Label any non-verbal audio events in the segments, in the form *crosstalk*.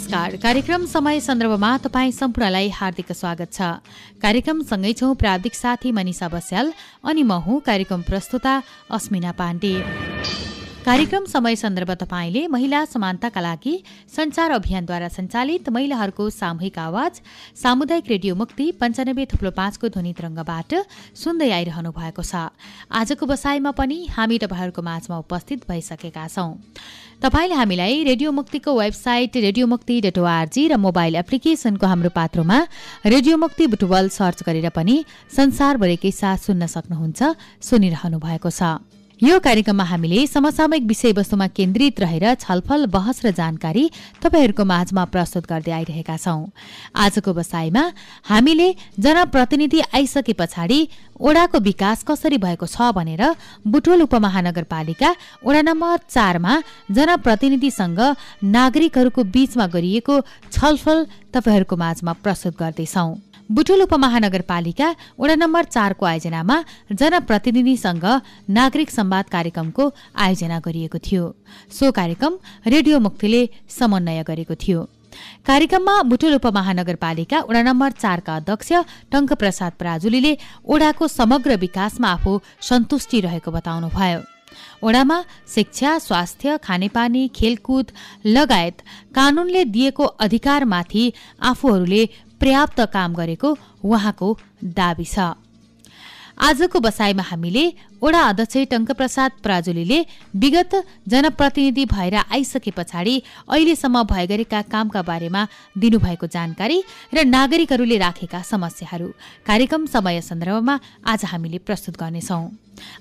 नमस्कार। कार्यक्रम समय सन्दर्भमा तपाईँ सम्पूर्णलाई हार्दिक स्वागत छ। कार्यक्रम सँगै छौँ प्राविधिक साथी मनिषा बस्याल अनि म हुँ कार्यक्रम प्रस्तुता अस्मिना पाण्डे। कार्यक्रम समय सन्दर्भ तपाईँले महिला समानताका लागि संचार अभियानद्वारा सञ्चालित महिलाहरूको सामूहिक आवाज सामुदायिक रेडियो मुक्ति पञ्चानब्बे थुप्लो पाँचको ध्वनि तरङ्गबाट सुन्दै आइरहनु भएको छ। आजको बसाइमा पनि हामी तपाईँहरूको माझमा उपस्थित भइसकेका छौँ। तपाईँले हामीलाई रेडियो मुक्तिको website radio Mukti dot ORG र मोबाइल एप्लिकेसनको हाम्रो पात्रोमा रेडियो मुक्ति बुटवल सर्च गरेर पनि संसारभरिकै साथ सुन्न सक्नुहुन्छ सुनिरहनु भएको छ। यो कार्यक्रममा हामीले समसामयिक विषयवस्तुमा केन्द्रित रहेर छलफल बहस र जानकारी तपाईँहरूको माझमा प्रस्तुत गर्दै आइरहेका छौँ। आजको बसाइमा हामीले जनप्रतिनिधि आइसके पछाडि ओडाको विकास कसरी भएको छ भनेर बुटोल उपमहानगरपालिका ओडा नम्बर चारमा जनप्रतिनिधिसँग नागरिकहरूको बीचमा गरिएको छलफल तपाईँहरूको माझमा प्रस्तुत गर्दैछौँ। बुटोल उपमहानगरपालिका वडा नम्बर चारको आयोजनामा जनप्रतिनिधिसँग नागरिक संवाद कार्यक्रमको आयोजना गरिएको थियो। सो कार्यक्रम रेडियो मुक्तिले समन्वय गरेको थियो। कार्यक्रममा बुटोल उपमहानगरपालिका वडा नम्बर चारका अध्यक्ष टङ्क प्रसाद पराजुलीले ओडाको समग्र विकासमा आफू सन्तुष्टि रहेको बताउनुभयो। ओडामा शिक्षा स्वास्थ्य खानेपानी खेलकुद लगायत कानूनले दिएको अधिकारमाथि आफूहरूले पर्याप्त काम गरेको उहाँको दावी छ। आजको बसाइमा हामीले ओडा अध्यक्ष टङ्कप्रसाद पराजुलीले विगत जनप्रतिनिधि भएर आइसके पछाडि अहिलेसम्म भए गरेका कामका बारेमा दिनुभएको जानकारी र नागरिकहरूले राखेका समस्याहरू। कार्यक्रम समय सन्दर्भमा आज हामीले प्रस्तुत गर्नेछौँ।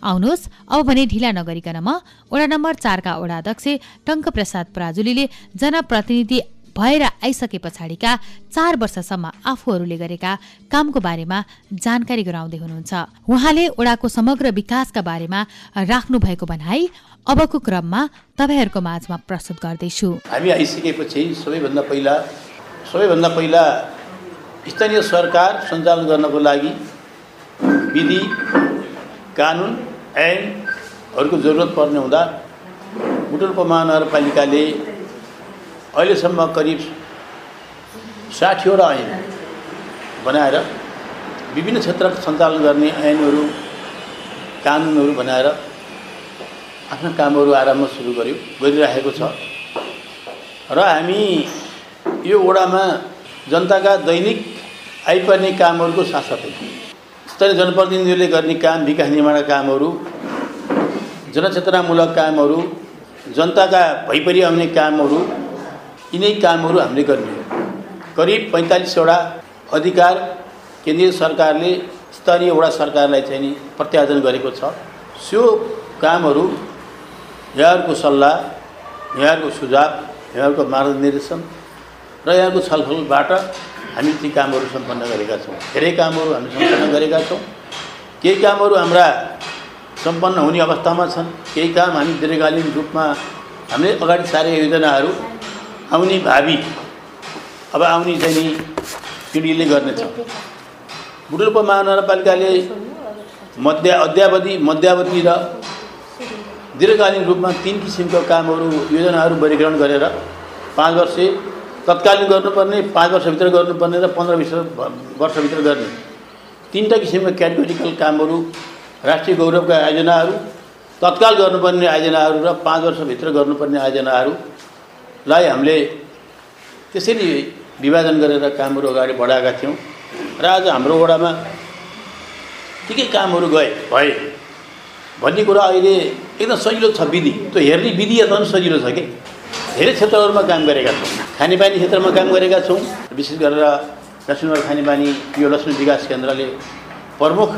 आउनुहोस् अब भने ढिला नगरिकन म ओडा नम्बर चारका ओडा अध्यक्ष टङ्कप्रसाद पराजुलीले जनप्रतिनिधि भएर आइसके पछाडिका चार वर्षसम्म आफूहरूले गरेका कामको बारेमा जानकारी गराउँदै हुनुहुन्छ। उहाँले ओडाको समग्र विकासका बारेमा राख्नु भएको भनाई अबको क्रममा तपाईँहरूको माझमा प्रस्तुत गर्दैछु। हामी आइसकेपछि सबैभन्दा पहिला सबैभन्दा पहिला स्थानीय सरकार सञ्चालन गर्नको लागि विधि कानुन ऐनहरूको जरुरत पर्ने हुँदा बुटोल उपमहानगरपालिकाले अहिलेसम्म करिब साठीवटा ऐन बनाएर विभिन्न क्षेत्र सञ्चालन गर्ने ऐनहरू कानुनहरू बनाएर आफ्ना कामहरू आरम्भ सुरु गर्यो गरिराखेको छ। र हामी यो वडामा जनताका दैनिक आइपर्ने कामहरूको साथसाथै स्थानीय जनप्रतिनिधिहरूले गर्ने काम विकास निर्माणका कामहरू जनचेतनामूलक कामहरू जनताका भइपरि आउने कामहरू यिनै कामहरू हामीले गर्ने हो करिब पैँतालिसवटा अधिकार केन्द्रीय सरकारले स्तरीय वडा सरकारलाई चाहिँ नि प्रत्यार्जन गरेको छ। सो कामहरू यहाँहरूको सल्लाह यहाँहरूको सुझाव यहाँहरूको मार्गनिर्देशन र यहाँको छलफलबाट हामी ती कामहरू सम्पन्न गरेका छौँ। धेरै कामहरू हामी सम्पन्न गरेका छौँ। केही कामहरू हाम्रा सम्पन्न हुने अवस्थामा छन्। केही काम हामी दीर्घकालीन रूपमा हामीले अगाडि सारेका योजनाहरू आउने भावी। अब आउने चाहिँ नि पिँढीले गर्नेछ बुटुल्प महानगरपालिकाले मध्य अद्यावधि मध्यावधि र दीर्घकालीन रूपमा तिन किसिमका कामहरू योजनाहरू वर्गीकरण गरेर पाँच वर्ष तत्कालीन गर्नुपर्ने पाँच वर्षभित्र गर्नुपर्ने र पन्ध्र वर्ष वर्षभित्र गर्ने। तिनवटा किसिमका क्याटेगोरिकल कामहरू राष्ट्रिय गौरवका आयोजनाहरू तत्काल गर्नुपर्ने आयोजनाहरू र पाँच वर्षभित्र गर्नुपर्ने आयोजनाहरूलाई हामीले त्यसरी विभाजन गरेर कामहरू अगाडि बढाएका थियौँ र आज हाम्रो वडामा के के कामहरू गए? भए। भन्ने कुरा अहिले एकदम सजिलो छ विधि। त्यो हेर्ने विधि एकदम सजिलो छ कि? धेरै क्षेत्रहरूमा काम गरेका छौँ। खानेपानी क्षेत्रमा काम गरेका छौँ। विशेष गरेर लक्ष्मीनगर खानेपानी यो लक्ष्मी विकास केन्द्रले प्रमुख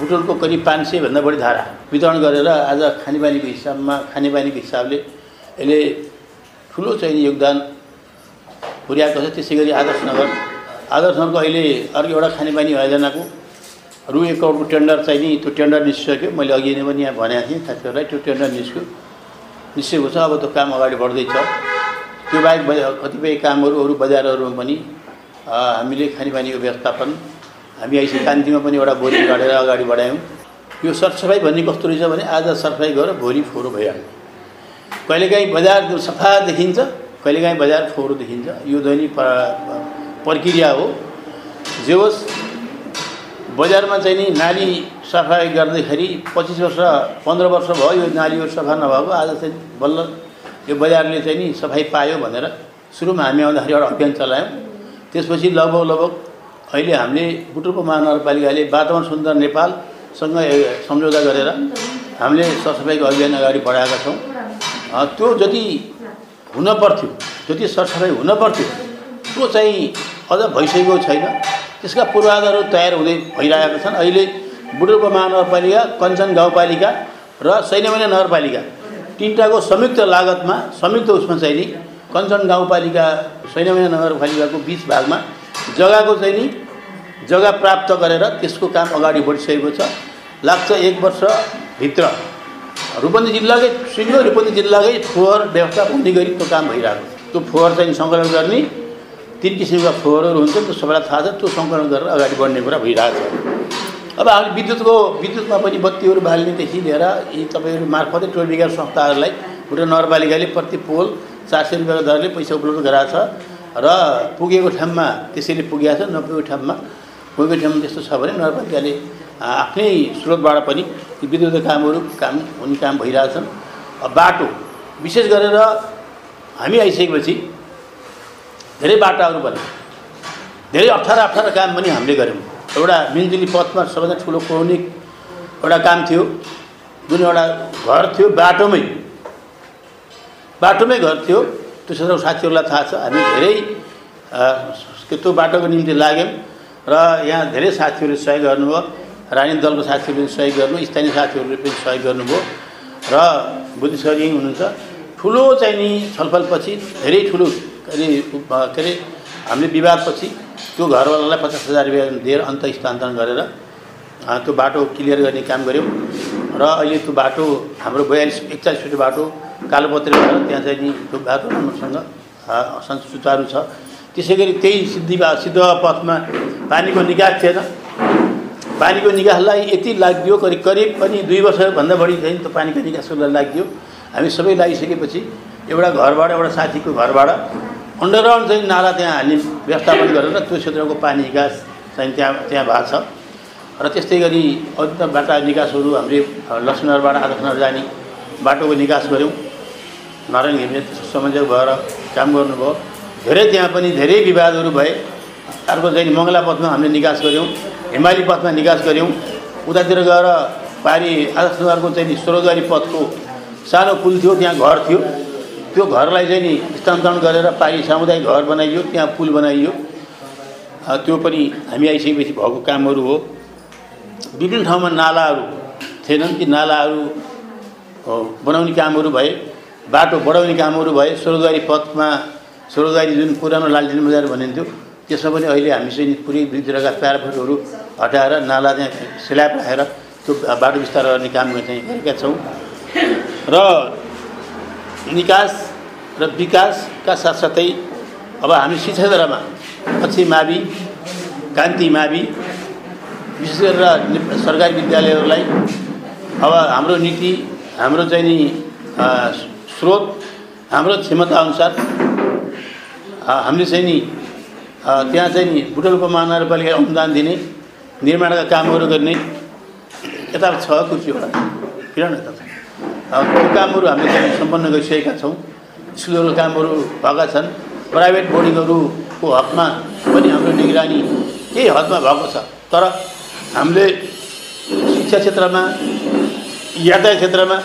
बुटोलको करिब पाँच सयभन्दा बढी धारा वितरण गरेर आज खानेपानीको हिसाबमा खानेपानीको हिसाबले यसले ठुलो चाहिँ योगदान। पुर्याएको छ त्यसै गरी आदर्शनगर आदर्शनगरको अहिले अर्को एउटा खानेपानी योजनाको रु एक करोडको टेन्डर चाहिँ नि त्यो टेन्डर निस्किसक्यो। मैले अघि नै पनि यहाँ भनेको थिएँ साथीहरूलाई त्यो टेन्डर निस्क्यो। निस्केको छ अब त्यो काम अगाडि बढ्दैछ। त्यो बाहेक कतिपय कामहरू अरू बजारहरूमा पनि हामीले खानेपानीको व्यवस्थापन हामी आइसी कान्तिमा पनि एउटा बोरी गाडेर अगाडि बढायौँ। यो सरसफाइ भन्ने कस्तो रहेछ भने आज सरसफाइ गरेर भोलि फोहोर भइहाल्यो कहिलेकाहीँ बजार सफा देखिन्छ कहिलेकाहीँ बजार फोहोर देखिन्छ। यो दैनिक प्रक्रिया हो। जे होस् बजारमा चाहिँ नि नाली सफाइ गर्दाखेरि पच्चिस वर्ष पन्ध्र वर्ष भयो यो नालीहरू सफा नभएको आज चाहिँ बल्ल यो बजारले चाहिँ नि सफाइ पायो भनेर सुरुमा हामी आउँदाखेरि एउटा अभियान चलायौँ। त्यसपछि लगभग लगभग अहिले हामीले बुटुल्पो महानगरपालिकाले वातावरण सुन्दर नेपालसँग सम्झौता गरेर हामीले सरसफाइको अभियान अगाडि बढाएका छौँ। त्यो जति हुन पर्थ्यो जति सरसफाइ हुन पर्थ्यो त्यो चाहिँ अझ भइसकेको छैन। त्यसका पूर्वाधारहरू तयार हुँदै भइरहेका छन्। अहिले बुटुल्पो महानगरपालिका कञ्चन गाउँपालिका र सैन्यमैना नगरपालिका तिनवटाको संयुक्त लागतमा संयुक्त उसमा चाहिँ नि कञ्चन गाउँपालिका सैन्यमैना नगरपालिकाको बिच भागमा जग्गाको चाहिँ नि जग्गा प्राप्त गरेर त्यसको काम अगाडि बढिसकेको छ। लाग्छ एक वर्षभित्र रूपन्दी जिल्लाकै सिङ्गो रूपन्दी जिल्लाकै फोहोर व्यवस्थापन हुने गरी त्यो काम भइरहेको छ। त्यो फोहोर चाहिँ सङ्कलन गर्ने तिन किसिमका फोहोरहरू हुन्छन् त्यो सबैलाई थाहा छ त्यो सङ्कलन गरेर अगाडि बढ्ने कुरा भइरहेको छ अब हामीले विद्युतको विद्युतमा पनि बत्तीहरू बाल्नेदेखि लिएर यी तपाईँहरू मार्फतै टोल विकास संस्थाहरूलाई भुटान नगरपालिकाले प्रति पोल चार सय रुपियाँको दरले पैसा उपलब्ध गराएको छ र पुगेको ठाउँमा त्यसैले पुगेको छ नपुगेको ठाउँमा पुगेको ठाउँमा त्यस्तो छ भने नगरपालिकाले आफ्नै स्रोतबाट पनि ती विद्युतीय कामहरू काम हुने काम भइरहेछन्। बाटो विशेष गरेर हामी आइसकेपछि धेरै बाटाहरू बने धेरै अप्ठ्यारो अप्ठ्यारो काम पनि हामीले गऱ्यौँ। एउटा मिलजुली पथमा सबैभन्दा ठुलो पौराणिक एउटा काम थियो। जुन एउटा घर थियो बाटोमै। बाटोमै घर थियो। त्यो सबै साथीहरूलाई थाहा छ हामी धेरै त्यो बाटोको निम्ति लाग्यौँ। र यहाँ धेरै साथीहरूले सहयोग गर्नुभयो। राजनीतिक दलको साथीहरूले पनि सहयोग गर्नु स्थानीय साथीहरूले पनि सहयोग गर्नुभयो। र बुद्धिश्वरी हुनुहुन्छ। ठुलो चाहिँ नि छलफलपछि धेरै ठुलो के अरे के अरे हामीले विवादपछि त्यो घरवालालाई पचास हजार रुपियाँ दिएर अन्त स्थानान्तरण गरेर त्यो बाटो क्लियर गर्ने काम गऱ्यौँ र अहिले त्यो बाटो हाम्रो बयालिस एकचालिस फिट बाटो कालोपत्रे भएर त्यहाँ चाहिँ नि त्यो बाटो राम्रोसँग सुचारू छ। त्यसै गरी त्यही सिद्धि सिद्ध पथमा पानीको निकास थिएन। पानीको निकासलाई यति लाग्यो करिब करिब पनि दुई वर्षभन्दा बढी चाहिँ त्यो पानीको निकासको लागि लाग्यो। हामी सबै लागिसकेपछि एउटा घरबाट एउटा साथीको घरबाट अन्डरग्राउन्ड चाहिँ नाला त्यहाँ हाल्ने व्यवस्थापन गरेर त्यो क्षेत्रको पानी निकास चाहिँ त्यहाँ त्यहाँ भएको छ। र त्यस्तै गरी अरू बाटा निकासहरू हामीले लक्ष्मीनगरबाट आदर्शनगर जाने बाटोको निकास गऱ्यौँ। नारायण घिमिरे संयोजक भएर काम गर्नुभयो। धेरै त्यहाँ पनि धेरै विवादहरू भए। अर्को चाहिँ मङ्गला पथमा हामीले निकास गऱ्यौँ। हिमाली पथमा निकास गऱ्यौँ। उतातिर गएर पारी आदर्शनगरको चाहिँ नि स्वर्गवारी पथको सानो पुल थियो त्यहाँ घर थियो। त्यो घरलाई चाहिँ नि स्थानान्तरण गरेर पारी सामुदायिक घर बनाइयो त्यहाँ पुल बनाइयो। त्यो पनि हामी आइसकेपछि भएको कामहरू हो। विभिन्न ठाउँमा नालाहरू थिएनन् ती नालाहरू बनाउने कामहरू भए बाटो बढाउने कामहरू भए स्वर्गवारी पथमा स्वर्गवारी जुन पुरानो लालटिन बजार भनिन्थ्यो त्यसमा पनि अहिले हामी चाहिँ पुरै दुईतिरका प्याराफुटहरू हटाएर नाला त्यहाँ स्ल्याब राखेर त्यो बाटो विस्तार गर्ने काम चाहिँ गरेका छौँ। र निकास र विकासका साथसाथै अब हामी शिक्षा क्षेत्रमा पछि मावि कान्ति मावि विशेष गरेर सरकारी विद्यालयहरूलाई अब हाम्रो नीति हाम्रो चाहिँ नि स्रोत हाम्रो क्षमताअनुसार हामीले चाहिँ नि त्यहाँ चाहिँ नि बुटोलको महानगरपालिका अनुदान दिने निर्माणका कामहरू गर्ने यता छ कुर्सीवटा किन न यता त्यो कामहरू हामीले चाहिँ सम्पन्न गरिसकेका छौँ। स्कुलहरूको कामहरू भएका छन्। प्राइभेट बोर्डिङहरूको हकमा पनि हाम्रो निगरानी केही हदमा भएको छ। तर हामीले शिक्षा क्षेत्रमा यातायात क्षेत्रमा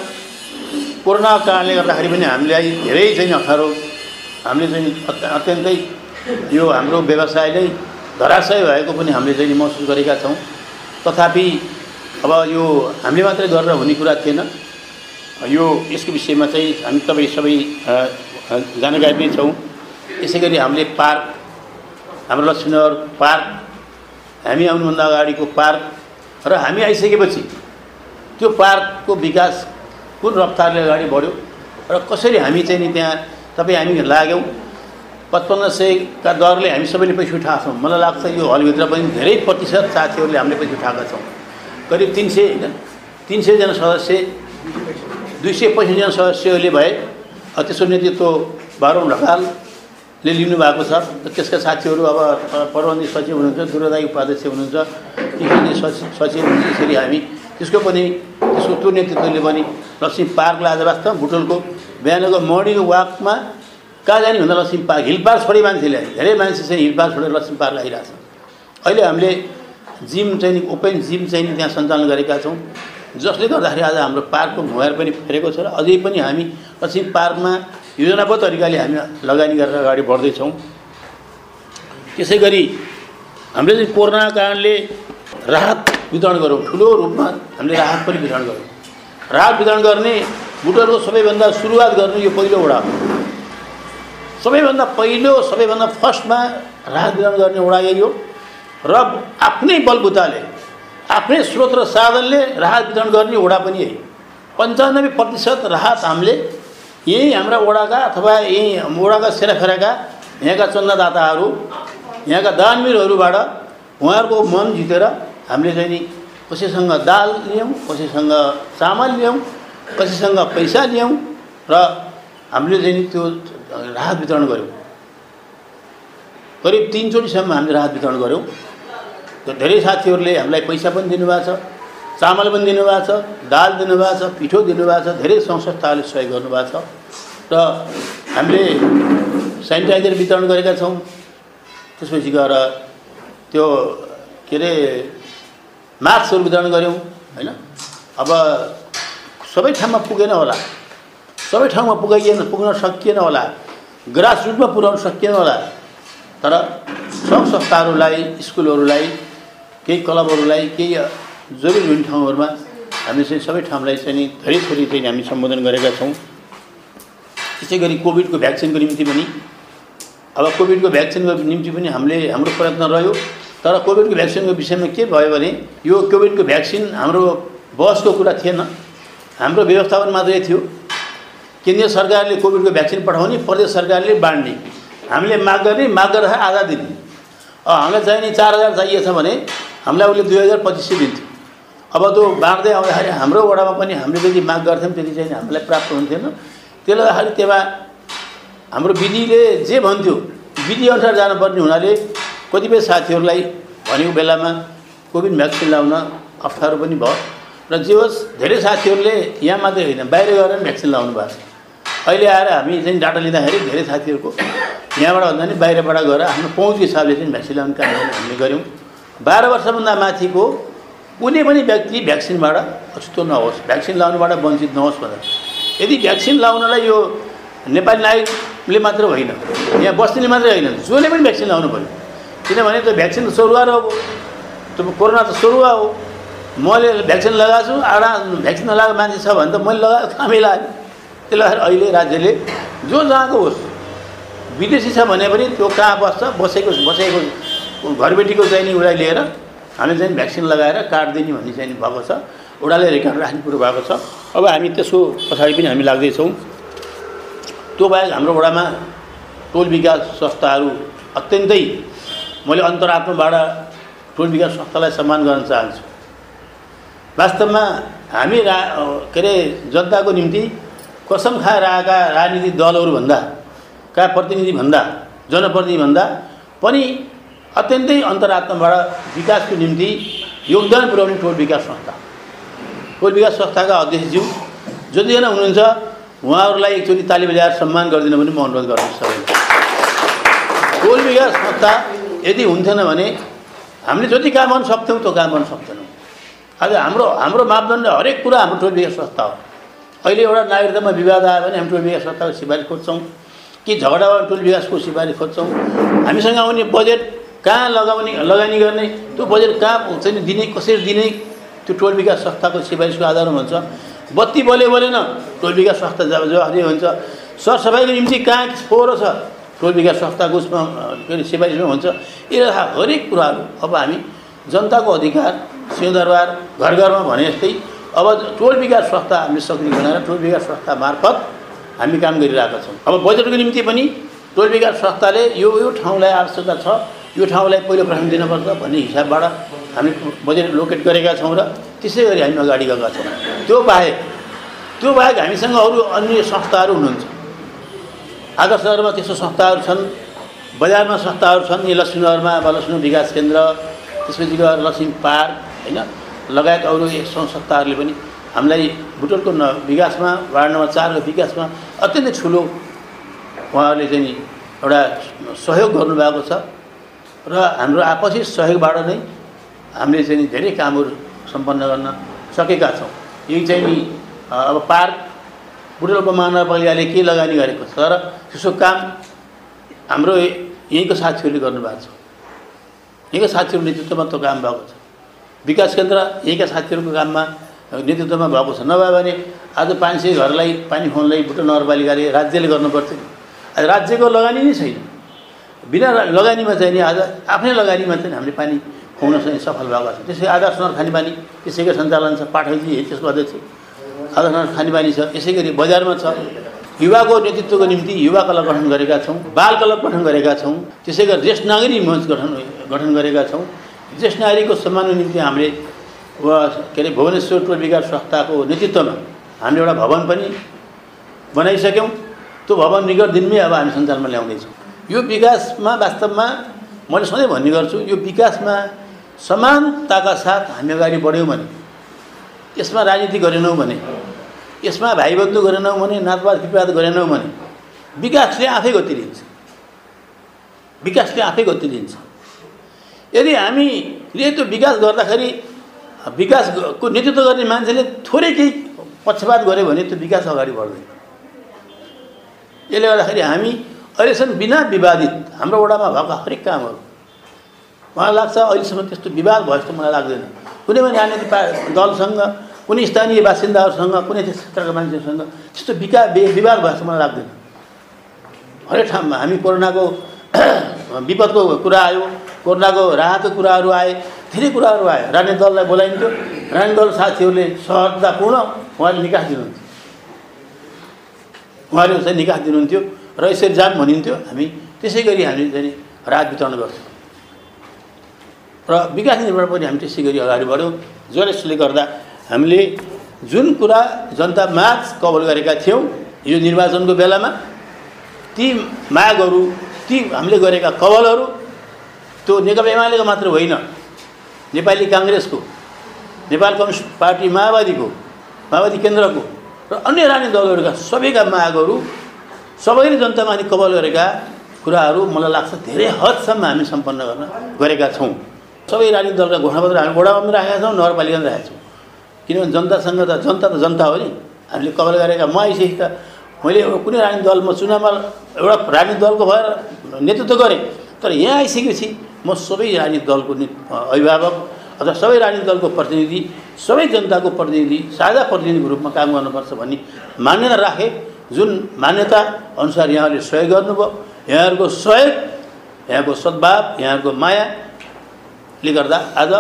कोरोनाको कारणले गर्दाखेरि पनि हामीलाई धेरै चाहिँ अप्ठ्यारो। हामीले चाहिँ अत्य- अत्यन्तै यो हाम्रो व्यवसाय नै धराशय भएको पनि हामीले चाहिँ महसुस गरेका छौँ। तथापि अब यो हामीले मात्रै गरेर हुने कुरा थिएन। यो यसको विषयमा चाहिँ हामी तपाईँ सबै जानकारी नै छौँ। यसै गरी हामीले पार्क हाम्रो लक्ष्मीनगर पार्क हामी आउनुभन्दा अगाडिको पार्क र हामी आइसकेपछि त्यो पार्कको विकास कुन रफ्तारले अगाडि बढ्यो र कसरी हामी चाहिँ नि त्यहाँ तपाईँ हामी लाग्यौँ पचपन्न सयका दरले हामी सबैले पैसा उठाएको छौँ। मलाई लाग्छ यो हलभित्र पनि धेरै प्रतिशत साथीहरूले हामीले पैसा उठाएका छौँ। करिब तिन सय होइन? तिन सयजना सदस्य दुई सय पैँसठीजना सदस्यहरूले भए त्यसको नेतृत्व बाह्रौँ ढकालले लिनुभएको छ। त्यसका साथीहरू अब प्रबन्धी सचिव हुनुहुन्छ दुर्गादाई उपाध्यक्ष हुनुहुन्छ सचिव सचिव हुनुहुन्छ यसरी हामी त्यसको पनि त्यसको त्यो नेतृत्वले पनि लक्ष्मी पार्कलाई आज वास्तवमा भुटोलको बिहानको मर्निङ वाकमा कहाँ जाने भन्दा लक्ष्मी पार्क हिल पार्क छोडे मान्छेले धेरै मान्छे चाहिँ हिल पार्क छोडेर लक्ष्मी पार्क आइरहेको छ अहिले हामीले जिम चाहिँ ओपन जिम चाहिँ त्यहाँ सञ्चालन गरेका छौँ। जसले गर्दाखेरि आज हाम्रो पार्कको भुवार पनि फेरेको छ र अझै पनि हामी लक्ष्मी पार्कमा योजनाबद्ध तरिकाले हामी लगानी गरेर अगाडि बढ्दैछौँ। त्यसै गरी हामीले चाहिँ कोरोना कारणले राहत वितरण गरौँ ठुलो रूपमा हामीले राहत पनि वितरण गरौँ राहत वितरण गर्ने बुटरको सबैभन्दा सुरुवात गर्नु यो पहिलो वडा हो। सबैभन्दा पहिलो सबैभन्दा फर्स्टमा राहत वितरण गर्ने वडा यही हो र आफ्नै बलबुताले आफ्नै स्रोत र साधनले राहत वितरण गर्ने वडा पनि यही पन्चानब्बे प्रतिशत राहत हामीले यही हाम्रा वडाका अथवा यही वडाका सेराफेराका यहाँका चन्दादाताहरू यहाँका दानवीरहरूबाट उहाँहरूको मन जितेर हामीले चाहिँ नि कसैसँग दाल लियौँ कसैसँग चामल लियौँ कसैसँग पैसा लियौँ र हामीले चाहिँ नि त्यो राहत वितरण गऱ्यौँ करिब तिनचोटिसम्म हामीले राहत वितरण गऱ्यौँ र धेरै साथीहरूले हामीलाई पैसा पनि दिनुभएको छ चामल पनि दिनुभएको छ दाल दिनुभएको छ पिठो दिनुभएको छ धेरै संस्थाहरूले सहयोग गर्नुभएको छ र हामीले सेनिटाइजर वितरण गरेका छौँ। त्यसपछि गएर त्यो के अरे मास्कहरू वितरण गऱ्यौँ होइन? अब सबै ठाउँमा पुगेन होला। सबै ठाउँमा पुगाइएन पुग्न सकिएन होला। ग्रास रुटमा पुर्याउन सकिएन होला। तर सङ्घ संस्थाहरूलाई स्कुलहरूलाई केही क्लबहरूलाई केही जरुरी हुने ठाउँहरूमा हामीले चाहिँ सबै ठाउँलाई चाहिँ नि धेरै थोरै चाहिँ हामी सम्बोधन गरेका छौँ। त्यसै गरी कोभिडको भ्याक्सिनको निम्ति पनि अब कोभिडको भ्याक्सिनको निम्ति पनि हामीले हाम्रो प्रयत्न रह्यो। तर कोभिडको भ्याक्सिनको विषयमा के भयो भने यो कोभिडको भ्याक्सिन हाम्रो बसको कुरा थिएन। हाम्रो व्यवस्थापन मात्रै थियो। केन्द्रीय सरकारले कोभिडको भ्याक्सिन पठाउने प्रदेश सरकारले बाँड्ने। हामीले माग गर्ने माग गरेर आधा दिने। हामीलाई चाहिने चार हजार चाहिएछ भने हामीलाई उसले दुई हजार पच्चिस सय दिन्थ्यो। अब त्यो बाँड्दै आउँदाखेरि हाम्रो वडामा पनि हामीले जति माग गर्थ्यौँ त्यति चाहिँ हामीलाई प्राप्त हुन्थेन। त्यसले गर्दाखेरि त्यहाँ हाम्रो विधिले जे भन्थ्यो विधिअनुसार जानुपर्ने हुनाले कतिपय साथीहरूलाई भनेको बेलामा कोभिड भ्याक्सिन लाउन अप्ठ्यारो पनि भयो। र जे होस् धेरै साथीहरूले यहाँ मात्रै होइन बाहिर गएर भ्याक्सिन लाउनु भएको छ अहिले आएर हामी चाहिँ डाटा लिँदाखेरि धेरै साथीहरूको यहाँबाट भन्दा पनि बाहिरबाट गएर आफ्नो पहुँचको हिसाबले चाहिँ भ्याक्सिन लाउने काम हामीले गऱ्यौँ। बाह्र वर्षभन्दा माथिको कुनै पनि व्यक्ति भ्याक्सिनबाट अछुतो नहोस् भ्याक्सिन लाउनुबाट वञ्चित नहोस् भनेर। यदि भ्याक्सिन लाउनलाई यो नेपाली नागरिकले मात्र होइन यहाँ बस्नेले मात्रै होइन जसले पनि भ्याक्सिन लाउनु पऱ्यो किनभने त्यो भ्याक्सिन त सरुवा हो। त्यो कोरोना त सरुवा हो। मैले भ्याक्सिन लगाएको छु एउटा भ्याक्सिन नलागेको मान्छे छ भने त मैले लगाएको कामै लाग्यो त्यसले गर्दाखेरि अहिले राज्यले जो जहाँको होस् विदेशी छ भने पनि त्यो कहाँ बस्छ बसेको बसेको घरबेटीको चाहिँ नि उसलाई लिएर हामीले चाहिँ भ्याक्सिन लगाएर कार्ड दिने भन्ने चाहिँ भएको छ। उडाले रेकर्ड राख्ने कुरो भएको छ। अब हामी त्यसको पछाडि पनि हामी लाग्दैछौँ। त्यो बाहेक हाम्रो वडामा टोल विकास संस्थाहरू अत्यन्तै मैले अन्तरात्माबाट टोल विकास संस्थालाई सम्मान गर्न चाहन्छु। वास्तवमा हामी रा के अरे जनताको निम्ति कसम खाएर आएका राजनीतिक दलहरूभन्दा का प्रतिनिधिभन्दा जनप्रतिनिधिभन्दा पनि अत्यन्तै अन्तरात्माबाट विकासको निम्ति योगदान पुर्याउने टोल विकास संस्था। टोल विकास संस्थाका अध्यक्षज्यू जतिजना हुनुहुन्छ उहाँहरूलाई एकचोटि ताली बजाएर सम्मान गरिदिन पनि म अनुरोध गर्छु सबैलाई। टोल विकास संस्था यदि हुन्थेन भने हामीले जति काम गर्न सक्थ्यौँ त्यो काम गर्न सक्दैनौँ आज हाम्रो हाम्रो मापदण्ड हरेक कुरा हाम्रो टोल विकास संस्था हो। अहिले एउटा नागरिकतामा विवाद आयो भने हामी टोल विकास संस्थाको सिफारिस खोज्छौँ। कि झगडा भयो टोल विकासको सिफारिस खोज्छौँ। हामीसँग आउने बजेट कहाँ लगाउने लगानी गर्ने त्यो बजेट कहाँ चाहिँ दिने कसरी दिने त्यो टोल विकास संस्थाको सिफारिसको आधारमा हुन्छ। बत्ती बल्यो बोलेन टोल विकास संस्था जब जवाफदेही हुन्छ। सरसफाइको निम्ति कहाँ फोहोर छ टोल विकास संस्थाको उसमा के अरे सिफारिसमा हुन्छ। यो हरेक कुराहरू अब हामी जनताको अधिकार सिंहदरबार घर घरमा भने जस्तै अब टोल विकास संस्था हामीले सक्ने बनाएर टोल विकास संस्था मार्फत हामी काम गरिरहेका छौँ। अब बजेटको निम्ति पनि टोल विकास संस्थाले यो यो ठाउँलाई आवश्यकता छ यो ठाउँलाई पहिलो प्राथमिक दिनुपर्छ भन्ने हिसाबबाट हामी बजेट लोकेट गरेका छौँ र त्यसै गरी हामी अगाडि गएका छौँ। त्यो बाहेक त्यो बाहेक हामीसँग अरू अन्य संस्थाहरू हुनुहुन्छ। आदर्शनगरमा त्यस्तो संस्थाहरू छन् बजारमा संस्थाहरू छन् यी लक्ष्मीनगरमा वा लक्ष्मी विकास केन्द्र त्यसपछि गएर लक्ष्मी पार्क होइन? लगायत अरू संस्थाहरूले पनि हामीलाई बुटोलको न विकासमा वार्ड नम्बर चारको विकासमा अत्यन्तै ठुलो उहाँहरूले चाहिँ एउटा सहयोग गर्नुभएको छ। र हाम्रो आपसी सहयोगबाट नै हामीले चाहिँ धेरै कामहरू सम्पन्न गर्न सकेका छौँ। यही चाहिँ नि अब पार्क बुटोलको महानगरपालिकाले के लगानी गरेको छ र त्यसको काम हाम्रो यहीँको साथीहरूले गर्नुभएको छ। यहीँको साथीहरू नेतृत्वमा त्यो काम भएको छ। विकास केन्द्र यहीँका साथीहरूको काममा नेतृत्वमा भएको छ। नभए भने आज पाँच सय घरलाई पानी खुवाउनलाई बुटोल नगरपालिकाले राज्यले गर्नुपर्थ्यो आज राज्यको लगानी नै छैन। बिना लगानीमा चाहिँ नि आज आफ्नै लगानीमा चाहिँ हामीले पानी खुवाउन चाहिँ सफल भएको छ। त्यसै आदर्श नगर खानेपानी त्यसैको सञ्चालन छ पाठकजी त्यसको अध्यक्ष। आदर्श नगर खानेपानी छ यसै गरी बजारमा छ। युवाको नेतृत्वको निम्ति युवा क्लब गठन गरेका छौँ बाल क्लब गठन गरेका छौँ। त्यसै गरी ज्येष्ठ नागरिक मञ्च गठन गठन गरेका छौँ। ज्येष्ठ नागरिकको सम्मानको निम्ति हामीले वा के अरे भुवनेश्वर टोल विकास संस्थाको नेतृत्वमा हामीले एउटा भवन पनि बनाइसक्यौँ। त्यो भवन निकट दिनमै अब हामी सञ्चालनमा ल्याउँदैछौँ। यो विकासमा वास्तवमा मैले सधैँ भन्ने गर्छु यो विकासमा समानताका साथ हामी अगाडि बढ्यौँ भने यसमा राजनीति गरेनौँ भने यसमा भाइबन्धु गरेनौँ भने नातवाद विवाद गरेनौँ भने विकासले आफै गति लिन्छ। विकासले आफै गति लिन्छ। यदि हामीले त्यो विकास गर्दाखेरि विकासको नेतृत्व गर्ने मान्छेले थोरै केही पक्षपात गऱ्यो भने त्यो विकास अगाडि बढ्दैन। यसले गर्दाखेरि हामी अहिलेसम्म बिना विवादित हाम्रो वडामा भएका हरेक कामहरू मलाई लाग्छ अहिलेसम्म त्यस्तो विवाद भयो जस्तो मलाई लाग्दैन। कुनै पनि राजनीतिक पा दलसँग कुनै स्थानीय बासिन्दाहरूसँग कुनै क्षेत्रका मान्छेहरूसँग त्यस्तो विका विवाद भयो जस्तो मलाई लाग्दैन। हरेक ठाउँमा हामी कोरोनाको *clears throat* विपदको कुरा आयो। कोरोनाको राहतको कुराहरू आए धेरै कुराहरू आयो राजनीतिक दललाई बोलाइन्थ्यो। राजनीतिक दल साथीहरूले सहजतापूर्ण उहाँले निकास दिनुहुन्थ्यो। उहाँले चाहिँ निकास दिनुहुन्थ्यो र यसरी जाम भनिन्थ्यो। हामी त्यसै गरी हामी चाहिँ राहत वितरण गर्थ्यौँ र विकास निर्माण पनि हामी त्यसै गरी अगाडि बढ्यौँ। जसले गर्दा हामीले जुन कुरा जनता माझ कभर गरेका थियौँ यो निर्वाचनको बेलामा ती मागहरू ती हामीले गरेका कवलहरू त्यो नेकपा एमालेको मात्र होइन। नेपाली काङ्ग्रेसको नेपाल कम्युनिस्ट पार्टी माओवादीको माओवादी केन्द्रको र अन्य राजनीतिक दलहरूका सबैका मागहरू सबैले जनतामाथि कबल गरेका कुराहरू मलाई लाग्छ धेरै हदसम्म हामी सम्पन्न गर्न गरेका छौँ। सबै राजनीतिक दलका घोषणापत्र हामी वडामा पनि राखेका छौँ नगरपालिकामा राखेका छौँ। किनभने जनतासँग त जनता त जनता हो नि। हामीले कबल गरेका म आइसकेँ त मैले कुनै राजनीतिक दल म चुनावमा एउटा राजनीतिक दलको भएर नेतृत्व गरेँ। तर यहाँ आइसकेपछि म सबै राजनीतिक दलको अभिभावक अथवा सबै राजनीतिक दलको प्रतिनिधि सबै जनताको प्रतिनिधि साझा प्रतिनिधिको रूपमा काम गर्नुपर्छ भन्ने मान्यता राखेँ। जुन मान्यता अनुसार यहाँहरूले सहयोग गर्नुभयो यहाँहरूको सहयोग यहाँको सद्भाव यहाँहरूको मायाले गर्दा आज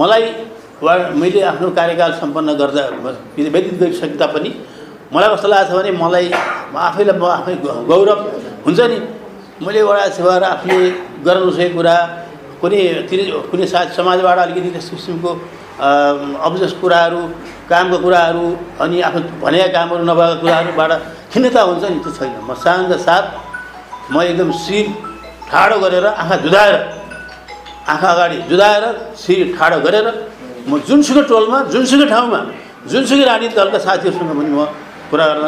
मलाई वा मैले आफ्नो कार्यकाल सम्पन्न गर्दा व्यतीत गरिसके तापनि मलाई कस्तो लाग्छ भने मलाई आफैलाई म आफै गौरव हुन्छ नि। मैले वडा सेवा आफूले गर्न नसकेको कुरा कुनै तिनी कुनै सा समाजबाट अलिकति त्यस किसिमको अब्जस कुराहरू कामको कुराहरू अनि आफ्नो भनेका कामहरू नभएका कुराहरूबाट खिन्नता हुन्छ नि त्यो छैन। म शान्त साथ म एकदम शिर ठाडो गरेर आँखा जुधाएर आँखा अगाडि जुधाएर शिर ठाडो गरेर म जुनसुकै टोलमा जुनसुकै ठाउँमा जुनसुकै राजनीतिक दलका साथीहरूसँग पनि म कुरा गर्न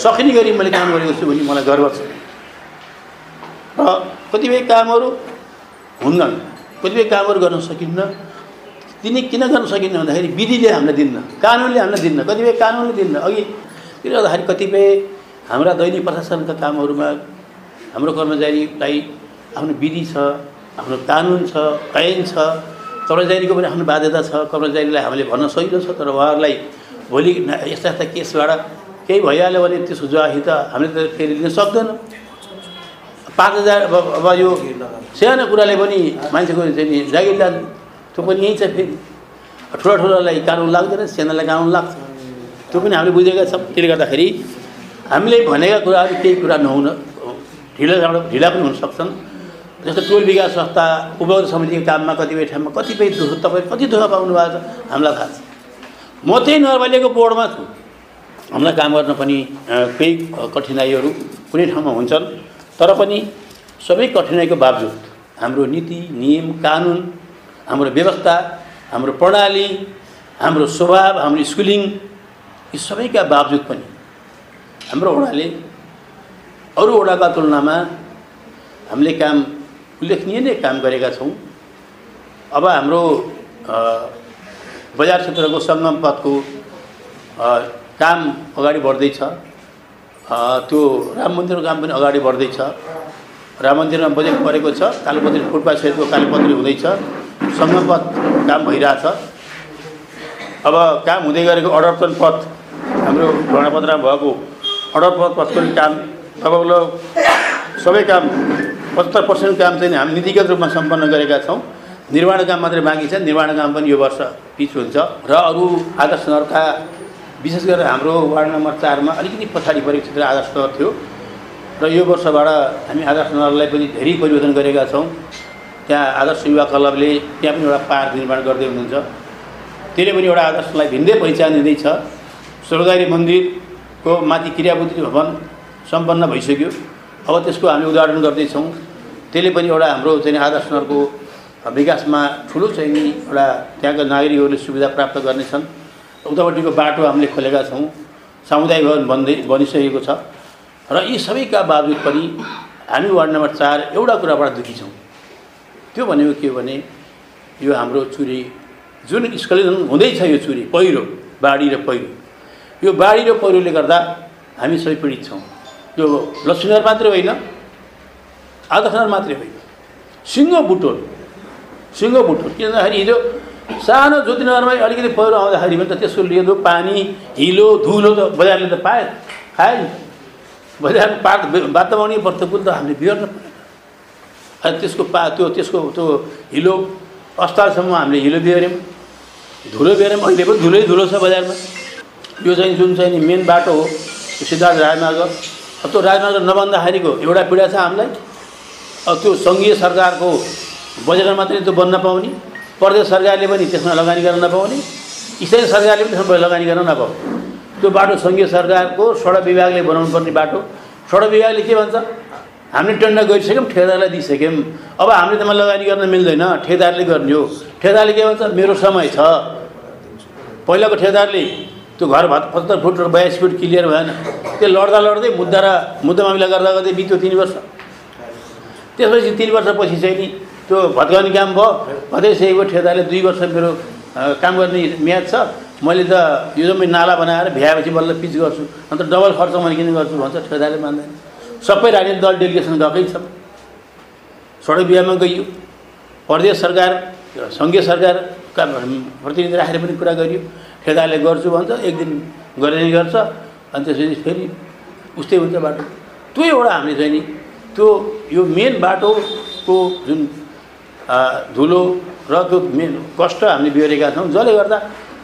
सकिने गरी मैले काम गरेको छु भने मलाई गर्व छ। र कतिपय कामहरू हुन्नन्। कतिपय कामहरू गर्न सकिन्न। तिनी किन गर्न सकिन्न भन्दाखेरि विधिले हामीलाई दिन्न कानुनले हामीलाई दिन्न कतिपय कानुनले दिन्न। अघि त्यसले गर्दाखेरि कतिपय हाम्रा दैनिक प्रशासनका कामहरूमा हाम्रो कर्मचारीलाई आफ्नो विधि छ आफ्नो कानुन छ ऐन छ कर्मचारीको पनि आफ्नो बाध्यता छ कर्मचारीलाई हामीले भन्न सजिलो छ तर उहाँहरूलाई भोलि यस्ता यस्ता केसबाट केही भइहाल्यो भने त्यसको जवाही त हामीले त फेरि लिन सक्दैनौँ। पाँच हजार अब अब यो सानो कुराले पनि मान्छेको चाहिँ नि जागिरदार त्यो पनि यहीँ छ फेरि। ठुला ठुलालाई कानुन लाग्दैन सानालाई कानुन लाग्छ। त्यो पनि हामीले बुझेका छौँ। त्यसले गर्दाखेरि हामीले भनेका कुराहरू केही कुरा नहुन ढिला ढिला पनि हुन सक्छन्। जस्तो टोल विकास संस्था उपभोक्ता समितिको काममा कतिपय ठाउँमा कतिपय दुःख तपाईँ कति दुःख पाउनु भएको छ? हामीलाई थाहा छ। म त्यही नगरपालिकाको बोर्डमा छु। हामीलाई काम गर्न पनि केही कठिनाइहरू कुनै ठाउँमा हुन्छन्। तर पनि सबै कठिनाइको बावजुद हाम्रो नीति नियम कानुन हाम्रो व्यवस्था हाम्रो प्रणाली हाम्रो स्वभाव हाम्रो स्कुलिङ यी सबैका बावजुद पनि हाम्रो वडाले अरू वडाका तुलनामा हामीले काम उल्लेखनीय नै काम गरेका छौँ। अब हाम्रो बजार क्षेत्रको सङ्गम पथको काम अगाडि बढ्दैछ। त्यो राम मन्दिरको काम पनि अगाडि बढ्दैछ। राम मन्दिरमा बजेट परेको छ कालोपत्री फुटपाथसहितको कालोपत्री हुँदैछ। सङ्गम पथ काम भइरहेछ। अब काम हुँदै गरेको अडर्पण पथ हाम्रो घोडापत्रमा भएको अडर्पण पथको काम लगभग लगभग सबै काम पचहत्तर पर्सेन्ट काम चाहिँ हामी नीतिगत रूपमा सम्पन्न गरेका छौँ। निर्माण काम मात्रै बाँकी छ निर्माण काम पनि यो वर्ष पिच हुन्छ। र अरू आदर्श नगरका विशेष गरेर हाम्रो वार्ड नम्बर चारमा अलिकति पछाडि परेको क्षेत्र आदर्श नगर थियो र यो वर्षबाट हामी आदर्श नगरलाई पनि धेरै परिवर्तन गरेका छौँ। त्यहाँ आदर्श युवा क्लबले त्यहाँ पनि एउटा पार्क निर्माण गर्दै हुनुहुन्छ। त्यसले पनि एउटा आदर्शलाई भिन्दै पहिचान दिँदैछ। स्वर्गदारी मन्दिरको माथि क्रियाबुद्धि भवन सम्पन्न भइसक्यो। अब त्यसको हामी उद्घाटन गर्दैछौँ। त्यसले पनि एउटा हाम्रो चाहिँ आदर्श नगरको विकासमा ठुलो चाहिँ एउटा त्यहाँका नागरिकहरूले सुविधा प्राप्त गर्नेछन्। उतापट्टिको बाटो हामीले खोलेका छौँ। सामुदायिक भवन बन्दै बनिसकेको छ। र यी सबैका बावजुद पनि हामी वार्ड नम्बर चार एउटा कुराबाट दुःखी छौँ। त्यो भनेको के हो भने यो हाम्रो चुरी जुन स्खलन हुँदैछ यो चुरी पहिरो बाढी र पहिरो। यो बाढी र पहिरोले गर्दा हामी सबै पीडित छौँ। यो लक्ष्मीनगर मात्रै होइन आदर्शनगर मात्रै होइन। सिङ्गो बुटोल सिङ्गो बुटोल। किन भन्दाखेरि हिजो सानो ज्योतिनगरमै अलिकति पहिरो आउँदाखेरि पनि त त्यसको लिँदो पानी हिलो धुलो त बजारले त पायो खायो नि बजारमा पात वातावरणीय प्रतिकूल त हामीले बिहोर्न अनि त्यसको पा त्यो त्यसको त्यो हिलो अस्तालसम्म हामीले हिलो बिहोऱ्यौँ धुलो बिहोऱ्यौँ अहिले पनि धुलै धुलो छ बजारमा। यो चाहिँ जुन चाहिँ नि मेन बाटो हो सिद्धार्थ राजमार्ग। त्यो राजमार्ग नबन्दाखेरिको एउटा पीडा छ हामीलाई। अब त्यो सङ्घीय सरकारको बजेटमा मात्रै त्यो बन्न नपाउने प्रदेश सरकारले पनि त्यसमा लगानी गर्न नपाउने स्थानीय सरकारले पनि त्यसमा लगानी गर्न नपाउने। त्यो बाटो सङ्घीय सरकारको सडक विभागले बनाउनु पर्ने बाटो। सडक विभागले के भन्छ? हामीले टेन्डर गरिसक्यौँ ठेकेदारलाई दिइसक्यौँ। अब हामीले त्यसमा लगानी गर्न मिल्दैन ठेकेदारले गर्ने हो। ठेकेदारले के भन्छ? मेरो समय छ। पहिलाको ठेकेदारले त्यो घर भात पचहत्तर फुट र बयासी फुट क्लियर भएन। त्यो लड्दा लड्दै मुद्दा र मुद्दा मामिला गर्दा गर्दै बित्यो तिन वर्ष। त्यसपछि तिन वर्षपछि चाहिँ नि त्यो भत्काउने काम भयो। भत्काइसकेको ठेकेदारले दुई वर्ष मेरो काम गर्ने म्याद छ। मैले त यो जम्मै नाला बनाएर भ्याएपछि बल्ल पिच गर्छु। अन्त डबल खर्च मैले किन गर्छु भन्छ ठेकेदारले मान्दैन। सबै राजनीतिक दल डेलिगेसन गएकै छ। सडक बिहामा गइयो। प्रदेश सरकार सङ्घीय सरकारका प्रतिनिधि राखेर पनि कुरा गरियो। ठेकेदारले गर्छु भन्छ एक दिन गरेर गर्छ अनि त्यसपछि फेरि उस्तै हुन्छ बाटो। त्यो एउटा हामीले चाहिँ नि त्यो यो मेन बाटोको जुन धुलो र त्यो कष्ट हामीले बिहोरेका छौँ। जसले गर्दा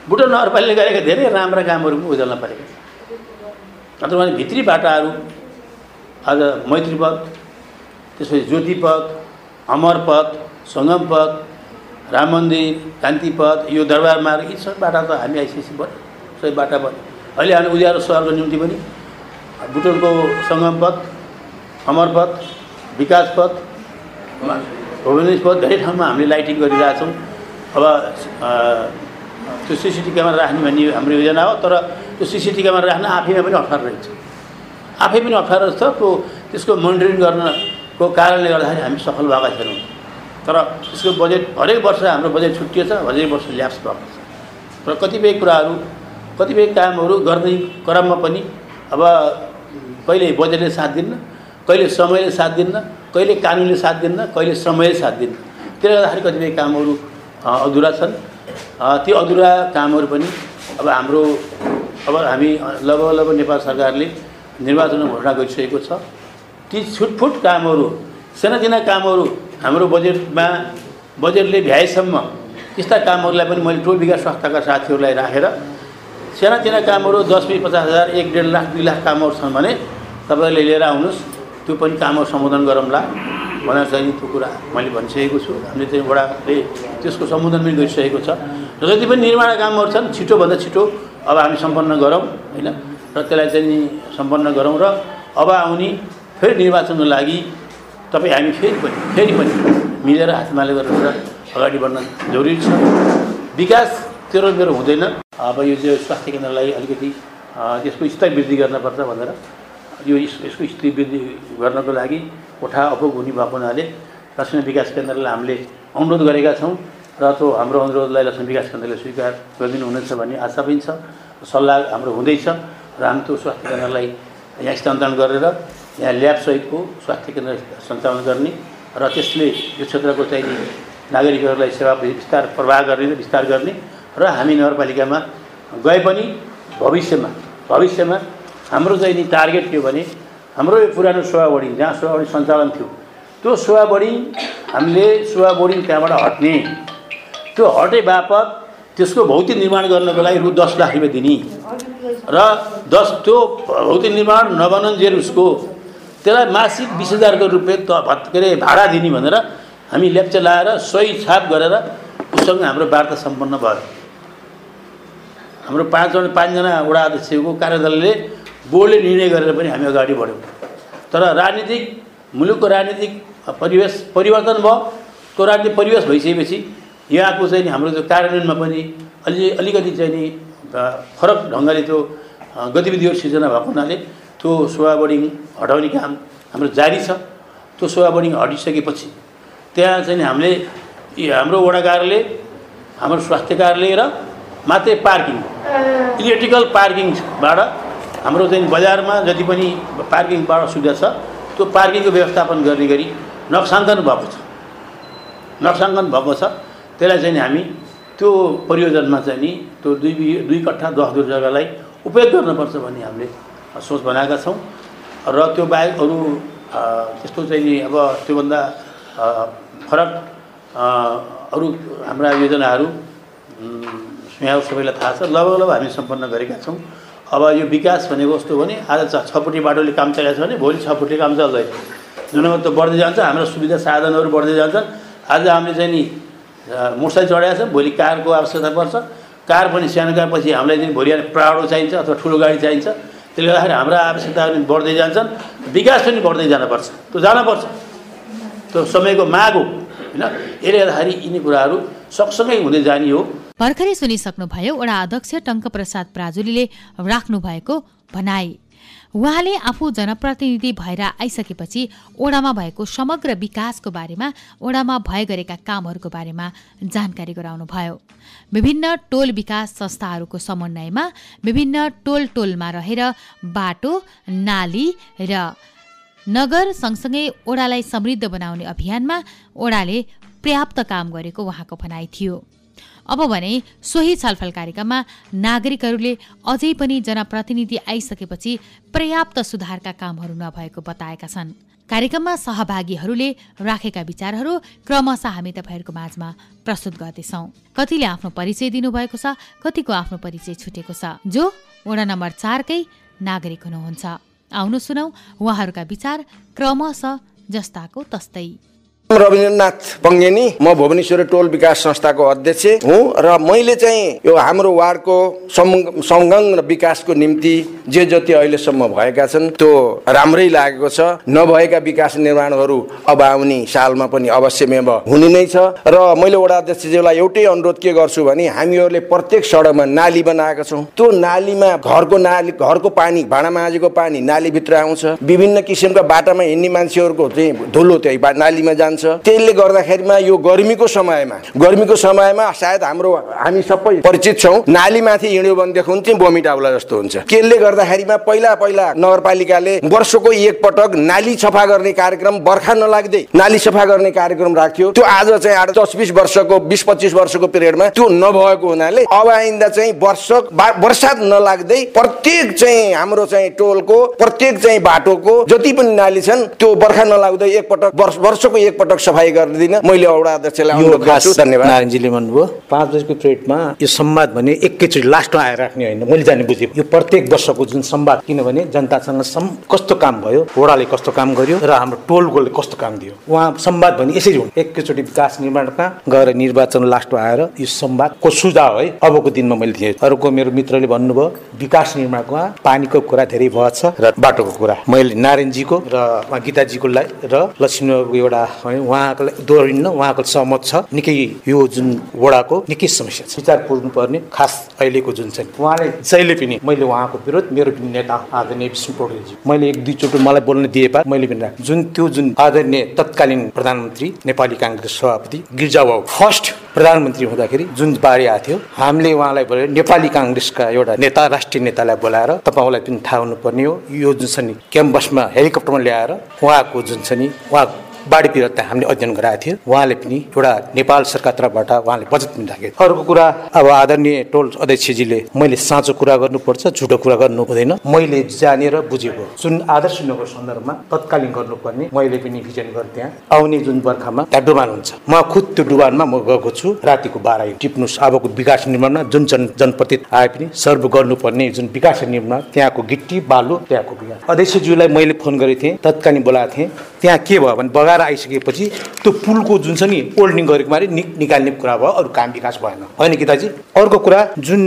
बुटोल नगरपालिकाले गरेका धेरै राम्रा कामहरू पनि उज्याल्न परेका छन्। भने भित्री बाटाहरू आज मैत्री पथ त्यसपछि ज्योति पथ अमर पथ सङ्गम पथ राम मन्दिर कान्ति पथ यो दरबार मार्ग यी सबै बाटा त हामी आइसिएसी भयो सबै बाटा भयो अहिले हामी उज्यालो सहरको निम्ति पनि बुटोलको सङ्गम पथ अमर पथ विकास पथ भुवनेश्वर धेरै ठाउँमा हामीले लाइटिङ गरिरहेछौँ अब त्यो सिसिटिभी क्यामेरा राख्ने भन्ने हाम्रो योजना हो तर त्यो सिसिटिभी क्यामेरा राख्न आफैमा पनि अप्ठ्यारो रहेछ। आफै पनि अप्ठ्यारो छ त्यो त्यसको मोनिटरिङ गर्नको कारणले गर्दाखेरि हामी सफल भएका छैनौँ। तर त्यसको बजेट हरेक वर्ष हाम्रो बजेट छुट्टिएछ हरेक वर्ष ल्याप्स भएको छ। र कतिपय कुराहरू कतिपय कामहरू गर्ने क्रममा पनि अब कहिले बजेटले साथ दिन्न कहिले समयले साथ दिन्न कहिले कानुनले साथ दिन्न कहिले समयले साथ दिन्न। त्यसले गर्दाखेरि कतिपय कामहरू अधुरा छन्। त्यो अधुरा कामहरू पनि अब हाम्रो अब हामी लगभग लगभग नेपाल सरकारले निर्वाचनमा घोषणा गरिसकेको छ। ती छुटफुट कामहरू सानातिना कामहरू हाम्रो बजेटमा बजेटले भ्याएसम्म त्यस्ता कामहरूलाई पनि मैले टोल विकास संस्थाका साथीहरूलाई राखेर सानातिना कामहरू दस बिस पचास हजार एक डेढ लाख दुई लाख कामहरू छन् भने तपाईँहरूले लिएर आउनुहोस्। त्यो पनि कामहरू सम्बोधन गरौँला। भनेर चाहिँ त्यो कुरा मैले भनिसकेको छु। हामीले चाहिँ वडाले त्यसको सम्बोधन पनि गरिसकेको छ। र जति पनि निर्माण कामहरू छन् छिटोभन्दा छिटो अब हामी सम्पन्न गरौँ होइन? र त्यसलाई चाहिँ नि सम्पन्न गरौँ र अब आउने फेरि निर्वाचनको लागि तपाईँ हामी फेरि पनि फेरि पनि मिलेर हातमाले गरेर अगाडि बढ्न जरुरी छ। विकास तेरो मेरो हुँदैन। अब यो चाहिँ स्वास्थ्य केन्द्रलाई अलिकति त्यसको स्तर वृद्धि गर्नुपर्छ भनेर यो यसको स्थिति वृद्धि गर्नको लागि कोठा अपुग हुने भएको हुनाले लक्ष्मी विकास केन्द्रलाई हामीले अनुरोध गरेका छौँ र त्यो हाम्रो अनुरोधलाई लक्ष्मी विकास केन्द्रले स्वीकार गरिदिनुहुनेछ भन्ने आशा पनि छ सल्लाह हाम्रो हुँदैछ र हामी त्यो स्वास्थ्य केन्द्रलाई यहाँ स्थानान्तरण गरेर यहाँ ल्याबसहितको स्वास्थ्य केन्द्र सञ्चालन गर्ने र त्यसले यो क्षेत्रको चाहिँ नागरिकहरूलाई सेवा विस्तार प्रवाह गर्ने विस्तार गर्ने र हामी नगरपालिकामा गए पनि भविष्यमा भविष्यमा हाम्रो चाहिँ नि टार्गेट के भने हाम्रो यो पुरानो सोवा बोर्डिङ जहाँ सोवा बोर्डिङ सञ्चालन थियो त्यो सोवा बोर्डिङ हामीले सोवा बोर्डिङ त्यहाँबाट हट्ने। त्यो हटे बापत त्यसको भौतिक निर्माण गर्नको लागि रु दस लाख रुपियाँ दिने। र दस त्यो भौतिक निर्माण नबनन्जेल उसको त्यसलाई मासिक बिस हजारको रुपियाँ त के अरे भाडा दिने भनेर हामी लेप्चा लाएर सही छाप गरेर उसँग हाम्रो वार्ता सम्पन्न भयो। हाम्रो पाँचजना पाँचजना वडा अध्यक्षको कार्यदलले बोर्डले निर्णय गरेर पनि हामी अगाडि बढ्यौँ। तर राजनीतिक मुलुकको राजनीतिक परिवेश परिवर्तन भयो। त्यो राजनीतिक परिवेश भइसकेपछि यहाँको चाहिँ हाम्रो त्यो कार्यान्वयनमा पनि अलि अलिकति चाहिँ नि फरक ढङ्गले त्यो गतिविधिहरू सिर्जना भएको हुनाले त्यो सोवा बोर्डिङ हटाउने काम हाम्रो जारी छ। त्यो सोवा बोर्डिङ हटिसकेपछि त्यहाँ चाहिँ हामीले हाम्रो वडा कार्यालय हाम्रो स्वास्थ्य कार्यालय र मात्रै पार्किङ इलेक्ट्रिकल पार्किङबाट हाम्रो चाहिँ बजारमा जति पनि पार्किङबाट सुविधा छ त्यो पार्किङको व्यवस्थापन गर्ने गरी नक्साङ्कन भएको छ। नक्साङ्कन भएको छ। त्यसलाई चाहिँ हामी त्यो परियोजनामा चाहिँ नि त्यो दुई दुई कट्ठा दस दुई जग्गालाई उपयोग गर्नुपर्छ भन्ने हामीले सोच बनाएका छौँ। र त्यो बाहेक अरू त्यस्तो चाहिँ नि अब त्योभन्दा फरक अरू हाम्रा योजनाहरू यहाँ सबैलाई थाहा छ। लगभग लगभग हामी सम्पन्न गरेका छौँ। अब यो विकास भनेको कस्तो भने आज छ फुटे बाटोले काम चलाएको छ भने भोलि छ फुटे काम चल्दैन। त बढ्दै जान्छ हाम्रो सुविधा साधनहरू बढ्दै जान्छन्। आज हामीले चाहिँ नि मोटरसाइकल चढाएको छ भोलि कारको आवश्यकता पर्छ। कार पनि सानो कार पछि हामीलाई चाहिँ भोलि प्राडो चाहिन्छ अथवा ठुलो गाडी चाहिन्छ। त्यसले गर्दाखेरि हाम्रा आवश्यकताहरू पनि बढ्दै जान्छन् विकास पनि बढ्दै जानुपर्छ। त्यो जानपर्छ। त्यो समयको माग हो होइन? यसले गर्दाखेरि यिनी कुराहरू सँगसँगै हुँदै जाने हो। भर्खरै सुनिसक्नुभयो वडा अध्यक्ष टङ्कप्रसाद प्राजुलीले राख्नु भएको भनाई। उहाँले आफू जनप्रतिनिधि भएर आइसकेपछि ओडामा भएको समग्र विकासको बारेमा ओडामा भए गरेका कामहरूको बारेमा जानकारी गराउनुभयो। विभिन्न टोल विकास संस्थाहरूको समन्वयमा विभिन्न टोल टोलमा रहेर बाटो नाली र नगर सँगसँगै ओडालाई समृद्ध बनाउने अभियानमा ओडाले पर्याप्त काम गरेको उहाँको भनाइ थियो। अब भने सोही छलफल कार्यक्रममा नागरिकहरूले अझै पनि जनप्रतिनिधि आइसकेपछि पर्याप्त सुधारका कामहरू नभएको बताएका छन्। कार्यक्रममा सहभागीहरूले राखेका विचारहरू क्रमशः हामी तपाईँहरूको माझमा प्रस्तुत गर्दैछौँ। कतिले आफ्नो परिचय दिनुभएको छ कतिको आफ्नो परिचय छुटेको छ। जो वडा नम्बर चारकै नागरिक हुनुहुन्छ। आउनु सुनौ उहाँहरूका विचार क्रमशः जस्ताको तस्तै। रविन्द्रनाथ पङ्गेनी म भुवनेश्वर टोल विकास संस्थाको अध्यक्ष हुँ र मैले चाहिँ यो हाम्रो वार्डको संगङ विकासको निम्ति जे जति अहिलेसम्म भएका छन् त्यो राम्रै लागेको छ। नभएका विकास निर्माणहरू अब आउने सालमा पनि अवश्यमेव हुने नै छ। र मैले वडा अध्यक्षज्यूलाई एउटै अनुरोध के गर्छु भने हामीहरूले प्रत्येक सडकमा नाली बनाएका छौँ। त्यो नालीमा घरको नाली घरको पानी भाँडा माझेको पानी नालीभित्र आउँछ। विभिन्न किसिमका बाटामा हिँड्ने मान्छेहरूको चाहिँ धुलो त्यही नालीमा जान्छ। जान्छ। त्यसले गर्दाखेरिमा यो गर्मीको समयमा गर्मीको समयमा सायद हाम्रो हामी सबै परिचित छौँ। नालीमाथि हिँड्यो भनेदेखि चाहिँ बोमिट आउला जस्तो हुन्छ। त्यसले गर्दाखेरिमा पहिला पहिला नगरपालिकाले वर्षको एक पटक नाली सफा गर्ने कार्यक्रम बर्खा नलाग्दै नाली सफा गर्ने कार्यक्रम राख्यो त्यो आज चाहिँ आठ दस बिस वर्षको बिस पच्चिस वर्षको पिरियडमा त्यो नभएको हुनाले अब आइन्दा चाहिँ वर्ष वर्षात नलाग्दै प्रत्येक चाहिँ हाम्रो चाहिँ टोलको प्रत्येक चाहिँ बाटोको जति पनि नाली छन् त्यो बर्खा नलाग्दै एकपटक वर्षको एकपटक पटक सफाई गर्दिनँ। मैले औडा अध्यक्षलाई अनुरोध गर्छु। धन्यवाद। नारायणजीले भन्नुभयो पाँच बजीको पिरियडमा यो संवाद भने एकैचोटि लास्टमा आएर राख्ने होइन। मैले जाने बुझेँ यो प्रत्येक वर्षको जुन संवाद किनभने जनतासँग सम् कस्तो काम भयो वडाले कस्तो काम गर्यो र हाम्रो टोलकोले कस्तो काम दियो। उहाँ संवाद भने यसरी हुन्। एकैचोटि विकास निर्माणमा गएर निर्वाचन लास्टमा आएर यो संवादको सुझाव है अबको दिनमा मैले दिएँ। अर्को मेरो मित्रले भन्नुभयो विकास निर्माणमा पानीको कुरा धेरै भएको छ र बाटोको कुरा। मैले नारायणजीको र गीताजीको लागि र लक्ष्मीको एउटा उहाँको दोहोरिन्न उहाँको सहमत छ। निकै यो जुन वडाको निकै समस्या छ। विचार पुग्नुपर्ने खास अहिलेको जुन चाहिँ उहाँले जहिले पनि मैले उहाँको विरोध मेरो पनि नेता आदरणीय विष्णु पौडेलजी मैले एक दुईचोटि मलाई बोल्न दिए पा मैले पनि। जुन त्यो जुन आदरणीय तत्कालीन प्रधानमन्त्री नेपाली काङ्ग्रेस सभापति गिर्जाबाबु फर्स्ट प्रधानमन्त्री हुँदाखेरि जुन बारी आएको थियो हामीले उहाँलाई बोल्यो नेपाली काङ्ग्रेसका एउटा नेता राष्ट्रिय नेतालाई बोलाएर तपाईँलाई पनि थाहा हुनुपर्ने हो। यो जुन छ नि क्याम्पसमा हेलिकप्टरमा ल्याएर उहाँको जुन छ नि उहाँ बाढी पीडित हामीले अध्ययन गराएको थियो। उहाँले पनि एउटा नेपाल सरकार तर्फबाट उहाँले बजेट पनि राखेको। अर्को कुरा अब आदरणीय टोल अध्यक्षजीले मैले साँचो कुरा गर्नुपर्छ झुटो कुरा गर्नु हुँदैन। मैले जानेर बुझेको जुन आदर्श नगर सन्दर्भमा तत्कालीन गर्नुपर्ने मैले पनि भिजन गरेँ त्यहाँ आउने जुन बर्खामा त्यहाँ डुबान हुन्छ। म खुद त्यो डुबानमा म गएको छु। रातिको बाह्र टिप्नुहोस्। अबको विकास निर्माणमा जुन जन जनप्रति आए पनि सर्व गर्नुपर्ने जुन विकास निर्माण त्यहाँको गिट्टी बालु त्यहाँको विकास अध्यक्षज्यूलाई मैले फोन गरेको थिएँ तत्कालीन बोलाएको थिएँ। त्यहाँ के भयो भने बगाएर आइसकेपछि त्यो पुलको जुन छ नि ओल्डिङ गरेको मारे नि निकाल्ने कुरा भयो अरू काम विकास भएन। होइन गीताजी अर्को कुरा जुन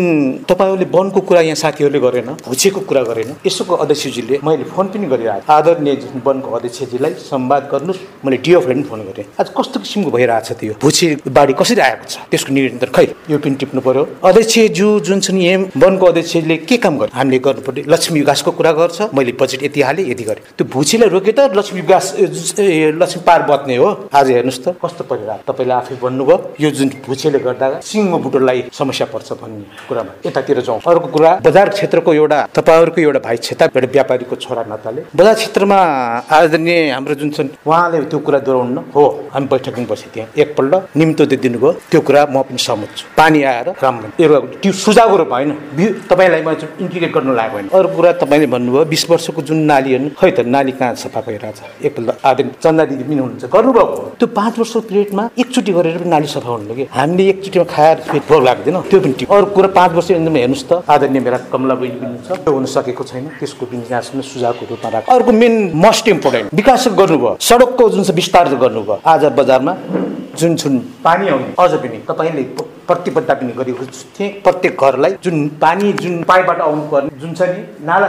तपाईँहरूले वनको कुरा यहाँ साथीहरूले गरेन भुचेको कुरा गरेन यसोको अध्यक्षजीले मैले फोन पनि गरिरहेको। आदरणीय वनको अध्यक्षजीलाई संवाद गर्नुहोस् मैले डिओफलाई पनि फोन गरेँ। आज कस्तो किसिमको भइरहेको छ त्यो? भुचे बाढी कसरी आएको छ? त्यसको निरन्तर खै यो पनि टिप्नु पर्यो। अध्यक्षज्यू जुन छ नि एम वनको अध्यक्षले के काम गर्यो? हामीले गर्नुपर्ने लक्ष्मी विकासको कुरा गर्छ मैले बजेट यति हालेँ यति गरेँ। त्यो भुचीलाई रोके त लक्ष्मी विकास लक्ष्मी पार बत्ने हो। आज हेर्नुहोस् त कस्तो परिरहेको तपाईँले आफै भन्नुभयो यो जुन भुचेले गर्दा सिङ्गो बुटोलाई समस्या पर्छ भन्ने कुरामा। यतातिर जाउँ। अर्को कुरा बजार क्षेत्रको एउटा तपाईँहरूको एउटा भाइ क्षेत्र एउटा व्यापारीको छोरा नाताले। बजार क्षेत्रमा आदरणीय हाम्रो जुन छन् उहाँले त्यो कुरा दोहोऱ्याउनु हो हामी बैठकमा बसेँ त्यहाँ एकपल्ट निम्तो दिनुभयो त्यो कुरा म पनि सहमत छु। पानी आएर राम्रो त्यो होइन बि- तपाईँलाई म इन्टिग्रेट गर्नु लागेको होइन। अरू कुरा तपाईँले भन्नुभयो बिस वर्षको जुन नालीहरू खै त नाली कहाँ सफा भइरहेछ एकपल्ट आदरणीय चन्दा दिदी पनि हुनुहुन्छ। गर्नुभएको। त्यो पाँच वर्षको पिरियडमा एकचोटि गरेर पनि नाली सफा हुनु कि? हामीले एकचोटिमा खाएर फेरि भोग लाग्दैन। त्यो पनि अरू कुरा पाँच वर्ष एकदमै हेर्नुहोस् त। आदरणीय मेरा कमला बहिनी पनि छ। त्यो हुन सकेको छैन। त्यसको पनि यहाँसम्म सुझावको रूपमा राख अर्को मेन मोस्ट इम्पोर्टेन्ट। विकास गर्नुभयो। सडकको जुन छ विस्तार गर्नुभयो। आज बजारमा जुन जुन पानी आउने। अझ पनि तपाईँले प- प्रतिबद्धता पनि गरेको थिएँ। प्रत्येक घरलाई जुन पानी जुन पाइपबाट आउनु पर्ने जुन छ नि नाला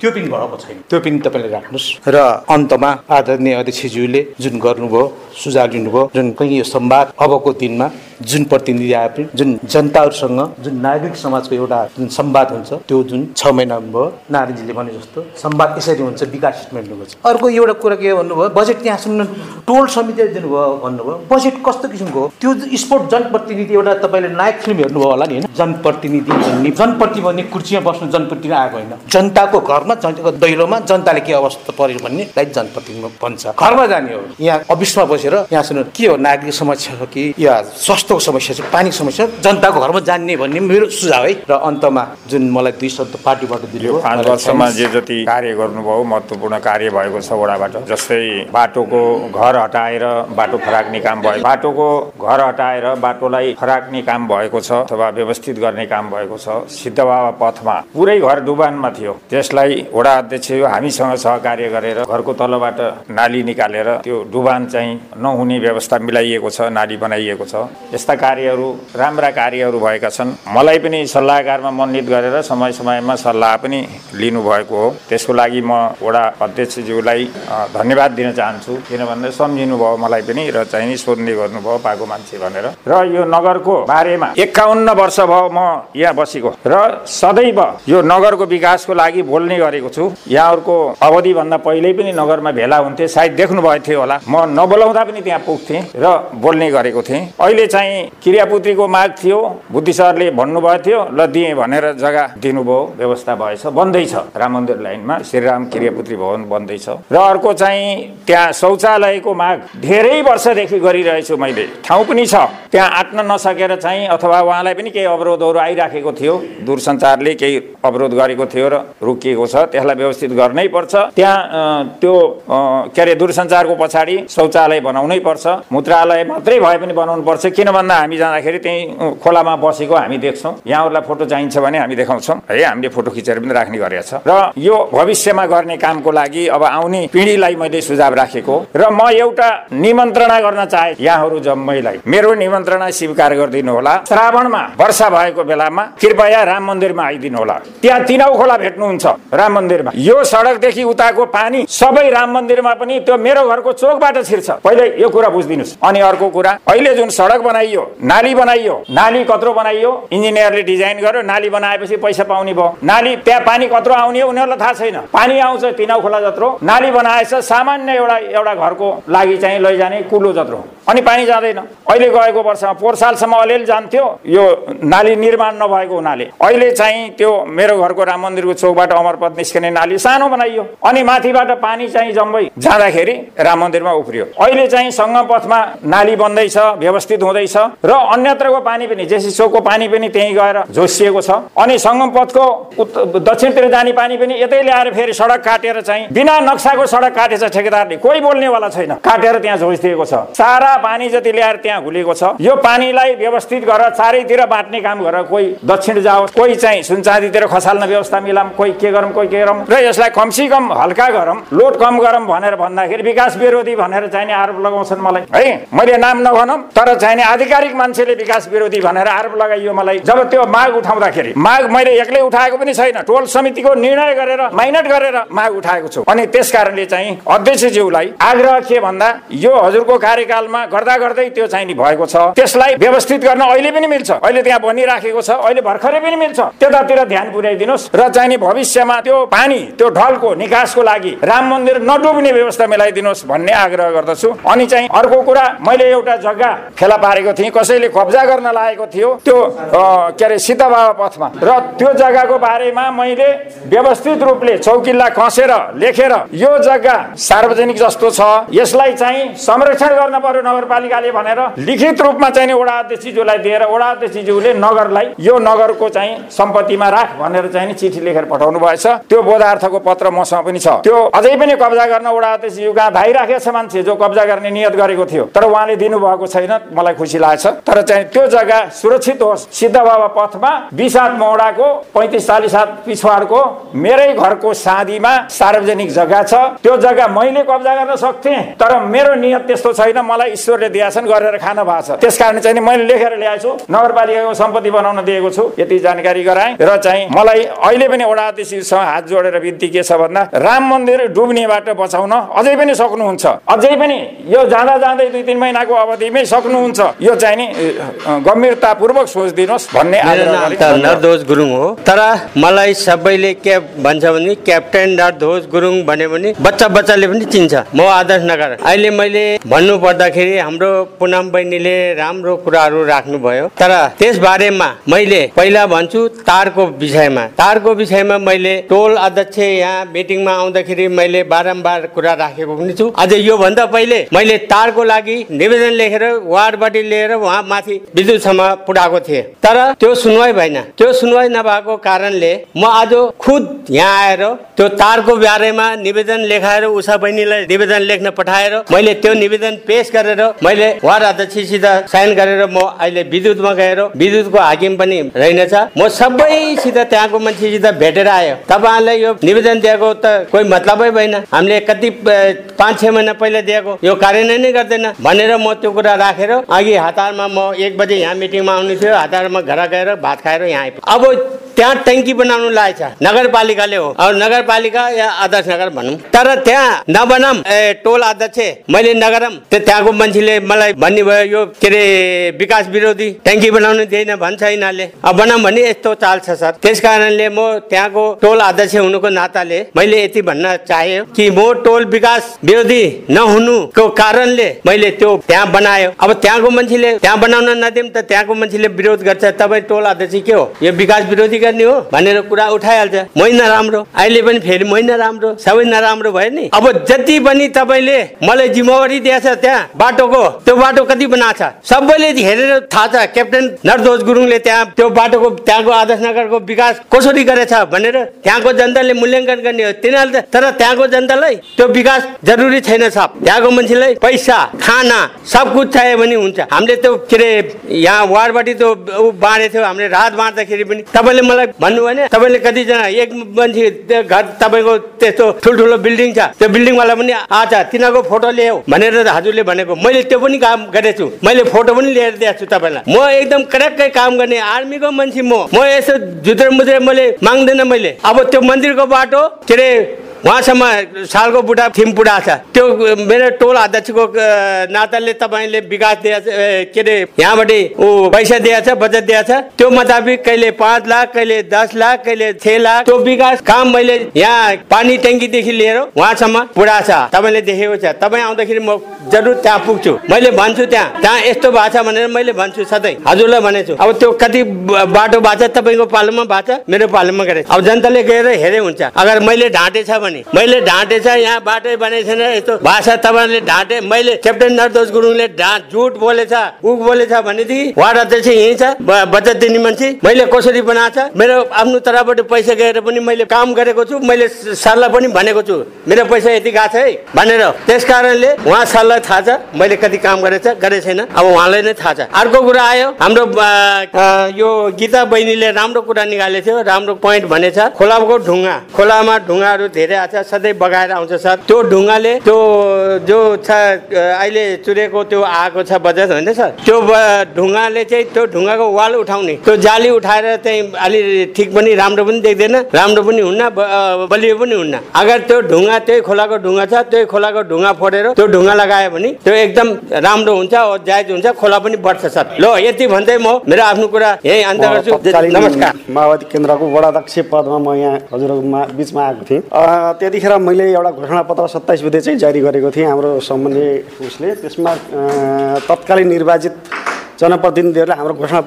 त्यो पनि भएको छैन। त्यो पनि तपाईँले राख्नुहोस्। र अन्तमा आदरणीय अध्यक्षज्यूले जुन गर्नुभयो सुझाव दिनुभयो जुन कहीँ यो संवाद अबको दिनमा जुन प्रतिनिधि आए पनि जुन जनताहरूसँग जुन नागरिक समाजको एउटा जुन संवाद हुन्छ त्यो जुन छ महिना भयो नारायणजीले भने जस्तो संवाद यसरी हुन्छ विकास हुन्छ अर्को एउटा कुरा के भन्नुभयो बजेट त्यहाँसम्म टोल समितिले दिनुभयो भन्नुभयो बजेट कस्तो किसिमको त्यो स्पोर्ट जनप्रतिनिधि एउटा तपाईँले नायक फिल्म हेर्नुभयो होला नि होइन? जनप्रतिनिधि भन्ने जनप्रति भन्ने कुर्सीमा बस्नु जनप्रतिनिधि आएको होइन। जनताको घरमा जनताको दैलोमा जनताले के अवस्था पर्यो भन्नेलाई जनप्रतिनिधि भन्छ। घरमा जाने हो। यहाँ अफिसमा बसेर यहाँसँग के हो नागरिक समस्या हो कि या स्वास्थ्यको समस्या छ पानीको समस्या जनताको घरमा जान्ने भन्ने मेरो सुझाव है। र अन्तमा जुन मलाई दुई शब्द पार्टीबाट दिनुभयो पाँच वर्षमा। जे जति कार्य गर्नुभयो महत्त्वपूर्ण कार्य भएको छ वडाबाट। जस्तै बाटोको घर हटाएर बाटो फराक्ने काम भयो बाटोको घर हटाएर बाटोलाई फराक्ने काम भएको छ अथवा व्यवस्थित गर्ने काम भएको छ सिद्धबाबा पथमा पुरै घर डुबानमा थियो। त्यसलाई वडा अध्यक्ष हामीसँग सहकार्य गरेर घरको तलबाट नाली निकालेर त्यो डुबान चाहिँ नहुने व्यवस्था मिलाइएको छ नाली बनाइएको छ। यस्ता कार्यहरू राम्रा कार्यहरू भएका छन्। मलाई पनि सल्लाहकारमा मनोनित गरेर समय समयमा सल्लाह पनि लिनुभएको हो। त्यसको लागि म वडा अध्यक्षज्यूलाई धन्यवाद दिन चाहन्छु। किनभने सम्झिनु भयो मलाई पनि र चाहिँ सोध्ने गर्नुभयो पाएको मान्छे भनेर। र यो नगरको बारेमा एकाउन्न वर्ष भयो म यहाँ बसेको। र सदैव यो नगरको विकासको लागि बोल्ने गरेको छु। यहाँहरूको अवधिभन्दा पहिल्यै पनि नगरमा भेला हुन्थे। सायद देख्नुभएको थियो होला। म नबोलाउँदा पनि त्यहाँ पुग्थेँ र बोल्ने गरेको थिएँ। अहिले चाहिँ चाहिँ क्रियापुत्रीको माग थियो बुद्धि सरले भन्नुभएको थियो ल दिएँ भनेर जग्गा दिनुभयो व्यवस्था भएछ बन्दैछ। राम मन्दिर लाइनमा श्रीराम क्रियापुत्री भवन बन्दैछ। र अर्को चाहिँ त्यहाँ शौचालयको माग धेरै वर्षदेखि गरिरहेछु मैले। ठाउँ पनि छ। त्यहाँ आँट्न नसकेर चाहिँ अथवा उहाँलाई पनि केही अवरोधहरू आइराखेको थियो। दूरसञ्चारले केही अवरोध गरेको थियो र रोकिएको छ। त्यसलाई व्यवस्थित गर्नै पर्छ। त्यहाँ त्यो के अरे दूरसञ्चारको पछाडि शौचालय बनाउनै पर्छ। मूत्रालय मात्रै भए पनि बनाउनु पर्छ किन भन्दा हामी जाँदाखेरि त्यहीँ खोलामा बसेको हामी देख्छौँ। यहाँहरूलाई फोटो चाहिन्छ भने हामी देखाउँछौँ। है हामीले फोटो खिचेर पनि राख्ने गरेका छ र यो भविष्यमा गर्ने कामको लागि अब आउने पिँढीलाई मैले सुझाव राखेको। र म एउटा निमन्त्रणा गर्न चाहे यहाँहरू जम्मैलाई। मेरो निमन्त्रणा स्वीकार गरिदिनु होला। श्रावणमा वर्षा भएको बेलामा कृपया राम मन्दिरमा आइदिनु होला। त्यहाँ तिनौ खोला भेट्नुहुन्छ राम मन्दिरमा। यो सडकदेखि उताको पानी सबै राम मन्दिरमा पनि त्यो मेरो घरको चोकबाट छिर्छ। पहिले यो कुरा बुझिदिनुहोस्। अनि अर्को कुरा अहिले जुन सडक बनाइयो नाली बनाइयो नाली कत्रो बनाइयो इन्जिनियरले डिजाइन गर्यो नाली बनाएपछि पैसा पाउने भयो। नाली त्यहाँ पानी कत्रो आउने उनीहरूलाई थाहा छैन। पानी आउँछ तिनौ खोला जत्रो। नाली बनाएछ सामान्य एउटा एउटा घरको लागि चाहिँ लैजाने कुलो जत्रो। अनि पानी जाँदैन। अहिले गएको वर्षमा पोहोर सालसम्म अलिअलि जान्थ्यो यो नाली निर्माण नभएको हुनाले। अहिले चाहिँ त्यो मेरो घरको राम मन्दिरको चौकबाट अमरपथ निस्कने नाली सानो बनाइयो। अनि माथिबाट पानी चाहिँ जम्मै जाँदाखेरि राम मन्दिरमा उफ्रियो। अहिले चाहिँ सङ्गम पथमा नाली बन्दैछ व्यवस्थित हुँदैछ। र अन्यत्रको पानी पनि जेसी चोकको पानी पनि त्यहीँ गएर झोसिएको छ। अनि सङ्गम पथको दक्षिणतिर जाने पानी पनि यतै ल्याएर फेरि सडक काटेर चाहिँ बिना नक्साको सडक काटेछ ठेकेदारले। कोही बोल्नेवाला छैन। काटेर त्यहाँ झोसिदिएको छ। सारा पानी जति ल्याएर त्यहाँ घुलेको छ। यो पानीलाई व्यवस्थित गरेर चारैतिर बाँट्ने काम गरेर कोही दक्षिण जाओस् कोही चाहिँ सुनचाँदीतिर खसाल्न व्यवस्था मिलाम कोही के गरौँ कोही के गरौँ। र यसलाई कमसी कम हल्का गरौँ लोड कम गरौँ भनेर भन्दाखेरि विकास विरोधी भनेर चाहिने आरोप लगाउँछन् मलाई। है मैले नाम नभनौँ तर चाहिने आधिकारिक मान्छेले विकास विरोधी भनेर आरोप लगाइयो मलाई। जब त्यो माग उठाउँदाखेरि माग मैले एक्लै उठाएको पनि छैन। टोल समितिको निर्णय गरेर माइनट गरेर माग उठाएको छु। अनि त्यस कारणले चाहिँ अध्यक्षज्यूलाई आग्रह के भन्दा यो हजुरको कार्यकालमा गर्दा गर्दै त्यो चाहिँ भएको छ। त्यसलाई व्यवस्थित गर्न अहिले पनि मिल्छ। अहिले त्यहाँ बनिराखेको छ। अहिले भर्खरै पनि मिल्छ। त्यतातिर ध्यान पुर्याइदिनुहोस्। र चाहिँ नि भविष्यमा त्यो पानी त्यो ढलको निकासको लागि राम मन्दिर नडुब्ने व्यवस्था मिलाइदिनुहोस् भन्ने आग्रह गर्दछु। अनि चाहिँ अर्को कुरा मैले एउटा जग्गा फेला पारेको थिएँ। कसैले कब्जा गर्न लागेको थियो त्यो के अरे सीता बाबा पथमा र त्यो जग्गाको बारेमा मैले व्यवस्थित रूपले चौकिल्ला कसेर लेखेर यो जग्गा सार्वजनिक जस्तो छ। यसलाई चाहिँ संरक्षण गर्न पर्यो नगरपालिकाले भनेर लिखित रूपमा चाहिँ वडा अध्यक्षज्यूलाई दिएर वडा अध्यक्षज्यूले नगरलाई यो नगरको चाहिँ सम्पत्तिमा राख भनेर चाहिँ चिठी लेखेर पठाउनु भएछ। त्यो बोधार्थको पत्र मसँग पनि छ। त्यो अझै पनि कब्जा गर्न वडा अध्यक्षज्यू कहाँ धाइराखेको छ मान्छे जो कब्जा गर्ने नियत गरेको थियो। तर उहाँले दिनुभएको छैन। मलाई खुसी लागेछ। तर चाहिँ त्यो जग्गा सुरक्षित होस्। सिद्ध बाबा पथमा बिस हात मौडाको पैँतिस चालिस हात पिछवाडको मेरै घरको साँधीमा सार्वजनिक जग्गा छ। त्यो जग्गा मैले कब्जा गर्न सक्थेँ तर मेरो नियत त्यस्तो छैन। मलाई ईश्वरले दिएछन् गरेर खान भएको छ। त्यस कारण चाहिँ मैले लेखेर ल्याएको छु। नगरपालिकाको सम्पत्ति बनाउन दिएको छु। यति जानकारी गराएँ र चाहिँ मलाई अहिले पनि वडा अध्यक्षसँग हात जोडेर बिन्ती के छ भन्दा राम मन्दिर डुब्नेबाट बचाउन अझै पनि सक्नुहुन्छ। अझै पनि यो जाँदा जाँदै दुई तिन महिनाको अवधिमै सक्नुहुन्छ। यो चाहिँ नि गम्भीरतापूर्वक सोचिदिनुहोस् भन्ने नरदोज गुरुङ हो। तर मलाई सबैले के भन्छ भने क्याप्टेन नरदोज गुरुङ भन्यो भने बच्चा बच्चाले पनि चिन्छ। म आदर्श नगर। अहिले मैले भन्नु पर्दाखेरि हाम्रो पुनम बहिनीले राम्रो कुराहरू राख्नुभयो। तर त्यस बारेमा मैले पहिला भन्छु तारको विषयमा। तारको विषयमा मैले टोल अध्यक्ष यहाँ मिटिङमा आउँदाखेरि मैले बारम्बार कुरा राखेको पनि छु। अझै योभन्दा पहिले मैले तारको लागि निवेदन लेखेर वार्डबाट लिएर उहाँ माथि विद्युतसम्म पुऱ्याएको थिएँ। तर त्यो सुनवाई भएन। त्यो सुनवाई नभएको कारणले म आज खुद यहाँ आएर त्यो तारको बारेमा निवेदन लेखाएर उषा बहिनीलाई निवेदन लेख्न पठाएर मैले त्यो निवेदन पेश गरेर मैले वार्ड अध्यक्षसित साइन गरेर म अहिले विद्युतमा गएर विद्युतको हाकिम पनि रहेनछ। म सबैसित त्यहाँको मान्छेसित भेटेर आयो। तपाईँहरूलाई यो निवेदन दिएको त कोही मतलबै भएन। हामीले कति पाँच छ महिना पहिला दिएको। यो कार्यान्वयन नै गर्दैन। भनेर म त्यो कुरा राखेर अघि हतारमा म एक बजे यहाँ मिटिङमा आउनु थियो हतारमा घर गएर भात खाएर यहाँ आइपुगेँ। अब त्यहाँ ट्याङ्की बनाउनु लागेछ नगरपालिकाले हो। अब नगरपालिका या आदर्श नगर भनौँ। तर त्यहाँ नबनाम ए टोल अध्यक्ष मैले नगरम। त्यो त्यहाँको मान्छेले मलाई भन्नुभयो यो के अरे विकास विरोधी ट्याङ्की बनाउनु दिएन भन्छ यिनीहरूले। अब बनाऊँ भने यस्तो चाल छ सर। त्यस कारणले म त्यहाँको टोल अध्यक्ष हुनुको नाताले मैले यति भन्न चाहे कि म टोल विकास विरोधी नहुनुको कारणले मैले त्यो त्यहाँ बनायो। अब त्यहाँको मान्छेले त्यहाँ बनाउन नदिउँ त त्यहाँको मान्छेले विरोध गर्छ। तपाईँ टोल अध्यक्ष के हो? यो विकास विरोधी गर्ने हो भनेर कुरा उठाइहाल्छ। मै नराम्रो। अहिले पनि फेरि मै नराम्रो। सबै नराम्रो भयो नि। अब जति पनि तपाईँले मलाई जिम्मेवारी दिएछ त्यहाँ बाटोको त्यो बाटो कति बनाएको छ? सबैले हेरेर थाहा छ। क्याप्टेन नरदोज गुरुङले त्यहाँ त्यो बाटोको त्यहाँको आदर्श नगरको विकास कसरी गरेछ भनेर त्यहाँको जनताले मूल्याङ्कन गर्ने हो। तिनीहरूले तर त्यहाँको जनतालाई त्यो विकास जरुरी छैन सब त्यहाँको मान्छेलाई पैसा खाना सब कुछ चाहियो भने हुन्छ। हामीले त्यो के अरे यहाँ वार्डबाट त्यो ऊ बाँडेको थियो। हामीले रात बाँड्दाखेरि पनि तपाईँले मलाई भन्नु भने तपाईँले कतिजना एक मान्छे त्यो घर तपाईँको त्यस्तो ठुल्ठुलो बिल्डिङ छ। त्यो बिल्डिङवाला पनि आज तिनीहरूको फोटो ल्याऊ भनेर हजुरले भनेको। मैले त्यो पनि काम गरेको छु मैले फोटो पनि लिएर दिएको छु तपाईँलाई। म एकदम कडक्कै काम गर्ने आर्मीको मान्छे म। म यसो झुद्रे मुद्रे मैले माग्दैन मैले। अब त्यो मन्दिरको बाटो के अरे उहाँसम्म सालको बुढा थिम बुढा छ। त्यो मेरो टोल अध्यक्षको नाताले तपाईँले विकास दिएछ के अरे यहाँबाट ऊ पैसा दिएछ बजेट दिएछ त्यो मुताबिक कहिले पाँच लाख कहिले दस लाख कहिले छ लाख। त्यो विकास काम मैले यहाँ पानी ट्याङ्कीदेखि लिएर उहाँसम्म पुरा छ। तपाईँले देखेको छ। तपाईँ आउँदाखेरि म जरुर त्यहाँ पुग्छु। मैले भन्छु त्यहाँ। त्यहाँ यस्तो भएको छ भनेर मैले भन्छु सधैँ। हजुरलाई भनेको छु अब त्यो कति बाटो भएको छ तपाईँको पालोमा भएको छ मेरो पालोमा छ। अब जनताले गएर हेरे हुन्छ। अगर मैले ढाँटेछ भने मैले ढाँटेछ यहाँ बाटो बनेको छैन। यस्तो भाषा तपाईँले ढाँटे मैले क्याप्टेन नरदोष गुरुङले ढाँट झुट बोलेछ ऊ बोलेछ भनेदेखि वार्ड अध्यक्ष यहीँ छ बचत दिने मान्छे। मैले कसरी बनाएको छ? मेरो आफ्नो तर्फबाट पैसा गएर पनि मैले काम गरेको छु। मैले सरलाई पनि भनेको छु। मेरो पैसा यति गएको छ है भनेर। त्यस कारणले उहाँ सरलाई थाहा छ मैले कति काम गरेछ गरेको छैन। अब उहाँलाई नै थाहा छ। अर्को कुरा आयो हाम्रो यो गीता बहिनीले राम्रो कुरा निकालेको थियो राम्रो पोइन्ट भनेछ खोलाको ढुङ्गा। खोलामा ढुङ्गाहरू धेरै आएको छ सधैँ बगाएर आउँछ सर। त्यो ढुङ्गाले त्यो जो छ अहिले चुरेको त्यो आएको छ बजेट होइन सर? त्यो ढुङ्गाले चाहिँ त्यो ढुङ्गाको वाल उठाउने। त्यो जाली उठाएर चाहिँ अलि ठिक पनि राम्रो पनि देख्दैन राम्रो पनि हुन्न बलियो पनि हुन्न। अगर त्यो ढुङ्गा त्यही खोलाको ढुङ्गा छ त्यही खोलाको ढुङ्गा फोडेर त्यो ढुङ्गा लगायो भने त्यो एकदम राम्रो हुन्छ जायज हुन्छ खोला पनि बढ्छ सर। ल यति भन्दै म मेरो आफ्नो कुरा यही अन्त गर्छु। नमस्कार। माओवादी केन्द्रको वडाध्यक्ष पदमा म यहाँ हजुरहरूमा बिचमा आएको थिएँ। त्यतिखेर मैले एउटा घोषणापत्र सत्ताइस बुधे चाहिँ जारी गरेको थिएँ हाम्रो सम्बन्धी उसले। त्यसमा तत्कालीन निर्वाचित जनप्रतिनिधिहरूले हाम्रो घोषणा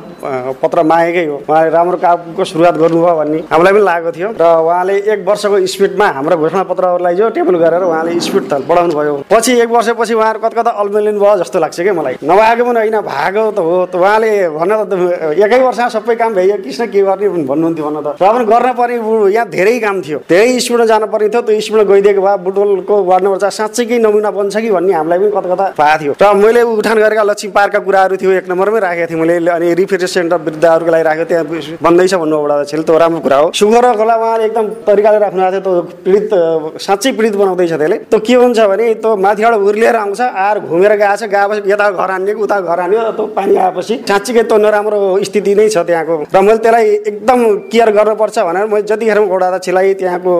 पत्र मागेकै हो। उहाँले राम्रो कामको सुरुवात गर्नुभयो भन्ने हामीलाई पनि लागेको थियो। र उहाँले एक वर्षको स्पिडमा हाम्रो घोषणा पत्रहरूलाई जो टेबल गरेर उहाँले स्पिड त बढाउनु भयो पछि एक वर्षपछि उहाँहरू कता कता अल्मेलिनु भयो जस्तो लाग्छ क्या मलाई। नभएको पनि होइन भएको त हो। त उहाँले भन्न त एकै वर्षमा सबै काम भइयो किन के गर्ने भन्नुहुन्थ्यो भन्न त। र पनि गर्न पर्ने यहाँ धेरै काम थियो। धेरै स्पिडमा जानु पर्ने थियो त्यो स्पिडमा गइदिएको भए बुटोलको वार्ड नम्बर चार साँच्चैकै नमुना बन्छ कि भन्ने हामीलाई पनि कता कता भएको थियो। र मैले उठान गरेका लक्ष्मी पार्कका कुराहरू थियो एक नम्बरमै राखेको थिएँ मैले। अनि रिफ्रेस सेन्टर वृद्धहरूको लागि राखेको त्यहाँ बन्दैछ भन्नु एउटा छिल त्यो राम्रो कुरा हो। सुगर खोला उहाँले एकदम तरिकाले राख्नु भएको थियो। त्यो पीडित साँच्चै पीडित बनाउँदैछ त्यसले। त्यो के हुन्छ भने त्यो माथिबाट उर्लिएर आउँछ। आएर घुमेर गएको छ। गएपछि यता घर हान्नेको उता घर हान्यो। त्यो पानी आएपछि साँच्चीकै त्यो नराम्रो स्थिति नै छ त्यहाँको। र मैले त्यसलाई एकदम केयर गर्नुपर्छ भनेर मैले जतिखेर एउटा छिलाई त्यहाँको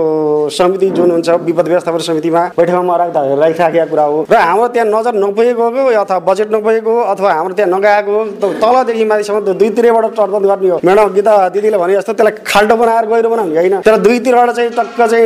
समिति जुन हुन्छ विपद व्यवस्थापन समितिमा बैठकमा राख्दा राखिराखेका कुरा हो। र हाम्रो त्यहाँ नजर नपुगेको अथवा बजेट नपुगेको अथवा हाम्रो त्यहाँ नगएको त तलदेखि माथिसम्म त्यो दुईतिरबाट तटबन्ध गर्ने हो म्याडम गीता दिदीले भने जस्तो त्यसलाई खाल्टो बनाएर गहिरो बनाउने होइन तर दुईतिरबाट चाहिँ टक्क चाहिँ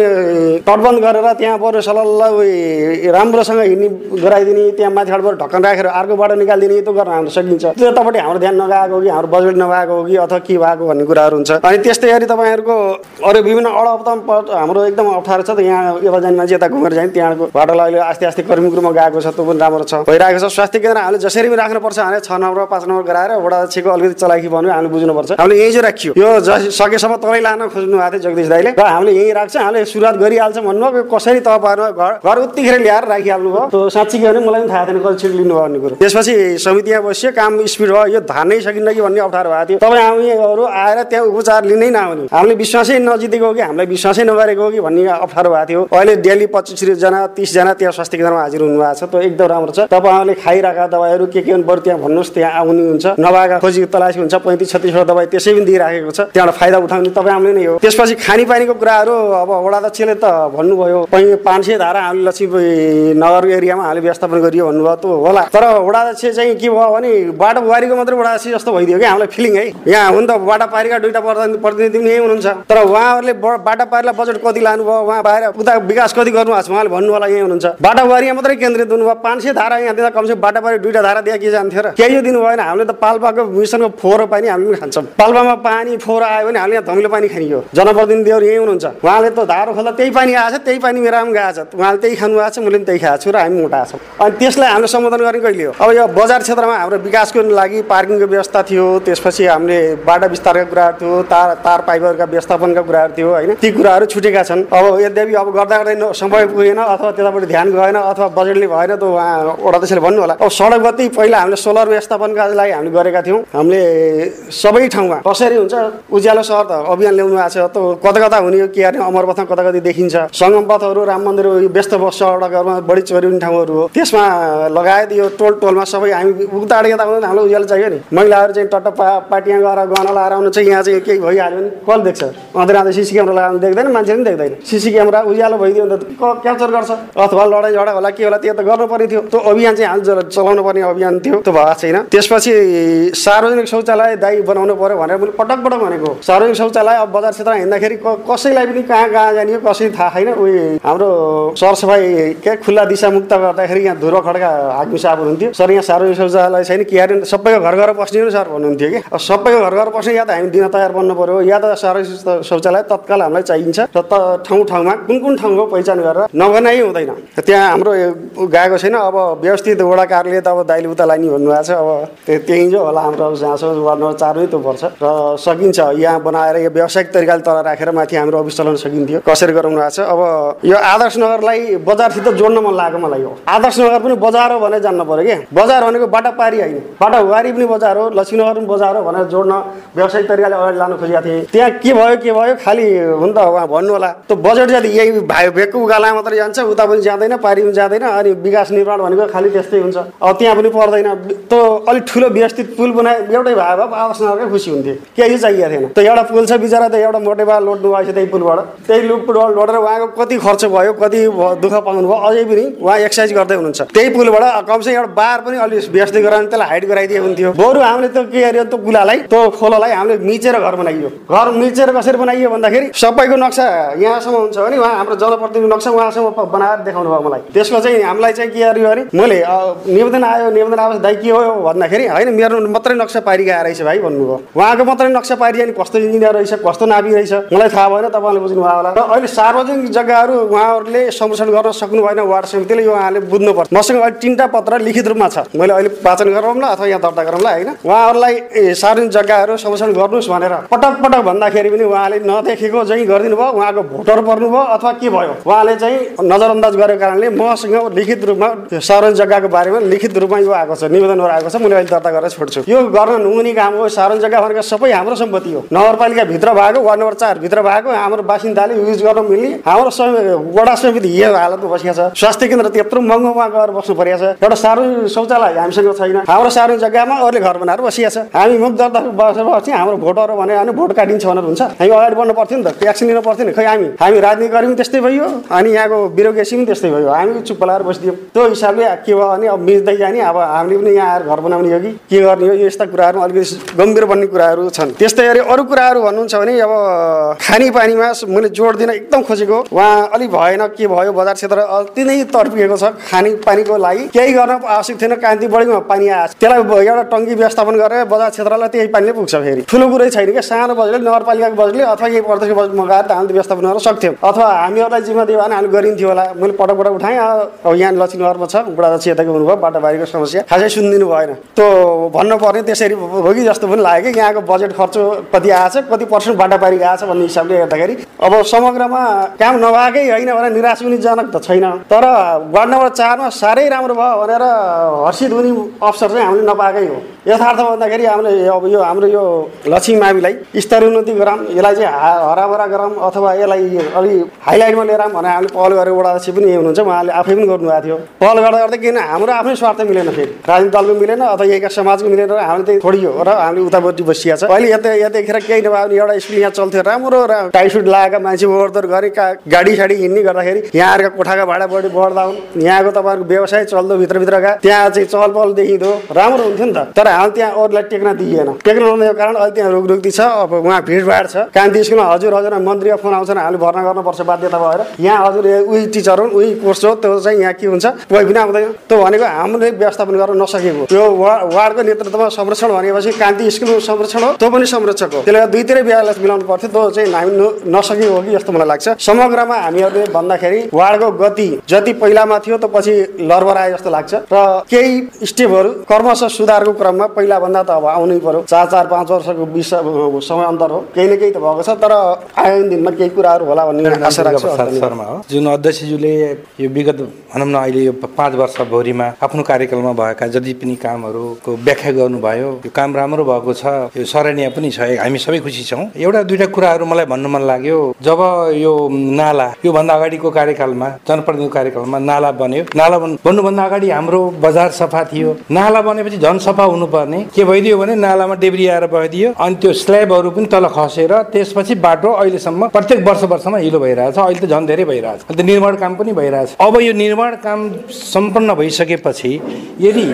तटबन्ध गरेर त्यहाँ बरु सलल्ल उयो राम्रोसँग हिँड्ने गराइदिने त्यहाँ माथिबाट ढक्कन राखेर अर्को बाटो निकालिदिने त्यो गर्न हाम्रो सकिन्छ त्यतापट्टि हाम्रो ध्यान नगएको हो कि हाम्रो बजेट नभएको हो कि अथवा के भएको भन्ने कुराहरू हुन्छ अनि त्यस्तै गरी तपाईँहरूको अरू विभिन्न अडपतम हाम्रो एकदम अप्ठ्यारो छ त यहाँ यता जाने मान्छे यता घुमेर जाने त्यहाँको बाटोलाई अहिले आस्ते आस्ते कर्मीकुरोमा गएको छ त्यो पनि राम्रो छ भइरहेको छ स्वास्थ्य केन्द्र हामीले जसरी पनि राख्नुपर्छ भने छ नम्बर पाँच नम्बर गराएर वडा अध्यक्षको अलिकति चलाखी भन्यो हामीले बुझ्नुपर्छ। हामीले यहीँ चाहिँ राखियो। यो जस सकेसम्म तलै लान खोज्नु भएको थियो जगदीश दाईले। र हामीले यहीँ राख्छ हामीले सुरुवात गरिहाल्छौँ भन्नुभयो। कसरी तपाईँहरू घर घर उत्तिखेर ल्याएर राखिहाल्नु भयो त्यो साँच्ची के भने मलाई पनि थाहा थिएन कति छिटो लिनुभयो भन्ने कुरो। त्यसपछि समिति यहाँ बस्यो काम स्पिड भयो। यो धान्नै सकिन्न कि भन्ने अप्ठ्यारो भएको थियो। तपाईँ हामीहरू आएर त्यहाँ उपचार लिनै नआउने। हामीले विश्वासै नजितेको हो कि हामीलाई विश्वासै नगरेको हो कि भन्ने अप्ठ्यारो भएको थियो। अहिले डेली पच्चिसजना तिसजना त्यहाँ स्वास्थ्य केन्द्रमा हाजिर हुनुभएको छ। त्यो एकदम राम्रो छ। तपाईँहरूले खाइरहेका दबाईहरू के के बरु त्यहाँ भन्नुहोस् त्यहाँ हुनुहुन्छ नभएका खोजी तलासी हुन्छ पैँतिस छत्तिसवटा दबाई त्यसै पनि दिइराखेको छ। त्यहाँबाट फाइदा उठाउने तपाईँ हामीले नै हो। त्यसपछि खानेपानीको कुराहरू अब वडाध्यक्षले त भन्नुभयो पाँच सय धारा हामीले लक्ष्मी नगर एरियामा हामीले व्यवस्थापन गरियो भन्नुभयो त होला। तर वडाध्यक्ष चाहिँ के भयो भने बाटो बुहारीको मात्रै वडाध्यक्ष जस्तो भइदियो कि हामीलाई फिलिङ है। यहाँ हुन त बाटा पारीका दुईवटा प्रतिनिधि पनि यही हुनुहुन्छ। तर उहाँहरूले बाटा पारीलाई बजेट कति लानुभयो उहाँ बाहिर उता विकास कति गर्नुभएको छ उहाँले भन्नु होला यही हुनुहुन्छ। बाटा बुहारीमा मात्रै केन्द्रित हुनुभयो। पाँच सय धारा यहाँ दिँदा बाटा पारी दुईवटा धारा दिए के जान्थ्यो र। केही दिनु भएन हामीले त पाल्पाको मिसनको फोहोर पानी हामी पनि खान्छौँ। पाल्पामा पानी फोहोर आयो भने हामीले यहाँ धमिलो पानी खानियो जनप्रतिनिधिहरू यही हुनुहुन्छ। उहाँले त धारो खोल्दा त्यही पानी आएछ त्यही पानी मेरो पनि गएको छ। उहाँले त्यही खानु भएको छ मैले पनि त्यही खाएको छु र हामी मोटा छौँ। अनि त्यसलाई हामीले सम्बोधन गर्ने कहिले हो? अब यो बजार क्षेत्रमा हाम्रो विकासको लागि पार्किङको व्यवस्था थियो त्यसपछि हामीले बाटा विस्तारका कुराहरू थियो तार तार पाइपहरूका व्यवस्थापनका कुराहरू थियो होइन? ती कुराहरू छुटेका छन्। अब यद्यपि अब गर्दा गर्दै समय पुगेन अथवा त्यतापट्टि ध्यान गएन अथवा बजेटले भएन त उहाँ वडाध्यक्षले भन्नु होला। अब सडक बत्ती पहिला हामीले सोलर व्यवस्थापनका लागि हामीले गरेका थियौँ। हामीले सबै ठाउँमा। कसरी हुन्छ? उज्यालो सहर त अभियान ल्याउनु भएको छ। त कता कता हुने के गर्ने? अमरपथमा कता कति देखिन्छ? सङ्गम पथहरू राम मन्दिर व्यस्त बस सडकहरूमा बढी चोरी हुने ठाउँहरू हो। त्यसमा लगायत यो टोल टोलमा सबै हामी उता यता आउँदा हामीलाई उज्यालो चाहियो नि। महिलाहरू चाहिँ टट्ट पा पाटिया गएर गहना लगाएर आउनु चाहिँ यहाँ चाहिँ केही भइहाल्यो भने कसले देख्छ? अँध्र आँदै सिसी क्यामेरा लगाउनु देख्दैन मान्छे पनि देख्दैन। सिसी क्यामेरा उज्यालो भइदियो भने त। क्याप्चर गर्छ। अथवा लडाइँ झगडा होला के होला त्यो त गर्नु पर्ने थियो। त्यो अभियान चाहिँ हामी चलाउनु पर्ने अभियान थियो। त्यो भएको छैन। त्यसपछि सार्वजनिक शौचालय दायी बनाउनु पर्यो भनेर मैले पटक पटक भनेको। सार्वजनिक शौचालय अब बजार क्षेत्रमा हिँड्दाखेरि कसैलाई पनि कहाँ कहाँ जाने कसै थाहा छैन। उयो हाम्रो सरसफाइ के खुल्ला दिशा मुक्त गर्दाखेरि यहाँ धुरो खड्का हाक्नु साहब हुनुहुन्थ्यो। सर यहाँ सार्वजनिक शौचालय छैन के अरे सबैको घर घर पस्ने हो सर भन्नुहुन्थ्यो कि। अब सबैको घर घर पस्ने या त हामी दिन तयार बन्नु पर्यो या त सार्वजनिक शौचालय तत्काल हामीलाई चाहिन्छ। र त ठाउँ ठाउँमा कुन कुन ठाउँको पहिचान गरेर नबनाइ हुँदैन। त्यहाँ हाम्रो गएको छैन। अब व्यवस्थित वडा कार्यालय त अब दाइले उता लाने भन्नुभएको छ। अब त्यही जो होला हाम्रो अब जहाँसम्म वार्ड नम्बर चारमै त्यो पर्छ। र सकिन्छ यहाँ बनाएर यो व्यावसायिक तरिकाले तल राखेर माथि हाम्रो अफिस चलाउन सकिन्थ्यो। कसरी गराउनु भएको छ? अब यो आदर्श नगरलाई बजारसित जोड्न मन लागेको मलाई हो आदर्श नगर पनि बजार हो भनेर जान्नु पऱ्यो क्या। बजार भनेको बाटा पारी होइन। बाटा हुवारी पनि बजार हो लक्ष्मीनगर पनि बजार हो भनेर जोड्न व्यावसायिक तरिकाले अगाडि लानु खोजेको थिएँ। त्यहाँ के भयो के भयो? खालि हुन त उहाँ भन्नु होला। त्यो बजेट जति यही भाइ भेगको उकाला मात्रै जान्छ उता पनि जाँदैन पारी पनि जाँदैन अनि विकास निर्माण भनेको खालि त्यस्तै हुन्छ। अब त्यहाँ पनि पर्दैन। त्यो अलिक ठुलो व्यवस्थित पुल बनाए एउटै भए भए नगरकै खुसी हुन्थ्यो केही चाहिएको थिएन। त एउटा पुल छ बिचरा त एउटा मोटेबा लोड्नु भएको छ त्यही पुलबाट। त्यही लुप लोडेर उहाँको कति खर्च भयो कति दुःख पाउनु भयो अझै पनि उहाँ एक्सर्साइज गर्दै हुनुहुन्छ। त्यही पुलबाट कमसेकम एउटा बार पनि अलिक व्यवस्थित गराउने त्यसलाई हाइट गराइदिए हुन्थ्यो। बरु हामीले त्यो के अरे त्यो कुलालाई त्यो खोलालाई हामीले मिचेर घर बनाइयो। घर मिचेर कसरी बनाइयो भन्दाखेरि सबैको नक्सा यहाँसम्म हुन्छ भने उहाँ हाम्रो जनप्रतिनिधि नक्सा उहाँसम्म बनाएर देखाउनु भयो मलाई। त्यसको चाहिँ हामीलाई चाहिँ के अरे भने मैले निवेदन आयो निवेदन आएपछि दाइ के हो भन्दाखेरि होइन मेरो मात्रै नक्सा आएर रहेछ भाइ भन्नुभयो। उहाँको मात्रै नक्सा पारी अनि कस्तो इन्जिनियर रहेछ कस्तो नापी रहेछ मलाई थाहा भएन तपाईँले बुझ्नुभयो होला। र अहिले सार्वजनिक जग्गाहरू उहाँहरूले संरक्षण गर्न सक्नु भएन वार्ड समितिले यो उहाँले बुझ्नुपर्छ। मसँग अहिले तिनवटा पत्र लिखित रूपमा छ। मैले अहिले वाचन गरौँला अथवा यहाँ दर्ता गरौँला होइन? उहाँहरूलाई सार्वजनिक जग्गाहरू संरक्षण गर्नुहोस् भनेर पटक पटक भन्दाखेरि पनि उहाँले नदेखेको चाहिँ गरिदिनु भयो उहाँको भोटर पर्नुभयो अथवा के भयो? उहाँले चाहिँ नजरअन्दाज गरेको कारणले मसँग लिखित रूपमा सार्वजनिक जग्गाको बारेमा लिखित रूपमा यो आएको छ निवेदनहरू आएको छ मैले अहिले दर्ता गरेर छोड्छु। यो गर्न नहुने काम हो सार्वजनिक जग्गा भनेको सबै हाम्रो सम्पत्ति हो। नगरपालिका भित्र भएको वार्ड नम्बर चार भित्र भएको हाम्रो बासिन्दाले युज गर्न मिल्ने हाम्रो वडा समिति यो हालतमा बसिएको छ। स्वास्थ्य केन्द्र त्यत्रो महँगोमा गएर बस्नु परेको छ। एउटा सार्वजनिक शौचालय हामीसँग छैन। हाम्रो सार्वजनिक जग्गामा अरूले घर बनाएर बसिएको छ। हामी मुख दर्ता बसेर बस्छ हाम्रो भोटहरू भने अनि भोट काटिन्छ भनेर हुन्छ। हामी अगाडि बढ्नु पर्थ्यो नि त ट्याक्स लिनु पर्थ्यो नि खै हामी। हामी राजनीति गऱ्यौँ पनि त्यस्तै भयो अनि यहाँको ब्युरोक्रेसी पनि त्यस्तै भयो। हामी चुप्प लगाएर बसिदियौँ। त्यो हिसाबले के भयो भने अब मिच्दै जाने अब हामीले पनि यहाँ आएर घर बनाउने हो कि? के गर्ने हो? यस्ता कुराहरू अलिकति गम्भीर बन्ने कुराहरू छन्। त्यस्तै गरी अरू कुराहरू भन्नुहुन्छ भने अब खानेपानीमा मैले जोड दिन एकदम खोजेको। उहाँ अलिक भएन के भयो? बजार क्षेत्र अति नै तर्पिएको छ खानेपानीको लागि। केही गर्न आवश्यक थिएन कान्ति बढीमा पानी आएको त्यसलाई एउटा टङ्की व्यवस्थापन गरेर बजार क्षेत्रलाई त्यही पानीले पुग्छ फेरि। ठुलो कुरै छैन क्या? सानो बजेटले नगरपालिकाको बजेटले अथवा यही प्रदेशको बजेट मगाएर त हामीले व्यवस्थापन गर्न सक्थ्यौँ। अथवा हामीहरूलाई जिम्मा दियो भने हामीले गरिन्थ्यो होला। मैले पटक पटक उठाएँ अब यहाँ लक्ष्मीनगरमा छ। बुढादक्ष यताको हुनुभयो बाटोबारीको समस्या। खासै सुनिदिनु भएन। त्यो भन्नुपर्ने त्यसरी हो कि जस्तो पनि लाग्यो कि यहाँको बजेट खर्च कति आएछ कति पर्सेन्ट बाटाबारी आएछ भन्ने हिसाबले हेर्दाखेरि अब समग्रमा काम नभएकै होइन भने निराश हुने जनक त छैन। तर वार्ड नम्बर चारमा साह्रै राम्रो भयो भनेर हर्षित हुने अवसर चाहिँ हामीले नपाएकै हो। यथार्थ भन्दाखेरि हामीले अब यो हाम्रो यो लक्ष्मी माविलाई स्तरोन्नति गरौँ। यसलाई चाहिँ हराभरा गरौँ अथवा यसलाई अलि हाइलाइटमा लिएर भनेर हामीले पहल गरेको वडा अध्यक्ष पनि हुनुहुन्छ। उहाँले आफै पनि गर्नुभएको थियो। पहल गर्दा गर्दै किन हाम्रो आफ्नै स्वार्थ मिलेन फेरि? राजनीतिक दलको मिलेन अथवा यहीका समाजको मिलेन र हामीले चाहिँ थोडी हो र हामीले उतापट्टि बसिया छ। अहिले यता यतिखेर केही नभए पनि एउटा स्कुल यहाँ चल्थ्यो। राम्रो र टाइट सुट लगाएका मान्छे ओहोरदोहोर गरेका गाडी साडी हिँड्ने गर्दाखेरि यहाँहरूका कोठाका भाडा बढी बढ्दा हुन्। यहाँको तपाईँहरूको व्यवसाय चल्दो भित्रभित्रका। त्यहाँ चाहिँ चहल पहल देखिँदो। राम्रो हुन्थ्यो नि त। तर हामीले त्यहाँ अरूलाई टेक्न दिइएन टेक्न नदिएको कारण अहिले त्यहाँ रोगरुग्दी छ अब उहाँ भिडभाड छ। कान्ति स्कुलमा हजुर हजुर मन्त्रीको फोन आउँछन् हामीले भर्ना गर्नुपर्छ बाध्यता भएर। यहाँ हजुर उही टिचर हुन् उही कोर्स हो त्यो चाहिँ यहाँ के हुन्छ कोही पनि आउँदैन त्यो भनेको हामीले व्यवस्थापन गर्न नसकेको। वा- वार्डको नेतृत्वमा संरक्षण भनेपछि कान्ति स्कुलको संरक्षण हो त्यो पनि संरक्षक हो। त्यसले गर्दा दुईतिरै बिहालाई मिलाउनु पर्थ्यो त्यो चाहिँ हामी नसकेको हो कि जस्तो मलाई लाग्छ। समग्रमा हामीहरूले भन्दाखेरि वार्डको गति जति पहिलामा थियो त पछि लरबराए जस्तो लाग्छ। र केही स्टेपहरू क्रमशः सुधारको क्रममा पहिला भन्दा त अब आउनै पर्यो। चार चार पाँच वर्षको विष समय अन्तर हो। केही न केही त भएको छ तर आगामी दिनमा केही कुराहरू होला भन्ने आशा राख्छु शर्मा हो। जुन अध्यक्षज्यूले यो विगत भनौँ न अहिले यो पाँच वर्ष भरिमा आफ्नो कार्यकालमा भएका जति पनि कामहरूको व्याख्या गर्नुभयो यो काम राम्रो भएको छ यो सराहनीय पनि छ हामी सबै खुसी छौँ। एउटा दुइटा कुराहरू मलाई भन्नु मन लाग्यो। जब यो नाला योभन्दा अगाडिको कार्यकालमा जनप्रतिनिधिको कार्यकालमा नाला बन्यो नाला बन् बन्नुभन्दा अगाडि हाम्रो बजार सफा थियो। नाला बनेपछि झन् सफा हुनुपर्ने के भइदियो भने नालामा डेब्री आएर बहिदियो अनि त्यो स्ल्याबहरू पनि तल खसेर त्यसपछि बाटो अहिलेसम्म प्रत्येक वर्ष वर्षमा हिलो भइरहेछ। अहिले त झन् धेरै भइरहेछ। अहिले त निर्माण काम पनि भइरहेछ। अब यो निर्माण काम सम्पन्न भइसकेपछि यदि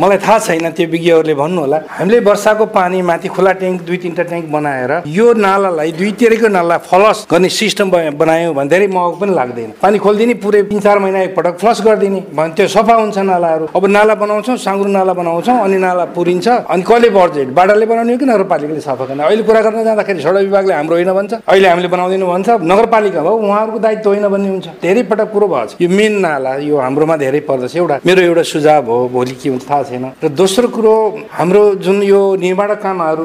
मलाई थाहा छैन त्यो विज्ञहरूले भन्नु होला हामीले वर्षाको पानी माथि खुला ट्याङ्क दुई तिनवटा ट्याङ्क बनाएर यो नालालाई दुईतिरको नाला फ्लस गर्ने सिस्टम बनायो भने धेरै महँगो पनि लाग्दैन। पानी खोलिदिने पुरै तिन चार महिना एकपटक फ्लस गरिदिने। भने त्यो सफा हुन्छ नालाहरू। अब नाला बनाउँछौँ साङ्ग्रो नाला बनाउँछौँ अनि नाला पुरिन्छ अनि कसले बजेट बाटाले बनाउने हो कि नगरपालिकाले सफा गर्ने? अहिले कुरा गर्न जाँदाखेरि सडक विभागले हाम्रो होइन भन्छ। अहिले हामीले बनाउँदैनौँ भन्छ। नगरपालिका हो उहाँहरूको दायित्व होइन भन्ने हुन्छ। धेरै पटक कुरो भएको यो मेन नाला यो हाम्रोमा धेरै पर्दछ। एउटा मेरो एउटा सुझाव हो भोलि के हुन्छ थाहा छैन। र दोस्रो कुरो हाम्रो जुन यो निर्माण कामहरू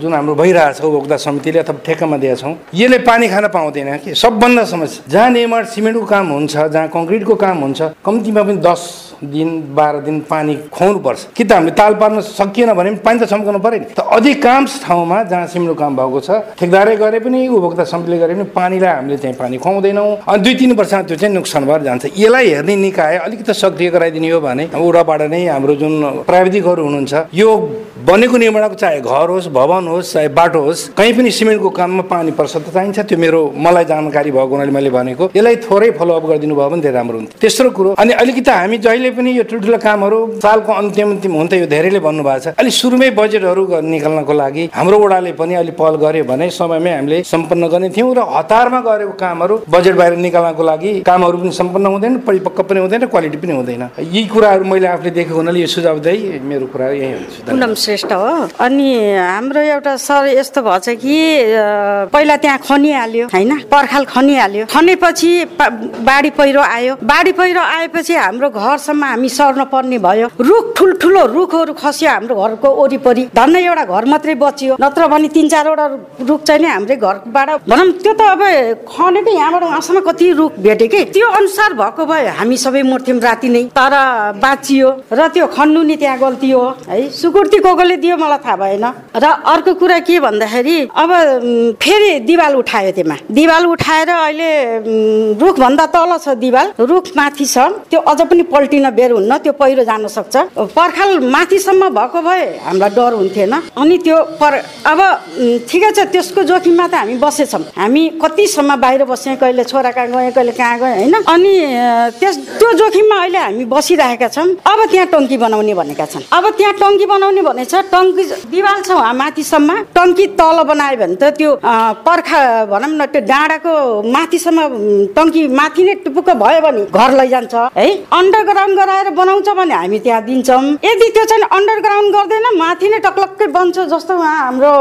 जुन हाम्रो भइरहेछ उपभोक्ता समितिले अथवा ठेक्कामा दिएका छौँ यसले पानी खान पाउँदैन कि? सबभन्दा समस्या जहाँ निर्माण सिमेन्टको काम हुन्छ जहाँ कङ्क्रिटको काम हुन्छ कम्तीमा पनि दस दिन बाह्र दिन पानी खुवाउनु पर्छ कि त हामीले ताल पार्न सकिएन भने पनि पानी त छम्काउनु पऱ्यो नि। त अधिकांश ठाउँमा जहाँ सिमेन्टको काम भएको छ ठेकदारै गरे पनि उपभोक्ता समितिले गरे पनि पानीलाई हामीले चाहिँ पानी खुवाउँदैनौँ। अनि दुई तिन वर्षमा त्यो चाहिँ नोक्सान भएर जान्छ। यसलाई हेर्ने निकाय अलिकति सक्रिय गराइदिने हो भने उडाबाट नै हाम्रो जुन प्राविधिकहरू हुनुहुन्छ यो बनेको निर्माणको चाहे घर होस् भवन होस् चाहे बाटो होस् कहीँ पनि सिमेन्टको काममा पानी पर्छ त चाहिन्छ। त्यो मेरो मलाई जानकारी भएको हुनाले मैले भनेको। यसलाई थोरै फलोअप गरिदिनु भयो भने धेरै राम्रो हुन्थ्यो। तेस्रो कुरो अनि अलिकति हामी जहिले पनि यो ठुल्ठुलो कामहरू सालको अन्तिम अन्तिम हुन्छ यो धेरैले भन्नुभएको छ। अलिक सुरुमै बजेटहरू निकाल्नको लागि हाम्रो वडाले पनि अलिक पहल गर्यो भने समयमै हामीले सम्पन्न गर्ने थियौँ र हतारमा गरेको कामहरू बजेट बाहिर निकाल्नको लागि कामहरू पनि सम्पन्न हुँदैन परिपक्व पनि हुँदैन क्वालिटी पनि हुँदैन। यी कुराहरू मैले आफूले देखेको हुनाले यो सुझाव दिई मेरो कुरा यही हुन्छ। पुनम श्रेष्ठ हो। अनि हाम्रो एउटा सर यस्तो भएछ कि पहिला त्यहाँ खनिहाल्यो होइन? पर्खाल खनिहाल्यो। खनेपछि बाढी पहिरो आयो। बाढी पहिरो आएपछि हाम्रो घरसम्म हामी सर्न पर्ने भयो। रुख ठुल्ठुलो रुखहरू खस्यो हाम्रो घरको वरिपरि। धन्न एउटा घर मात्रै बचियो। नत्र भने तिन चारवटा रुख चाहिँ नि हाम्रै घरबाट। भनौँ त्यो त अब खनेको यहाँबाट उहाँसम्म कति रुख भेट्यो कि? त्यो अनुसार भएको भए हामी सबै मर्थ्यौँ राति नै। तर बाँचियो र त्यो खन्नु नि त्यहाँ गल्ती हो है सुकुर्ती कोले दियो मलाई थाहा भएन। र अर्को कुरा के भन्दाखेरि अब फेरि दिवाल उठायो त्यसमा। दिवाल उठाएर अहिले रुखभन्दा तल छ दिवाल। रुख माथि छ। त्यो अझ पनि पल्टिन बेर हुन्न त्यो पहिरो जान सक्छ। पर्खाल माथिसम्म भएको भए हामीलाई डर हुन्थेन। अनि त्यो पर अब ठिकै छ त्यसको जोखिममा त हामी बसेछौँ। हामी कतिसम्म बाहिर बस्यौँ कहिले छोरा कहाँ गएँ कहिले कहाँ गएँ होइन? अनि त्यस त्यो जोखिममा अहिले हामी बसिरहेका छौँ। अब त्यहाँ टङ्की बनाउने भनेका छन्। अब त्यहाँ टङ्की बनाउने भनेछ टङ्की दिवाल छ माथिसम्म। टङ्की तल बनायो भने त त्यो पर्खा भनौँ न त्यो डाँडाको माथिसम्म टङ्की माथि नै टुपुक्क भयो भने घर लैजान्छ है? अन्डरग्राउन्ड गराएर बनाउँछ भने हामी त्यहाँ दिन्छौँ। यदि त्यो चाहिँ अन्डरग्राउन्ड गर्दैन माथि नै टक्लक्कै बन्छ जस्तो उहाँ हाम्रो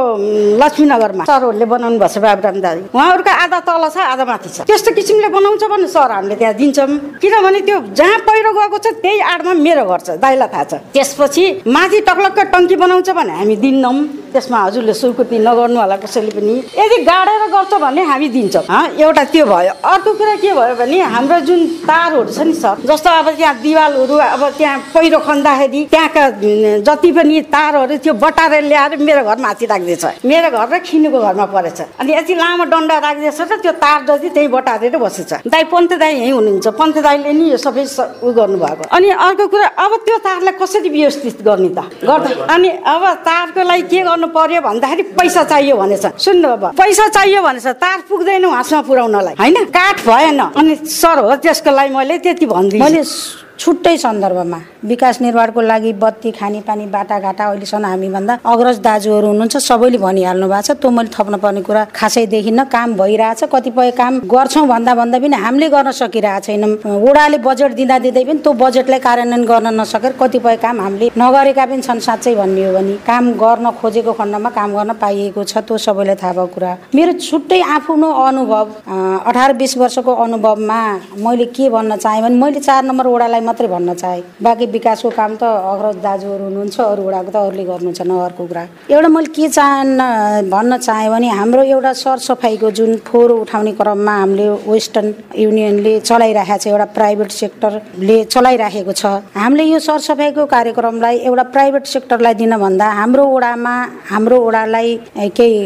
लक्ष्मीनगरमा। सरहरूले बनाउनु भएको छ बाबुराम दाई उहाँहरूको आधा तल छ आधा माथि छ। त्यस्तो किसिमले बनाउँछ भने सर हामीले त्यहाँ दिन्छौँ। किनभने त्यो जहाँ पहिरो गएको छ त्यही आडमा मेरो घर छ दाइलाई थाहा छ। त्यसपछि माथि टक्लक्क टङ्की बनाउँछ भने हामी दिन्नौँ। त्यसमा हजुरले स्वीकृति नगर्नु होला कसैले पनि। यदि गाडेर गर्छ भने हामी दिन्छौँ। एउटा त्यो भयो। अर्को कुरा के भयो भने हाम्रो जुन तारहरू छ नि सर जस्तो अब त्यहाँ दिवालहरू अब त्यहाँ पहिरो खन्दाखेरि त्यहाँका जति पनि तारहरू त्यो बटारेर ल्याएर मेरो घर माथि राख्दैछ। मेरो घर र खिनुको घरमा परेछ। अनि यति लामो डन्डा राख्दैछ र त्यो तार जति त्यहीँ बटारेर बसेछ। दाई पन्त दाई यहीँ हुनुहुन्छ। पन्त दाईले नि यो सबै उ गर्नुभएको। अनि अर्को कुरा अब त्यो तारलाई कसरी व्यवस्थित गर्ने त? गर्दा अनि अब तारको लागि के गर्नु पर्यो भन्दाखेरि पैसा चाहियो भनेछ सुन्नु अब पैसा चाहियो भनेछ तार पुग्दैन उहाँसम्म पुर्याउनलाई होइन? काठ भएन। अनि सर हो त्यसको लागि मैले त्यति भनिदिएँ। मैले छुट्टै सन्दर्भमा। विकास निर्माणको लागि बत्ती खानेपानी बाटाघाटा अहिलेसम्म हामीभन्दा अग्रज दाजुहरू हुनुहुन्छ सबैले भनिहाल्नु भएको छ। त्यो मैले थप्न पर्ने कुरा खासै देखिनँ काम भइरहेछ कतिपय काम गर्छौँ भन्दा भन्दा पनि हामीले गर्न सकिरहेको छैनौँ। वडाले बजेट दिँदा दिँदै पनि त्यो बजेटलाई कार्यान्वयन गर्न नसकेर कतिपय काम हामीले नगरेका पनि छन् साँच्चै भन्ने हो भने। काम गर्न खोजेको खण्डमा काम गर्न पाइएको छ त्यो सबैलाई थाहा भएको कुरा। मेरो छुट्टै आफ्नो अनुभव अठार बिस वर्षको अनुभवमा मैले के भन्न चाहेँ भने मैले चार नम्बर वडालाई मात्रै भन्न चाहेँ। बाँकी विकासको काम त अग्रज दाजुहरू हुनुहुन्छ अरू वडाको त अरूले गर्नुहुन्छ नगरको कुरा। एउटा मैले के चाहन्न भन्न चाहेँ भने हाम्रो एउटा सरसफाइको जुन फोहोर उठाउने क्रममा हामीले वेस्टर्न युनियनले चलाइरहेको छ एउटा प्राइभेट सेक्टरले चलाइराखेको छ। हामीले यो सरसफाइको कार्यक्रमलाई एउटा प्राइभेट सेक्टरलाई दिन भन्दा हाम्रो वडामा हाम्रो वडालाई केही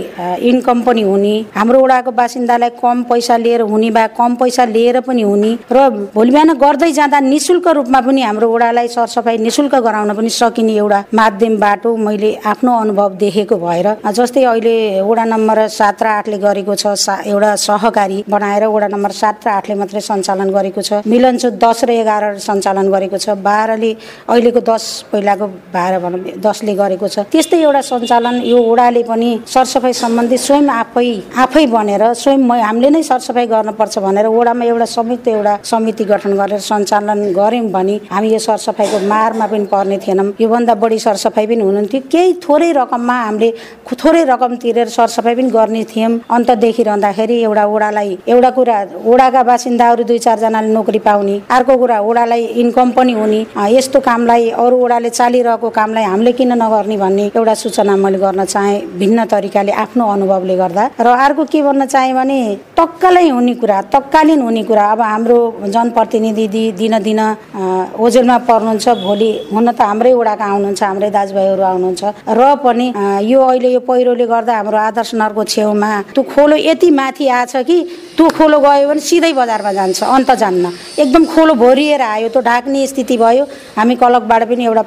इन्कम पनि हुने हाम्रो वडाको बासिन्दालाई कम पैसा लिएर हुने वा कम पैसा लिएर पनि हुने र भोलि बिहान गर्दै जाँदा निशुल्क रूपमा पनि हाम्रो वडालाई सरसफाइ निशुल्क गराउन पनि सकिने एउटा माध्यम बाटो मैले आफ्नो अनुभव देखेको भएर जस्तै अहिले वडा नम्बर सात र आठले गरेको छ एउटा सहकारी बनाएर वडा नम्बर सात र आठले मात्रै सञ्चालन गरेको छ। मिलनचोक दस र एघार सञ्चालन गरेको छ। बाह्रले अहिलेको दस पहिलाको बाह्र भनौँ दसले गरेको छ। त्यस्तै एउटा सञ्चालन यो वडाले पनि सरसफाइ सम्बन्धी स्वयं आफै आफै बनेर स्वयं हामीले नै सरसफाइ गर्नुपर्छ भनेर वडामा एउटा संयुक्त एउटा समिति गठन गरेर सञ्चालन गऱ्यौँ भने हामी यो सरसफाइको मारमा पनि पर्ने थिएनौँ। योभन्दा बढी सरसफाइ पनि हुनुहुन्थ्यो। केही थोरै रकममा हामीले थोरै रकम तिरेर सरसफाइ पनि गर्ने थियौँ। अन्त देखिरहँदाखेरि एउटा वडालाई एउटा कुरा वडाका बासिन्दाहरू दुई चारजनाले नोकरी पाउने अर्को कुरा वडालाई इन्कम पनि हुने। यस्तो कामलाई अरू वडाले चालिरहेको कामलाई हामीले किन नगर्ने भन्ने एउटा सूचना मैले गर्न चाहेँ भिन्न तरिकाले आफ्नो अनुभवले गर्दा। र अर्को के भन्न चाहेँ भने टक्कलै हुने कुरा तत्कालीन हुने कुरा। अब हाम्रो जनप्रतिनिधि दिन दिन ओजेलमा पर्नुहुन्छ भोलि हुन त हाम्रै वडाका आउनुहुन्छ हाम्रै दाजुभाइहरू आउनुहुन्छ। र पनि यो अहिले यो पहिरोले गर्दा हाम्रो आदर्श नगरको छेउमा त्यो खोलो यति माथि आएछ कि त्यो खोलो गयो भने सिधै बजारमा जान्छ अन्त जान्न। एकदम खोलो भरिएर आयो त्यो ढाक्ने स्थिति भयो। हामी कलकबाट पनि एउटा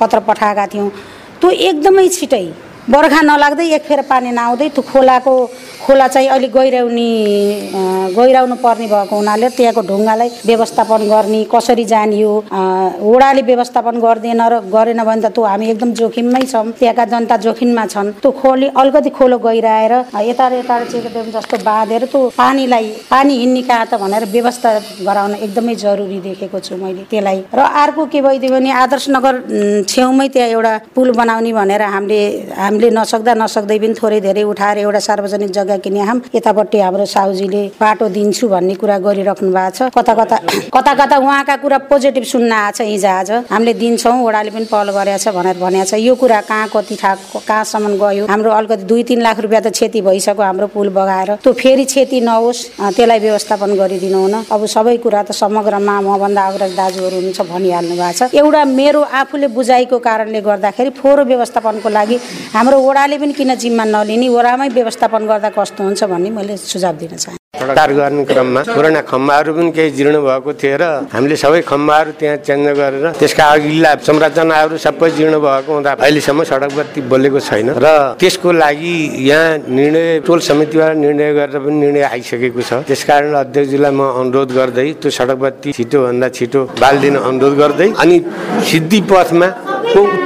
पत्र पठाएका थियौँ। त्यो एकदमै छिटै बर्खा नलाग्दै एक फेर पानी नआउँदै त्यो खोलाको खोला चाहिँ अहिले गहिराउने गहिराउनु पर्ने भएको हुनाले त्यहाँको ढुङ्गालाई व्यवस्थापन गर्ने कसरी जाने हो अँ, वडाले व्यवस्थापन गर्दैन र गरेन भने त त्यो हामी एकदम जोखिममै छौँ। त्यहाँका जनता जोखिममा छन्। त्यो खोली अलिकति खोलो गहिराएर यता र यता चेकडेम जस्तो बाँधेर त्यो पानीलाई पानी हिँड्ने कहाँ त भनेर व्यवस्था गराउन एकदमै जरुरी देखेको छु मैले त्यसलाई। र अर्को के भइदियो भने आदर्श नगर उम्, छेउमै त्यहाँ एउटा पुल बनाउने भनेर हामीले हामीले नसक्दा नसक्दै पनि थोरै धेरै उठाएर एउटा सार्वजनिक जग्गा किने हाम यतापट्टि हाम्रो साहुजीले बाटो दिन्छु भन्ने कुरा गरिराख्नु भएको छ। कता कता कता कता उहाँका कुरा पोजिटिभ सुन्न आएको छ हिजो आज। हामीले दिन्छौँ वडाले पनि पहल गरेको छ भनेर भनेको छ। यो कुरा कहाँ कति ठा कहाँसम्म गयो? हाम्रो अलिकति दुई तिन लाख रुपियाँ त क्षति भइसक्यो हाम्रो पुल बगाएर। त्यो फेरि क्षति नहोस् त्यसलाई व्यवस्थापन गरिदिनु हुन। अब सबै कुरा त समग्रमा मभन्दा अग्रज दाजुहरू हुनुहुन्छ भनिहाल्नु भएको छ। एउटा मेरो आफूले बुझाइको कारणले गर्दाखेरि फोहोर व्यवस्थापनको लागि हाम्रो वडाले पनि किन जिम्मा नलिने वडामै व्यवस्थापन गर्दा कस्तो हुन्छ भन्ने मैले सुझाव दिन चाहन्छु कार्य गर्ने क्रममा पुराना खम्बाहरू पनि केही जीर्ण भएको थियो र हामीले सबै खम्बाहरू त्यहाँ चेन्ज गरेर त्यसका अघिल्ला संरचनाहरू सबै जीर्ण भएको हुँदा अहिलेसम्म सडक बत्ती बोलेको छैन र त्यसको लागि यहाँ निर्णय टोल समितिबाट निर्णय गरेर पनि निर्णय आइसकेको छ। त्यसकारण अध्यक्षजीलाई म अनुरोध गर्दै त्यो सडक बत्ती छिटोभन्दा छिटो बालिदिन अनुरोध गर्दै अनि सिद्धि पथमा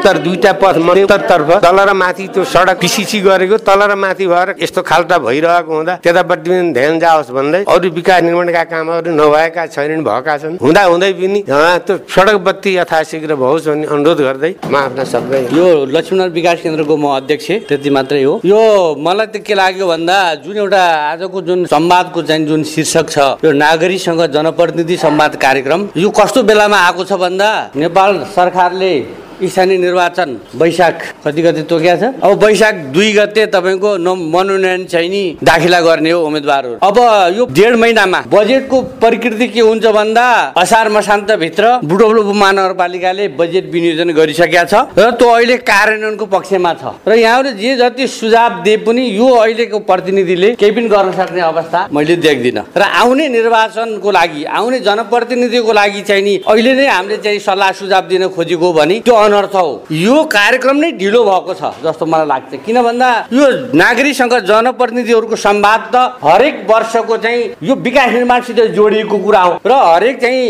उत्तर दुईटा पथ उत्तरतर्फ। तल र माथि त्यो सडक पिसिसी गरेको तल र माथि भएर यस्तो खाल्टा भइरहेको हुँदा त्यतापट्टि पनि ध्यान जाओस् भन्दै अरू विकास निर्माणका कामहरू नभएका छैनन् भएका छन्। हुँदा हुँदै पनि त्यो सडक बत्ती यथाशीघ्र भओस् भन्ने अनुरोध गर्दै म आफ्ना शब्द यो लक्ष्मण विकास केन्द्रको म अध्यक्ष त्यति मात्रै हो। यो मलाई त के लाग्यो भन्दा जुन एउटा आजको जुन संवादको चाहिँ जुन शीर्षक छ यो नागरिकसँग जनप्रतिनिधि संवाद कार्यक्रम यो कस्तो बेलामा आएको छ भन्दा नेपाल सरकारले स्थानीय निर्वाचन वैशाख। कति गते तोकिया छ? अब वैशाख दुई गते तपाईँको मनोनयन चाहिँ नि दाखिला गर्ने हो उम्मेदवारहरू। अब यो डेढ महिनामा बजेटको प्रकृति के हुन्छ भन्दा असार मसान्तभित्र बुटौलो महानगरपालिकाले बजेट विनियोजन गरिसकेका छ र त्यो अहिले कार्यान्वयनको पक्षमा छ। र यहाँहरू जे जति सुझाव दिए पनि यो अहिलेको प्रतिनिधिले केही पनि गर्न सक्ने अवस्था मैले देख्दिनँ। र आउने निर्वाचनको लागि आउने जनप्रतिनिधिको लागि चाहिँ नि अहिले नै हामीले चाहिँ सल्लाह सुझाव दिन खोजेको भने त्यो अनर्थ हो। यो कार्यक्रम नै ढिलो भएको छ जस्तो मलाई लाग्छ। किन भन्दा यो नागरिकसँग जनप्रतिनिधिहरूको संवाद त हरेक वर्षको चाहिँ यो विकास निर्माणसित जोडिएको कुरा हो र हरेक चाहिँ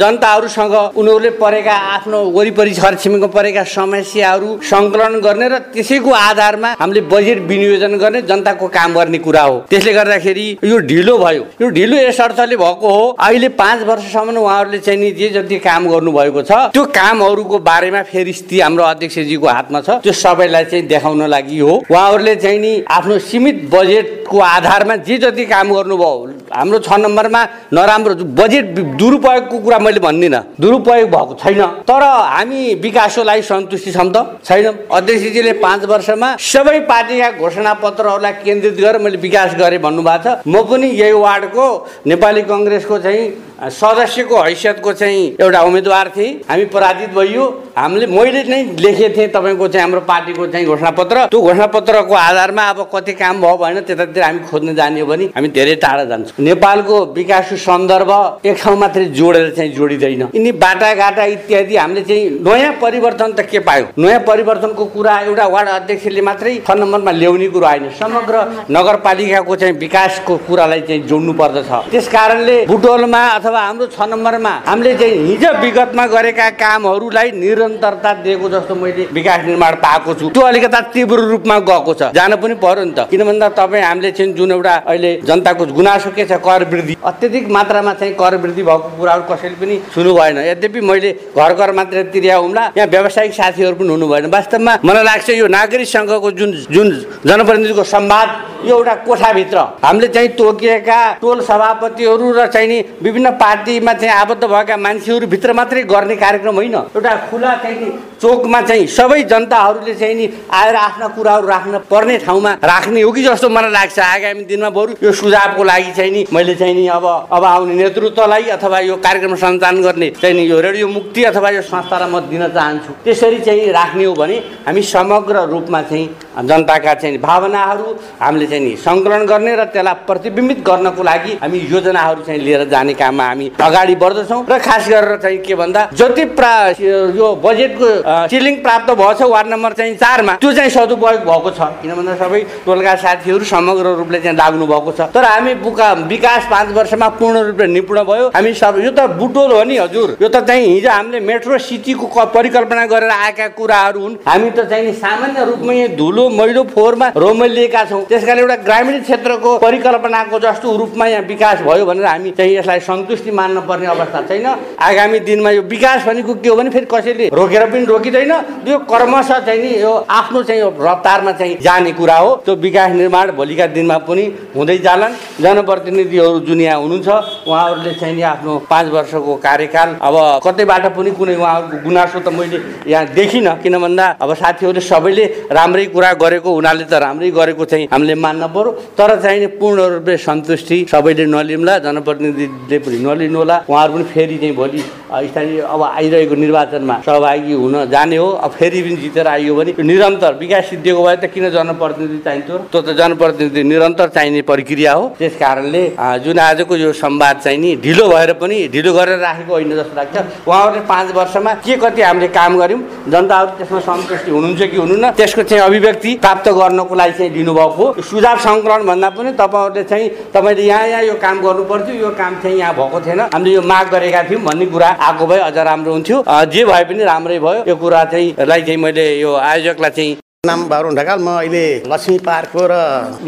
जनताहरूसँग उनीहरूले परेका आफ्नो वरिपरि छरछिमेकमा परेका समस्याहरू सङ्कलन गर्ने र त्यसैको आधारमा हामीले बजेट विनियोजन गर्ने जनताको काम गर्ने कुरा हो। त्यसले गर्दाखेरि यो ढिलो भयो। यो ढिलो यस अर्थले भएको हो अहिले पाँच वर्षसम्म उहाँहरूले चाहिँ नि जे जति काम गर्नुभएको छ त्यो कामहरूको बारेमा फेरि स्थिति हाम्रो अध्यक्षजीको हातमा छ। त्यो सबैलाई चाहिँ देखाउन लागि हो। उहाँहरूले चाहिँ नि आफ्नो सीमित बजेटको आधारमा जे जति काम गर्नुभयो हाम्रो छ नम्बरमा नराम्रो बजेट दुरुपयोगको कुरा मैले भन्दिनँ। दुरुपयोग भएको छैन। तर हामी विकासको सन्तुष्टि छौँ त? छैनौँ। अध्यक्षजीले पाँच वर्षमा सबै पार्टीका घोषणा पत्रहरूलाई केन्द्रित गरेर मैले विकास गरेँ भन्नुभएको छ। म पनि यही वार्डको नेपाली कङ्ग्रेसको चाहिँ सदस्यको हैसियतको चाहिँ एउटा उम्मेदवार थिएँ। हामी पराजित भइयो। हामीले मैले नै लेखेको थिएँ तपाईँको चाहिँ हाम्रो पार्टीको चाहिँ घोषणापत्र। त्यो घोषणापत्रको आधारमा अब कति काम भयो भएन हामी खोज्न जाने हो भने हामी धेरै टाढा जान्छौँ। नेपालको विकासको सन्दर्भ एक ठाउँ मात्रै जोडेर चाहिँ जोडिँदैन। यिनी बाटाघाटा इत्यादि हामीले चाहिँ नयाँ परिवर्तन त के पायौँ? नयाँ परिवर्तनको कुरा एउटा वार्ड अध्यक्षले मात्रै छ नम्बरमा ल्याउने कुरो होइन समग्र नगरपालिकाको चाहिँ विकासको कुरालाई चाहिँ जोड्नु पर्दछ त्यस कारणले बुटोलमा अथवा हाम्रो छ नम्बरमा हामीले चाहिँ हिजो विगतमा गरेका कामहरूलाई निरन्तरता दिएको जस्तो मैले विकास निर्माण पाएको छु। त्यो अलिकता तीव्र रूपमा गएको छ। जान पनि पर्यो नि त। किन भन्दा तपाईँ हामीले चाहिँ जुन एउटा अहिले जनताको गुनासो के छ कर वृद्धि। अत्यधिक मात्रामा चाहिँ कर वृद्धि भएको कुराहरू कसैले पनि सुन्नु भएन। यद्यपि मैले घर घर मात्र तिर्या हुम्ला यहाँ व्यावसायिक साथीहरू पनि हुनु भएन। वास्तवमा मलाई लाग्छ यो नागरिकसँगको जुन जुन जनप्रतिनिधिको संवाद यो एउटा कोठाभित्र। हामीले चाहिँ तोकिएका टोल सभापतिहरू र चाहिँ नि विभिन्न पार्टीमा चाहिँ आबद्ध भएका मान्छेहरू भित्र मात्रै गर्ने कार्यक्रम होइन। एउटा खुला चाहिँ चोकमा चाहिँ सबै जनताहरूले चाहिँ नि आएर आफ्ना कुराहरू राख्न पर्ने ठाउँमा राख्ने हो कि जस्तो मलाई लाग्छ। आगामी दिनमा बरु यो सुझावको लागि चाहिँ नि मैले चाहिँ नि अब अब आउने नेतृत्वलाई अथवा यो कार्यक्रम सञ्चालन गर्ने चाहिँ नि यो रेडियो मुक्ति अथवा यो संस्थालाई म दिन चाहन्छु। त्यसरी चाहिँ राख्ने हो भने हामी समग्र रूपमा चाहिँ जनताका चाहिँ भावनाहरू हामीले चाहिँ नि सङ्कलन गर्ने र त्यसलाई प्रतिबिम्बित गर्नको लागि हामी योजनाहरू चाहिँ लिएर जाने काममा हामी अगाडि बढ्दछौँ र खास गरेर चाहिँ के भन्दा जति प्रा यो बजेटको सिलिङ प्राप्त भएको छ वार्ड नम्बर चाहिँ चारमा त्यो चाहिँ सदुपयोग भएको छ। किन भन्दा सबै टोलका साथीहरू समग्र रूपले चाहिँ लाग्नु भएको छ। तर हामी विकास पाँच वर्षमा पूर्ण रूपले निपुण भयो। हामी यो त बुटोल हो नि हजुर। यो त चाहिँ हिजो हामीले मेट्रो सिटीको परिकल्पना गरेर आएका कुराहरू हुन्। हामी त चाहिँ सामान्य रूपमा धुलो मैलो फोहोरमा रोमलिएका छौँ। त्यस कारण एउटा ग्रामीण क्षेत्रको परिकल्पनाको जस्तो रूपमा यहाँ विकास भयो भनेर हामी चाहिँ यसलाई सन्तुष्टि मान्न पर्ने अवस्था छैन। आगामी दिनमा यो विकास भनेको के हो भने फेरि कसैले रोकेर पनि रोकिँदैन। यो कर्मश चाहिँ नि यो आफ्नो चाहिँ रफ्तारमा चाहिँ जाने कुरा हो। त्यो विकास निर्माण भोलिका दिनमा पनि हुँदै जालान्। जनप्रतिनिधिहरू जुन यहाँ हुनुहुन्छ उहाँहरूले चाहिँ नि आफ्नो पाँच वर्षको कार्यकाल अब कतैबाट पनि कुनै उहाँहरूको गुनासो त मैले यहाँ देखिनँ। किन भन्दा अब साथीहरूले सबैले राम्रै कुरा गरेको हुनाले त राम्रै गरेको चाहिँ हामीले मान्न पर्यो। तर चाहिँ पूर्ण रूपले सन्तुष्टि सबैले नलिउँला जनप्रतिनिधिले पनि नलिनु होला उहाँहरू पनि फेरि चाहिँ भोलि स्थानीय अब आइरहेको निर्वाचनमा सहभागी हुन जाने हो। अब फेरि पनि जितेर आइयो भने निरन्तर विकास सिद्धिएको भए त किन जनप्रतिनिधि चाहिन्थ्यो? त्यो त जनप्रतिनिधि निरन्तर चाहिने प्रक्रिया हो। त्यस कारणले जुन आजको यो संवाद चाहिँ नि ढिलो भएर पनि ढिलो गरेर राखेको होइन जस्तो लाग्छ। उहाँहरूले पाँच वर्षमा के कति हामीले काम गऱ्यौँ जनताहरू त्यसमा सन्तुष्टि हुनुहुन्छ कि हुनुहुन्न त्यसको चाहिँ अभिव्यक्ति प्राप्त गर्नको लागि चाहिँ दिनुभएको सुझाव सङ्कलन भन्दा पनि तपाईँहरूले चाहिँ तपाईँले यहाँ यहाँ यो काम गर्नु पर्थ्यो यो काम चाहिँ यहाँ भएको थिएन। हामीले यो माग गरेका थियौँ भन्ने कुरा आएको भए अझ राम्रो हुन्थ्यो। जे भए पनि राम्रै भयो। यो कुरा चाहिँ लाई चाहिँ मैले यो आयोजकलाई चाहिँ नाम बारुण ढकाल म अहिले लक्ष्मी पार्कको र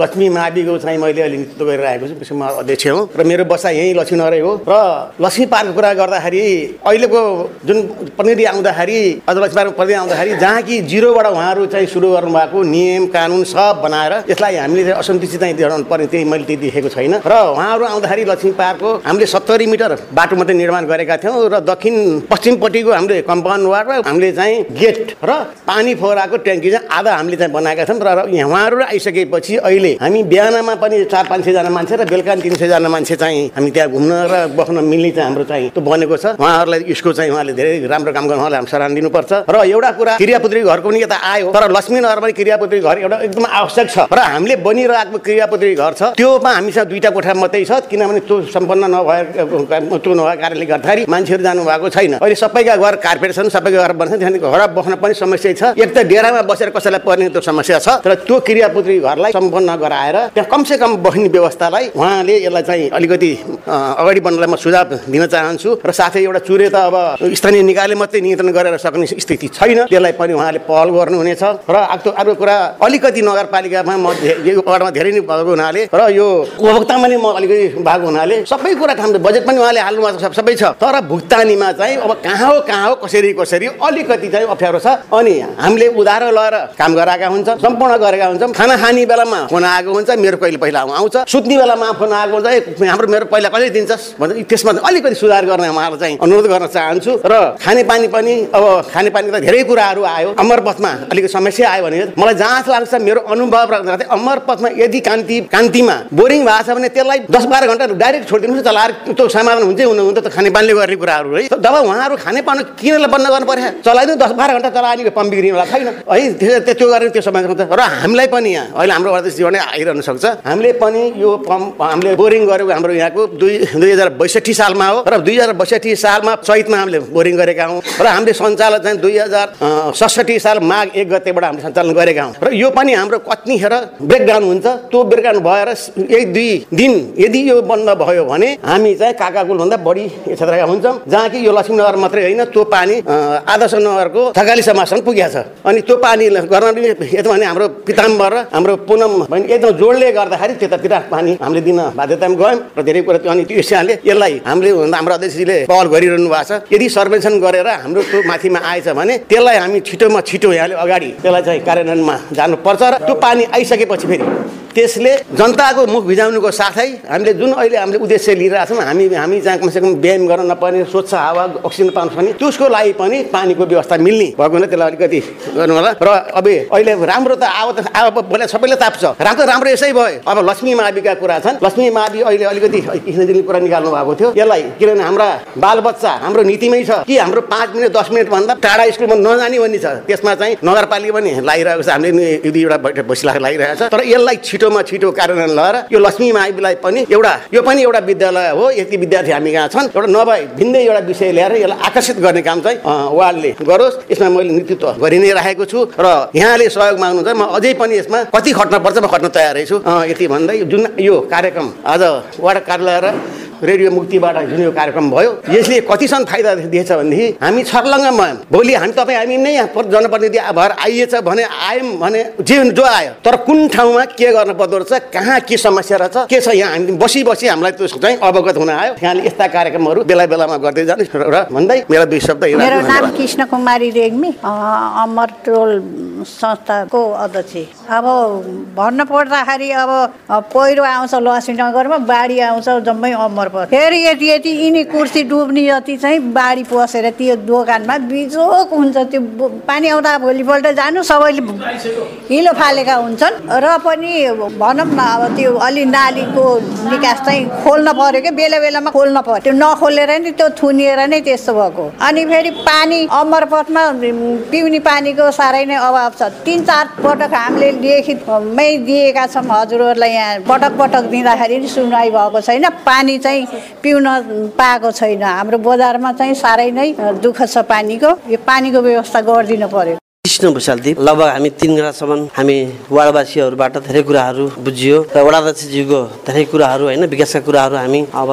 लक्ष्मी माविको चाहिँ मैले अहिले नेतृत्व गरिरहेको छु त्यसको अध्यक्ष हुँ र मेरो बसाइ यहीँ लक्ष्मीनगरै हो र लक्ष्मी पार्कको कुरा गर्दाखेरि अहिलेको जुन प्रतिनिधि आउँदाखेरि अझ लक्ष्मी पार्कको प्रतिनिधि आउँदाखेरि जहाँ कि जिरोबाट उहाँहरू चाहिँ सुरु गर्नुभएको नियम कानुन सब बनाएर यसलाई हामीले असन्तुष्टि चाहिँ देखाउनु पर्ने त्यही मैले त्यही देखेको छैन। र उहाँहरू आउँदाखेरि लक्ष्मी पार्कको हामीले सत्तरी मिटर बाटो मात्रै निर्माण गरेका थियौँ र दक्षिण पश्चिमपट्टिको हामीले कम्पाउन्ड वाल र हामीले चाहिँ गेट र पानी फोहराको ट्याङ्की चाहिँ आधा हामीले चाहिँ बनाएका छौँ र उहाँहरू आइसकेपछि अहिले हामी बिहानमा पनि चार पाँच सयजना मान्छे र बेलुका तिन सयजना मान्छे चाहिँ हामी त्यहाँ घुम्न र बस्न मिल्ने चाहिँ हाम्रो चाहिँ त्यो बनेको छ। उहाँहरूलाई यसको चाहिँ उहाँले धेरै राम्रो काम गर्नु उहाँलाई हामी सराहना दिनुपर्छ। र एउटा कुरा क्रियापुत्री घरको पनि यता आयो तर लक्ष्मीनगरमा पनि क्रियापुत्री घर एउटा एकदम आवश्यक छ। र हामीले बनिरहेको क्रियापुत्री घर छ त्योमा हामीसँग दुईवटा कोठा मात्रै छ किनभने त्यो सम्पन्न नभएको त्यो नभएको कारणले गर्दाखेरि मान्छेहरू जानुभएको छैन। अहिले सबैका घर कार्पेट छन् सबैका घर बन्छ त्यहाँदेखि घर बस्न पनि समस्या छ। एक त डेरामा बसेर कसैलाई पर्ने त्यो समस्या छ। तर त्यो क्रियापुत्री घरलाई सम्पन्न गराएर त्यहाँ कमसे कम बस्ने व्यवस्थालाई उहाँले यसलाई चाहिँ अलिकति अगाडि बढ्नलाई म सुझाव दिन चाहन्छु र साथै एउटा चुरे त अब स्थानीय निकायले मात्रै नियन्त्रण गरेर सक्ने स्थिति छैन। त्यसलाई पनि उहाँले पहल गर्नुहुनेछ र अर्को अर्को कुरा अलिकति नगरपालिकामा म यो वार्डमा धेरै नै भएको हुनाले र यो उपभोक्तामा नै म अलिकति भएको हुनाले सबै कुरा हाम्रो बजेट पनि उहाँले हाल्नु भएको सबै छ। तर भुक्तानीमा चाहिँ अब कहाँ हो कहाँ हो कसरी कसरी अलिकति चाहिँ अप्ठ्यारो छ। अनि हामीले उधारो लगाएर काम गराएका हुन्छ सम्पूर्ण गरेका हुन्छौँ। खाना खाने बेलामा फोन आएको हुन्छ मेरो कहिले पहिला आउँछ। सुत्ने बेलामा फोन आएको हुन्छ हाम्रो मेरो पहिला कहिले दिन्छस्? भन्छ त्यसमा अलिकति सुधार गर्ने उहाँलाई चाहिँ अनुरोध गर्न चाहन्छु। र खानेपानी पनि अब खानेपानी त धेरै कुराहरू आयो। अमरपथमा अलिकति समस्या आयो भने मलाई जहाँ लाग्छ मेरो अनुभव राख्दा अमरपथमा यदि कान्ति कान्तिमा बोरिङ भएको छ भने त्यसलाई दस बाह्र घन्टा डाइरेक्ट छोडिदिनु चलाएर त्यो समाधान हुन्छै हुनु हुन्छ त खानेपानीले गर्ने कुराहरू है। जब उहाँहरू खानेपानी किन बन्द गर्नु पर्यो चलाइदिनु दस बाह्र घन्टा चलाएर बिग्रिनुलाई छैन। है त्यो गरेर त्यो समय र हामीलाई पनि यहाँ अहिले हाम्रो अध्यक्ष जीवन आइरहनु सक्छ। हामीले पनि यो पम्प हामीले बोरिङ गरेको हाम्रो यहाँको दुई दुई हजार बैसठी सालमा हो। र दुई हजार बैसठी सालमा चैतमा हामीले बोरिङ गरेका हौँ। र हामीले सञ्चालन चाहिँ दुई हजार सडसठी साल माघ एक गतेबाट हामीले सञ्चालन गरेका हौँ। र यो पनि हाम्रो कतिखेर ब्रेकडाउन हुन्छ। त्यो ब्रेकडाउन भएर एक दुई दिन यदि यो बन्द भयो भने हामी चाहिँ काकाकुलभन्दा बढी क्षेत्रका हुन्छौँ। जहाँ कि यो लक्ष्मीनगर मात्रै होइन त्यो पानी आदर्श नगरको थकाली समाजसम्म पुगेको छ। अनि त्यो पानी पनि यता भने हाम्रो पिताम्बर हाम्रो पुनम भने एकदम जोडले गर्दाखेरि त्यतातिर पानी हामीले दिन बाध्यतामा गयौँ र धेरै कुरा अनि त्यो हिसाबले यसलाई हामीले हाम्रो अध्यक्षजीले पहल गरिरहनु भएको छ। यदि सर्वेक्षण गरेर हाम्रो त्यो माथिमा आएछ भने त्यसलाई हामी छिटोमा छिटो यहाँले अगाडि त्यसलाई चाहिँ कार्यान्वयनमा जानुपर्छ र त्यो पानी आइसकेपछि फेरि त्यसले जनताको मुख भिजाउनुको साथै हामीले जुन अहिले हामीले उद्देश्य लिइरहेको छौँ हामी हामी जहाँ कमसेकम व्यायाम गर्न नपर्ने स्वच्छ हावा अक्सिजन पाउनु पर्ने त्यसको लागि पनि पानीको व्यवस्था मिल्ने भएको हुनाले त्यसलाई अलिकति गर्नु होला। र अब अहिले राम्रो त अब त अब बोले सबैले ताप्छ। राम्रो राम्रो यसै भयो। अब लक्ष्मी माविका कुरा छन्। लक्ष्मी मावि अहिले अलिकति कृष्णजीले कुरा निकाल्नु भएको थियो। यसलाई किनभने हाम्रा बालबच्चा हाम्रो नीतिमै छ कि हाम्रो पाँच मिनट दस मिनटभन्दा टाढा स्कुलमा नजाने भन्ने छ। त्यसमा चाहिँ नगरपालिका पनि लागिरहेको छ। हामीले यदि एउटा बैठक बसिला लागिरहेको छ। तर यसलाई छिटोमा छिटो कार्यान्वयन लगाएर यो लक्ष्मी माविलाई पनि एउटा यो पनि एउटा विद्यालय हो यति विद्यार्थी हामी कहाँ छन्। एउटा नभए भिन्दै एउटा विषय ल्याएर यसलाई आकर्षित गर्ने काम चाहिँ वार्डले गरोस्। यसमा मैले नेतृत्व गरि नै राखेको छु र यहाँले सहयोग माग्नुहुन्छ। म अझै पनि यसमा कति खट्न पर्छ म खट्न तयार छु। यति भन्दै जुन यो कार्यक्रम आज वार्ड कार्यालय र रेडियो मुक्तिबाट जुन यो कार्यक्रम भयो। यसले कतिसम्म फाइदा दिएछ भनेदेखि हामी छर्लङ्गमा भोलि हामी तपाईँ हामी नै यहाँ जनप्रतिनिधि भएर आइएछ भने आयौँ भने जे जो आयो। तर कुन ठाउँमा के गर्नु पर्दो रहेछ कहाँ के समस्या रहेछ के छ यहाँ हामी बसी बसी हामीलाई त्यो चाहिँ अवगत हुन आयो। यहाँले यस्ता कार्यक्रमहरू बेला बेलामा गर्दै जानु। र भन्दै मेरा दुई शब्द मेरो नाम कृष्ण कुमारी रेग्मी अमर टोल संस्थाको अध्यक्ष। अब भन्न पर्दाखेरि अब पहिरो आउँछ लक्ष्मीनगरमा बाढी आउँछ जम्मै अमर पर्छ फेरि यति यति यिनी कुर्सी डुब्ने जति चाहिँ बाढी पसेर त्यो दोकानमा बिजोक हुन्छ त्यो पानी आउँदा भोलिपल्ट जानु सबैले हिलो फालेका हुन्छन्। र पनि भनौँ न अब त्यो अलि नालीको निकास चाहिँ खोल्न पऱ्यो क्या बेला बेलामा खोल्न पऱ्यो त्यो नखोलेर नि त्यो थुनिएर नै त्यस्तो भएको। अनि फेरि पानी अमरपथमा पिउने पानीको साह्रै नै अभाव छ। तिन चार पटक हामीले लिखितमै दिएका छौँ हजुरहरूलाई यहाँ पटक पटक दिँदाखेरि सुनवाई भएको छैन। पानी चाहिँ पिउन पाएको छैन। हाम्रो बजारमा चाहिँ साह्रै नै दुःख छ पानीको। यो पानीको व्यवस्था गरिदिनु पर्यो। कृष्ण भूषालदीप लगभग हामी तिन घन्टासम्म हामी वार्डवासीहरूबाट धेरै कुराहरू बुझियो र वडाध्यक्षज्यूको धेरै कुराहरू होइन विकासका कुराहरू हामी अब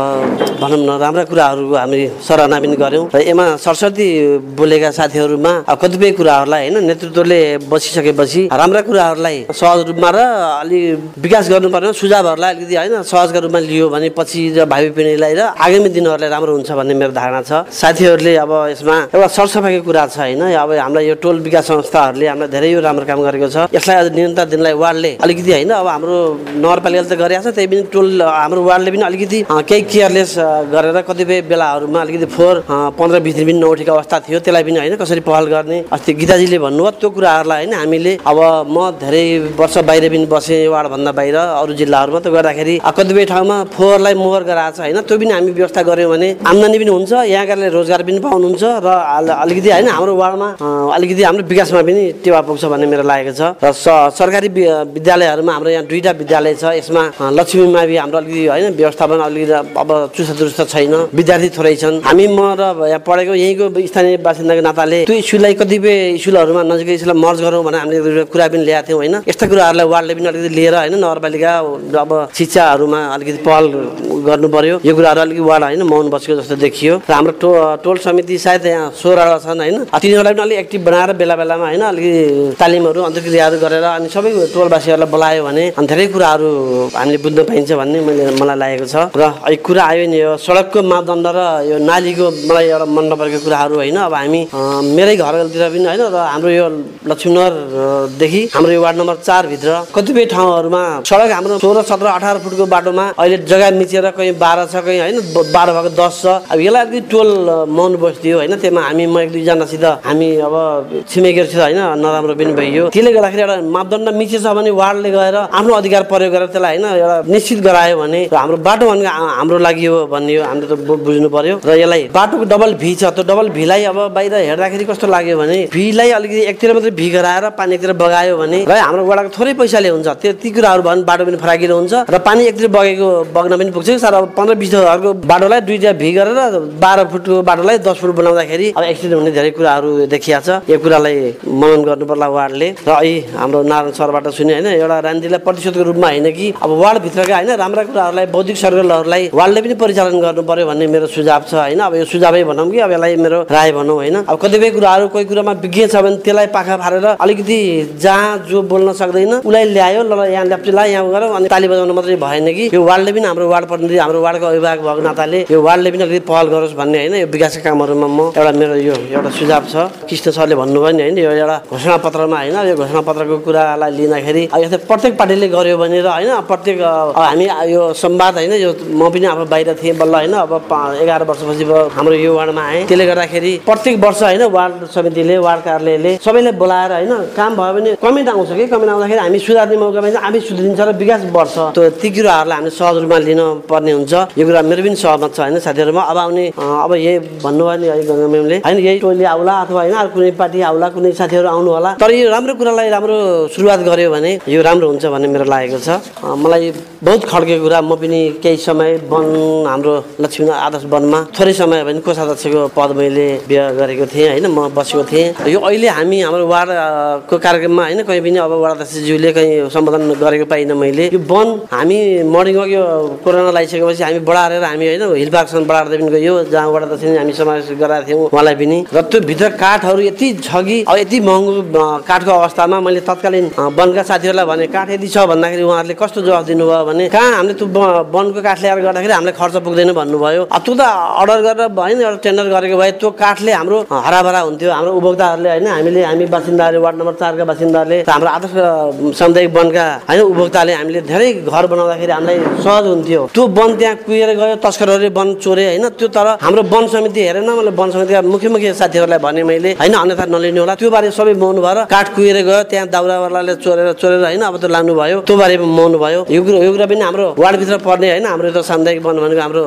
भनौँ न राम्रा कुराहरू हामी सराहना पनि गऱ्यौँ। र यसमा सरस्वती बोलेका साथीहरूमा कतिपय कुराहरूलाई होइन नेतृत्वले बसिसकेपछि राम्रा कुराहरूलाई सहज रूपमा र अलि विकास गर्नुपर्ने सुझावहरूलाई अलिकति होइन सहजका रूपमा लियो भने पछि र भावी पिँढीलाई र आगामी दिनहरूलाई राम्रो हुन्छ भन्ने मेरो धारणा छ। साथीहरूले अब यसमा एउटा सरसफाइको कुरा छ होइन अब हामीलाई यो टोल विकास संस्थाहरूले हामीलाई धेरै राम्रो काम गरेको छ। यसलाई अझ निरन्तर दिनलाई वार्डले अलिकति होइन अब हाम्रो नगरपालिकाले त गरेको छ त्यही पनि टोल हाम्रो वार्डले पनि अलिकति केही केयरलेस गरेर कतिपय बेलाहरूमा अलिकति फोहोर पन्ध्र बिस दिन पनि नउठेको अवस्था थियो त्यसलाई पनि होइन कसरी पहल गर्ने। अस्ति गीताजीले भन्नुभयो त्यो कुराहरूलाई होइन हामीले अब म धेरै वर्ष बाहिर पनि बसेँ वार्डभन्दा बाहिर अरू जिल्लाहरूमा त गर्दाखेरि कतिपय ठाउँमा फोहोरलाई मोहर गराएको छ होइन त्यो पनि हामी व्यवस्था गऱ्यौँ भने आम्दानी पनि हुन्छ यहाँकाले रोजगार पनि पाउनुहुन्छ र अल- अलिकति होइन हाम्रो वार्डमा अलिकति हाम्रो विकासमा पनि टेवा पुग्छ भन्ने मेरो लागेको छ। र सरकारी विद्यालयहरूमा हाम्रो यहाँ दुईवटा विद्यालय छ। यसमा लक्ष्मीमा हाम्रो अलिकति होइन व्यवस्थापन अलिकति अब चुस्त दुरुस्त छैन। विद्यार्थी थोरै छन्। हामी म र यहाँ पढेको यहीँको स्थानीय बासिन्दाको नाताले त्यो इस्युलाई कतिपय इस्युलहरूमा नजिकै इस्युलाई मर्ज गरौँ भनेर हामीले कुरा पनि ल्याएको थियौँ होइन। यस्ता कुराहरूलाई वार्डले पनि अलिकति लिएर होइन नगरपालिका अब शिक्षाहरूमा अलिकति पहल गर्नु पर्यो यो कुराहरू अलिकति वार्ड होइन मौन बसेको जस्तो देखियो। र हाम्रो टो टोल समिति सायद यहाँ सोह्रवटा छन् होइन। तिनीहरूलाई पनि अलिक एक्टिभ बनाएर बेला बेलामा होइन अलिकति तालिमहरू अन्तर्क्रियाहरू गरेर अनि सबै टोलवासीहरूलाई बोलायो भने अनि धेरै कुराहरू हामीले बुझ्न पाइन्छ भन्ने मैले मलाई लागेको छ। र कुरा आयो नि यो सडकको मापदण्ड र यो नालीको मलाई एउटा मन नपरेको कुराहरू होइन। अब हामी मेरै घरतिर पनि होइन र हाम्रो यो लक्ष्मीनगरदेखि हाम्रो यो वार्ड नम्बर चारभित्र कतिपय ठाउँहरूमा सडक हाम्रो सोह्र सत्र अठार फुटको बाटोमा अहिले जग्गा मिचेर कहीँ बाह्र छ कहीँ होइन बाह्र भएको दस छ। अब यसलाई अलिकति टोल मौन बस्दियो होइन? त्यसमा हामी म एक दुईजनासित हामी अब छिमेकीहरूसित होइन? नराम्रो पनि भइयो। त्यसले गर्दाखेरि एउटा मापदण्ड मिचेछ भने वार्डले गएर आफ्नो अधिकार प्रयोग गरेर त्यसलाई होइन? एउटा निश्चित गरायो भने हाम्रो बाटो भनेको हाम्रो लागि हो भन्ने हो हामीले त बुझ्नु पर्यो। र यसलाई बाटोको डबल भी छ त्यो डबल भीलाई अब बाहिर हेर्दाखेरि कस्तो लाग्यो भने भीलाई अलिकति एकतिर मात्रै भी गराएर पानी एकतिर बगायो भने र हाम्रो वडाको थोरै पैसाले हुन्छ त्यो ती कुराहरू भयो भने बाटो पनि फराकिलो हुन्छ र पानी एकतिर बगेको बग्न पनि पुग्छ। अब पन्ध्र बिस घरको बाटोलाई दुईवटा भी गरेर बाह्र फुटको बाटोलाई दस फुट बनाउँदाखेरि अब एक्सिडेन्ट हुने धेरै कुराहरू देखिया छ। यो कुरालाई मनन गर्नु पर्ला वार्डले। र अहिले हाम्रो नारायण सरबाट सुने होइन एउटा राजनीतिलाई प्रतिशोधको रूपमा होइन कि अब वार्डभित्रका होइन राम्रा कुराहरूलाई बौद्धिक सर्कलहरूलाई वार्डले पनि परिचालन गर्नु पर्यो भन्ने मेरो सुझाव छ होइन। अब यो सुझावै भनौँ कि अब यसलाई मेरो राय भनौँ होइन। अब कतिपय कुराहरू कोही कुरामा विज्ञ छ भने त्यसलाई पाखा फालेर अलिकति जहाँ जो बोल्न सक्दैन उसलाई ल्यायो ल यहाँ ल्याप्चेलाई यहाँ गरौँ अनि ताली बजाउनु मात्रै भएन कि। यो वार्डले पनि हाम्रो वार्ड हाम्रो वार्डको अभिभावक भएको नाताले यो वार्डले पनि अलिकति पहल गरोस् भन्ने होइन यो विकासका कामहरूमा म एउटा मेरो यो एउटा सुझाव छ। कृष्ण सरले भन्नुभयो नि होइन यो एउटा घोषणा पत्रमा होइन यो घोषणा पत्रको कुरालाई लिँदाखेरि यस्तै प्रत्येक पार्टीले गर्यो भने र होइन प्रत्येक हामी यो संवाद होइन यो म पनि अब बाहिर थिएँ बल्ल होइन अब एघार वर्षपछि हाम्रो यो वार्डमा आएँ। त्यसले गर्दाखेरि प्रत्येक वर्ष होइन वार्ड समितिले वार्ड कार्यालयले सबैले बोलाएर होइन काम भयो भने कमेन्ट आउँछ कि? कमेन्ट आउँदाखेरि हामी सुधार्ने मौका पाइन्छ हामी सुध्रिन्छ र विकास बढ्छ। त्यो ती कुराहरूलाई हामीले सहज रूपमा लिन पर्ने हुन्छ। यो कुरा मेरो पनि सहमत छ होइन साथीहरूमा। अब आउने अब यही भन्नुभयो नि है गङ्गा म्यामले होइन यही टोली आउला अथवा होइन अर्को कुनै पार्टी आउला कुनै साथीहरू आउनु होला। तर यो राम्रो कुरालाई राम्रो सुरुवात गर्यो भने यो राम्रो हुन्छ भन्ने मेरो लागेको छ। मलाई बहुत खड्केको कुरा। म पनि केही समय वन हाम्रो लक्ष्मी आदर्श वनमा थोरै समय भने कोषाध्यक्षको पद मैले व्यय गरेको थिएँ होइन म बसेको थिएँ। यो अहिले हामी हाम्रो वार्डको कार्यक्रममा होइन कहीँ पनि अब वार्डाध्यक्षज्यूले कहीँ सम्बोधन गरेको पाइनँ मैले। यो वन हामी मर्निङ यो कोरोना लगाइसकेपछि हामी बढाएर हामी होइन हिल पार्कसम्म बढाएर पनि गयो। जहाँ वार्डाध्यक्ष हामी समावेश गराएको थियौँ उहाँलाई पनि। र त्यो भित्र काठहरू यति छ कि यति महँगो काठको अवस्थामा मैले तत्कालीन वनका साथीहरूलाई भने काठ यति छ भन्दाखेरि उहाँहरूले कस्तो जवाफ दिनुभयो भने कहाँ हामीले त्यो वनको काठ ल्याएर गर्दाखेरि हामीलाई खर्च पुग्दैन भन्नुभयो। अब त्यो त अर्डर गरेर होइन एउटा टेन्डर गरेको भए त्यो काठले हाम्रो हराभरा हुन्थ्यो। हाम्रो उपभोक्ताहरूले होइन हामीले हामी बासिन्दाहरू वार्ड नम्बर चारका बासिन्दाहरूले हाम्रो आदर्श सामुदायिक वनका होइन उपभोक्ताले हामीले धेरै घर बनाउँदाखेरि हामीलाई सहज हुन्थ्यो। त्यो वन त्यहाँ कुहिएर गयो तस्करहरूले वन चोरे होइन? त्यो तर हाम्रो वन समिति हेरेन मैले वन समितिका मुख्य मुख्य साथीहरूलाई भने मैले होइन अन्यथा नलिने होला। त्यो बारे सबै मौन भएर काठ कुहिएर गयो त्यहाँ दाउरावालाले चोरेर चोरेर होइन अब त्यो लानु भयो त्यो बारेमा मौन भयो यो कुरा यो कुरा पनि हाम्रो वार्डभित्र पर्ने होइन? हाम्रो यो त सामुदायिक वन भनेको हाम्रो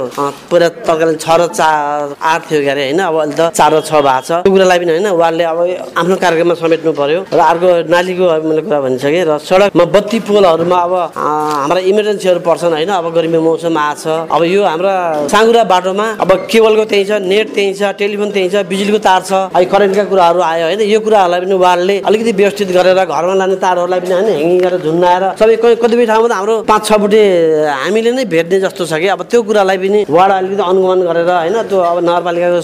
पुरा तत्कालीन छ र चार आठ थियो के अरे होइन? अब अहिले त चार र छ भएको छ। त्यो कुरालाई पनि होइन वार्डले अब आफ्नो कार्यक्रममा समेट्नु पर्यो। र अर्को नालीको मैले कुरा भनिसकेँ र सडकमा बत्ती पोलहरूमा अब हाम्रा इमर्जेन्सीहरू पर्छन् होइन? अब गर्मी मौसम आएको छ? अब यो हाम्रा साँगुरा बाटोमा अब केबलको त्यही छ नेट त्यही छ टेलिफोन त्यही छ बिजुलीको तार छ। अहिले करेन्टका कुराहरू आयो होइन यो कुराहरूलाई पनि वार्डले अलिकति व्यवस्थित गरेर घरमा लाने तारहरूलाई पनि होइन ह्याङ्गिङ गरेर झुन्डाएर सबै कतिपय ठाउँमा त हाम्रो पाँच छ बुटे हामीले नै भेट्ने जस्तो छ कि। अब त्यो कुरालाई पनि वार्ड अलिकति अनुगमन गरेर होइन त्यो अब नगरपालिकाको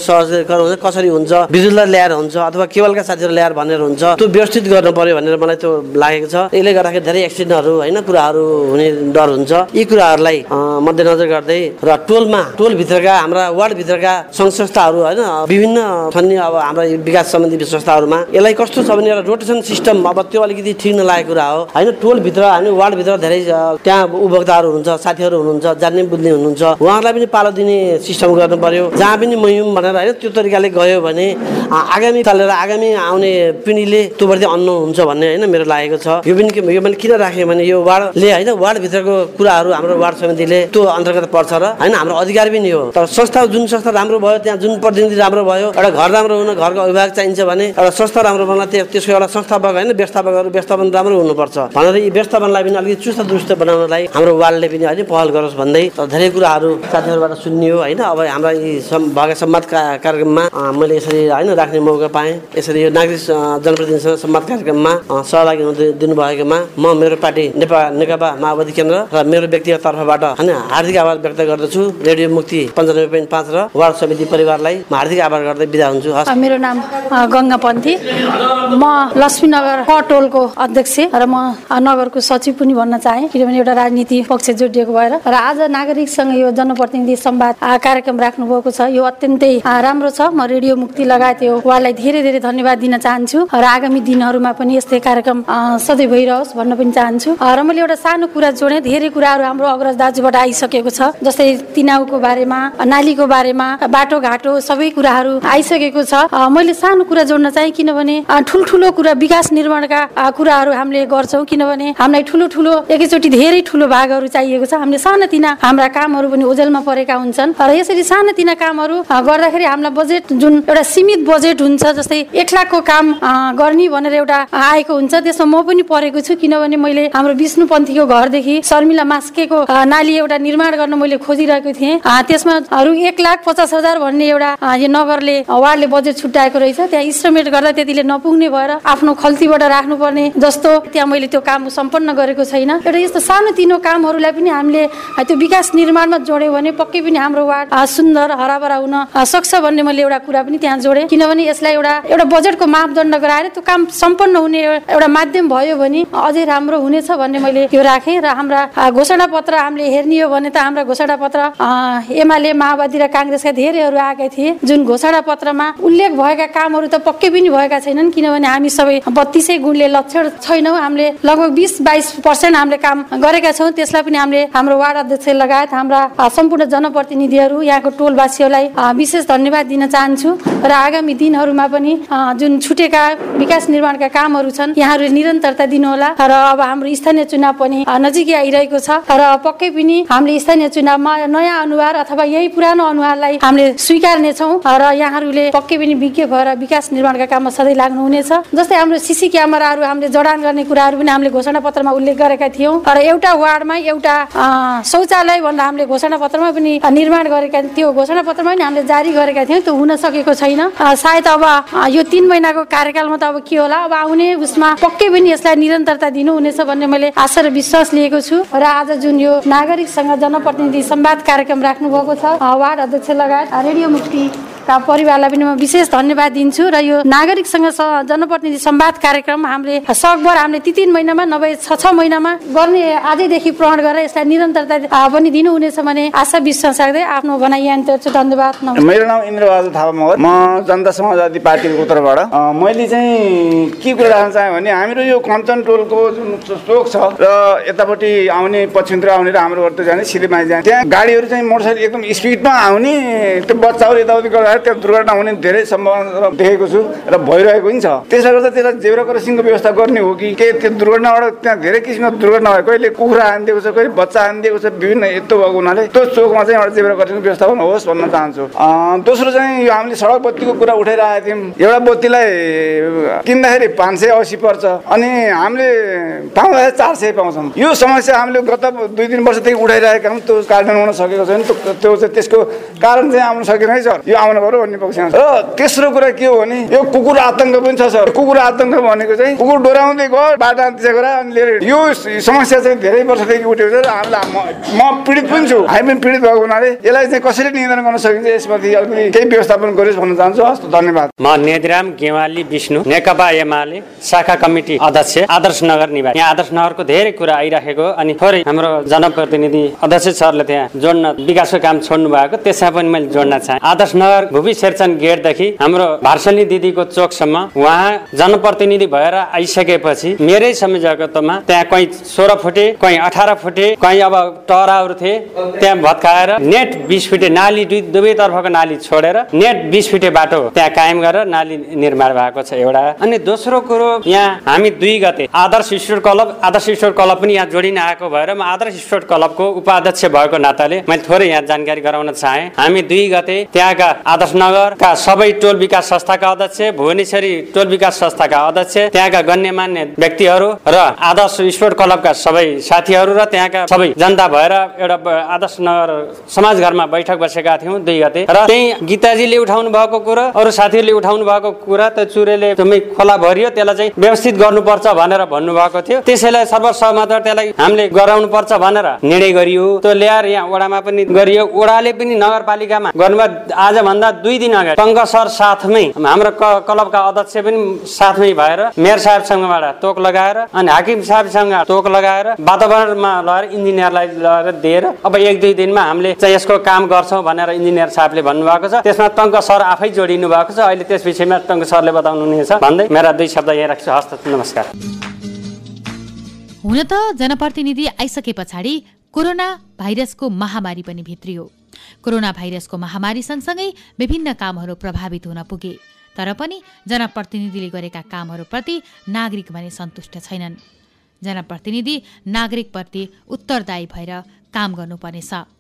हुन्छ कसरी हुन्छ बिजुलीलाई ल्याएर हुन्छ अथवा केबलका साथीहरू ल्याएर भनेर हुन्छ त्यो व्यवस्थित गर्नु पर्यो भनेर मलाई त्यो लागेको छ। यसले गर्दाखेरि धेरै एक्सिडेन्टहरू होइन कुराहरू हुने डर हुन्छ। यी कुराहरूलाई अँ, मध्यनजर गर्दै र टोलमा टोलभित्रका हाम्रा वार्डभित्रका सङ्घ संस्थाहरू होइन विभिन्न छन् अब हाम्रा विकास सम्बन्धी संस्थाहरूमा। यसलाई कस्तो छ भने एउटा रोटेसन सिस्टम अब त्यो अलिकति ठिक नलागेको कुरा हो। होइन टोलभित्र हामी वार्डभित्र धेरै त्यहाँ उपभोक्ताहरू हुनुहुन्छ साथीहरू हुनुहुन्छ जान्ने बुझ्ने हुनुहुन्छ। उहाँहरूलाई पनि पालो दिने सिस्टम गर्नु पर्यो। जहाँ पनि मयौँ भनेर होइन त्यो तरिकाले गयो भने आगामी चलेर आगामी आउने पिँढीले त्योप्रति अन्न हुन्छ भन्ने होइन मेरो लागेको छ। यो पनि यो मैले किन राखेँ भने यो वार्डले होइन वार्डभित्रको कुराहरू हाम्रो वार्ड समितिले त्यो अन्तर्गत पर्छ र होइन हाम्रो अधिकार पनि हो। तर संस्था जुन संस्था राम्रो भयो त्यहाँ जुन प्रतिनिधि राम्रो भयो एउटा घर राम्रो हुन घरको अभिभावक चाहिन्छ भने एउटा संस्था राम्रो बन्न त्यो त्यसको एउटा संस्थापक होइन व्यवस्थापकहरू व्यवस्थापन राम्रो हुनुपर्छ। भनेर यी व्यवस्थापनलाई पनि अलिकति चुस्त दुरुस्त बनाउनलाई हाम्रो वार्डले पनि होइन पहल गरोस् भन्दै धेरै कुराहरू साथीहरूबाट सुनियो होइन। अब हाम्रा यी भएका संवाद का- कार्यक्रममा मैले यसरी होइन राख्ने मौका पाएँ। यसरी यो नागरिक जनप्रतिनिधिसँग संवाद कार्यक्रममा सहभागी हुन दि- दिनुभएकोमा म मेरो पार्टी नेपा नेकपा माओवादी केन्द्र र मेरो व्यक्तिगत तर्फबाट होइन हार्दिक आभार व्यक्त गर्दछु। रेडियो मुक्ति पन्चानब्बे पोइन्ट पाँच र वार्ड समिति परिवारलाई हार्दिक आभार गर्दै बिदा हुन्छु। मेरो नाम गङ्गा पन्थी म लक्ष्मीनगर क टोलको अध्यक्ष र म नगरको सचिव पनि भन्न चाहेँ। किनभने एउटा राजनीति पक्ष जोडिएको भएर र आज नागरिकसँग यो जनप्रतिनिधि संवाद कार्यक्रम राख्नु भएको छ। यो अत्यन्तै राम्रो छ। म रेडियो मुक्ति लगायत यो उहाँलाई धेरै धेरै धन्यवाद दिन चाहन्छु र आगामी दिनहरूमा पनि यस्तै कार्यक्रम सधैँ भइरहोस् भन्न पनि चाहन्छु। र मैले एउटा सानो कुरा जोडेँ। धेरै कुराहरू हाम्रो अग्रज दाजुबाट आइसकेको छ। जस्तै तिनाउको बारेमा नालीको बारेमा बाटोघाटो सबै कुराहरू आइसकेको छ। मैले सानो कुरा जोड्न चाहेँ किनभने ठुल्ठुलो कुरा विकास निर्माणका कुराहरू हामीले गर्छौँ किनभने हामीलाई ठुलो ठुलो एकैचोटि धेरै ठुलो भागहरू चाहिएको छ। हामीले सानातिना हाम्रा कामहरू पनि ओझेलमा परेका हुन्छन्। र यसरी सानातिना कामहरू गर्दाखेरि हामीलाई बजेट जुन एउटा सीमित बजेट हुन्छ जस्तै एक लाखको काम गर्ने भनेर एउटा आएको हुन्छ त्यसमा म पनि परेको छु। किनभने मैले हाम्रो विष्णुपन्थीको घरदेखि शर्मिला मास्केको नाली एउटा निर्माण गर्न मैले खोजिरहेको थिएँ। त्यसमा अरू एक लाख पचास हजार भन्ने एउटा यो नगरले वार्डले बजेट छुट्याएको रहेछ। त्यहाँ इस्टिमेट गर्दा त्यतिले नपुग्ने भएर आफ्नो खल्तीबाट राख्नुपर्ने जस्तो त्यहाँ मैले त्यो काम सम्पन्न गरेको छैन। एउटा यस्तो सानोतिनो कामहरूलाई पनि हामीले त्यो विकास निर्माणमा जोड्यौँ भने पक्कै पनि हाम्रो वार्ड सुन्दर हराभरा हुन सक्छ भन्ने मैले एउटा कुरा पनि त्यहाँ जोडेँ। किनभने यसलाई एउटा एउटा बजेटको मापदण्ड गराएर त्यो काम सम्पन्न हुने एउटा माध्यम भयो भने अझै राम्रो हुनेछ भन्ने मैले त्यो राखेँ र हाम्रा घोषणा पत्र हामीले हेर्ने हो भने त हाम्रा घोषणा पत्र एमाले माओवादी र काङ्ग्रेसका धेरैहरू आएका थिए। जुन घोषणा पत्रमा उल्लेख भएका कामहरू त पक्कै पनि भएका छैनन् किनभने हामी सबै बत्तिसै गुणले लक्षण छैनौँ। हामीले लगभग बिस बाइस पर्सेन्ट हामीले काम गरेका छौँ। त्यसलाई पनि हामीले हाम्रो वार्ड अध्यक्ष लगायत हाम्रा सम्पूर्ण जनप्रतिनिधिहरू यहाँको टोलवासीहरूलाई विशेष धन्यवाद दिन चाहन्छु। र आगामी दिनहरूमा पनि जुन छुटेका विकास निर्माणका कामहरू छन् यहाँहरूले निरन्तरता दिनुहोला। र अब हाम्रो स्थानीय चुनाव पनि नजिकै आइरहेको छ। र पक्कै पनि हामीले स्थानीय चुनावमा नयाँ अनुहार अथवा यही पुरानो अनुहारलाई हामीले स्वीकार्नेछौँ। र यहाँहरूले पक्कै पनि विज्ञ भएर विकास निर्माणका काममा सधैँ लाग्नुहुनेछ। जस्तै हाम्रो सिसी क्यामेराहरू हामीले जडान गर्ने कुराहरू पनि हामीले घोषणा पत्रमा उल्लेख गरेका थियौँ। र एउटा वार्डमा एउटा शौचालय भनेर हामीले घोषणा पत्रमा पनि निर्माण गरेका त्यो घोषणा पत्रमा पनि हामीले जारी गरेका थियौँ। त्यो हुन सकेको छैन। सायद अब यो तिन महिनाको कार्यकालमा त अब के होला? अब आउने उसमा पक्कै पनि यसलाई निरन्तरता दिनुहुनेछ भन्ने मैले आशा र विश्वास लिएको छु। र आज जुन यो नागरिकसँग जनप्रतिनिधि संवाद कार्यक्रम राख्नु भएको छ। वार्ड अध्यक्ष लगायत। रेडियो मुक्ति। परिवारलाई पनि म विशेष धन्यवाद दिन्छु र यो नागरिकसँग जनप्रतिनिधि संवाद कार्यक्रम हामीले सकभर हामीले ती तिन महिनामा नभए छ छ महिनामा गर्ने आजैदेखि प्रण गरेर यसलाई निरन्तरता पनि दिनुहुनेछ भने आशा विश्वास राख्दै आफ्नो भनाइ यहाँ तर्छु धन्यवाद मेरो नाम इन्द्रबहादुर थापा मगर म जनता समाजवादी पार्टीको उत्तरबाट। मैले चाहिँ के कुरा राख्न चाहेँ भने हाम्रो यो कञ्चन टोलको जुन चोक छ र यतापट्टि आउने पश्चिमतिर आउने र हाम्रो जाने सिलेमाई जाने त्यहाँ गाडीहरू चाहिँ मोटरसाइकल एकदम स्पिडमा आउने त्यो बच्चाहरू यताउति गर्दाखेरि भएर त्यो दुर्घटना हुने धेरै सम्भावना देखेको छु र भइरहेको पनि छ। त्यसले गर्दा त्यसलाई जेब्रा क्रसिङको व्यवस्था गर्ने हो कि? के त्यो दुर्घटनाबाट त्यहाँ धेरै किसिमको दुर्घटना भयो। कहिले कुखुरा हानिदिएको छ कहिले बच्चा हानिदिएको छ विभिन्न यस्तो भएको हुनाले त्यो चोकमा चाहिँ एउटा जेब्रा क्रसिङको व्यवस्थापन होस् भन्न चाहन्छु। दोस्रो चाहिँ यो हामीले सडक बत्तीको कुरा उठाइरहेका थियौँ। एउटा बत्तीलाई किन्दाखेरि पाँच सय असी पर्छ अनि हामीले पाउँदाखेरि चार सय पाउँछौँ। यो समस्या हामीले गत दुई तिन वर्षदेखि उठाइरहेका छौँ। त्यो कार्यान्वयन हुन सकेको छैन। त्यो चाहिँ त्यसको कारण चाहिँ आउन सकेन है सर यो आउनु पऱ्यो भन्ने पक्षमा र तेस्रो कुरा के हो भने यो कुकुर आतङ्क पनि छ सर। कुकुर आतङ्क भनेको चाहिँ कुकुर डोराउँदै गयो बाटो गएर अनि लिएर यो समस्या चाहिँ धेरै वर्षदेखि उठेको छ र हामीलाई म पीडित पनि छु। हामी पनि पीडित भएको हुनाले यसलाई चाहिँ कसरी नियन्त्रण गर्न सकिन्छ यसमाथि अलिकति केही व्यवस्थापन गरियोस् भन्न चाहन्छु। हस् धन्यवाद। म नेदिराम गेवाली विष्णु नेकपा एमाले शाखा कमिटी अध्यक्ष आदर्श नगर निवासी। यहाँ आदर्श नगरको धेरै कुरा आइराखेको अनि थोरै हाम्रो जनप्रतिनिधि अध्यक्ष सरले त्यहाँ जोड्न विकासको काम छोड्नु भएको त्यसमा पनि मैले जोड्न चाहेँ। आदर्श नगर भुपी शेरचन गेटदेखि हाम्रो भार्सली दिदीको चोकसम्म उहाँ जनप्रतिनिधि भएर आइसकेपछि मेरै संयोजकत्वमा त्यहाँ कहीँ सोह्र फुटे कहीँ अठार फुटे कहीँ अब टहराहरू थिए त्यहाँ भत्काएर नेट बिस फिटे नाली दुई दुवैतर्फको नाली छोडेर नेट बिस फिटे बाटो त्यहाँ कायम गरेर नाली निर्माण भएको छ एउटा। अनि दोस्रो कुरो यहाँ हामी दुई गते Adarsh sport club Adarsh sport club पनि यहाँ जोडिन आएको भएर म आदर्श स्पोर्ट क्लबको उपाध्यक्ष भएको नाताले मैले थोरै यहाँ जानकारी गराउन चाहेँ। हामी दुई गते त्यहाँका आदर्श नगरका सबै टोल विकास संस्थाका अध्यक्ष भुवनेश्वरी टोल विकास संस्थाका अध्यक्ष त्यहाँका गण्यमान्य व्यक्तिहरू र आदर्श स्पोर्ट क्लबका सबै साथीहरू र त्यहाँका सबै जनता भएर एउटा आदर्श नगर समाजघरमा बैठक बसेका थियौँ दुई गते। र त्यही गीताजीले उठाउनु भएको कुरा अरू साथीहरूले उठाउनु भएको कुरा त चुरेले एकदमै खोला भरियो त्यसलाई चाहिँ व्यवस्थित गर्नुपर्छ भनेर भन्नुभएको थियो। त्यसैलाई सर्वसहमत त्यसलाई हामीले गराउनु पर्छ भनेर निर्णय गरियो। त्यो ल्याएर यहाँ ओडामा पनि गरियो। ओडाले पनि नगरपालिकामा गर्नुभयो। आजभन्दा दुई दिन अगाडि। टङ्क सर साथमै हाम्रो क्लबका अध्यक्ष पनि साथमै भएर मेयर साहेबसँगबाट तोक लगाएर अनि हाकिम साहेबसँग तोक लगाएर वातावरणमा लगेर इन्जिनियरलाई लगेर दिएर अब एक दुई दिनमा हामीले चाहिँ यसको काम गर्छौँ भनेर इन्जिनियर साहबले भन्नुभएको छ। त्यसमा टङ्क सर आफै जोडिनु भएको छ। अहिले त्यस विषयमा टङ्क सरले बताउनु हुनेछ भन्दै मेरा दुई शब्द यहाँ राख्छु। हस्त नमस्कार। हुन त जनप्रतिनिधि आइसके पछाडि कोरोना भाइरसको महामारी पनि भित्रियो। कोरोना भाइरसको महामारी सँगसँगै विभिन्न कामहरू प्रभावित हुन पुगे तर पनि जनप्रतिनिधिले गरेका कामहरूप्रति नागरिक भने सन्तुष्ट छैनन्। जनप्रतिनिधि नागरिकप्रति उत्तरदायी भएर काम गर्नुपर्नेछ।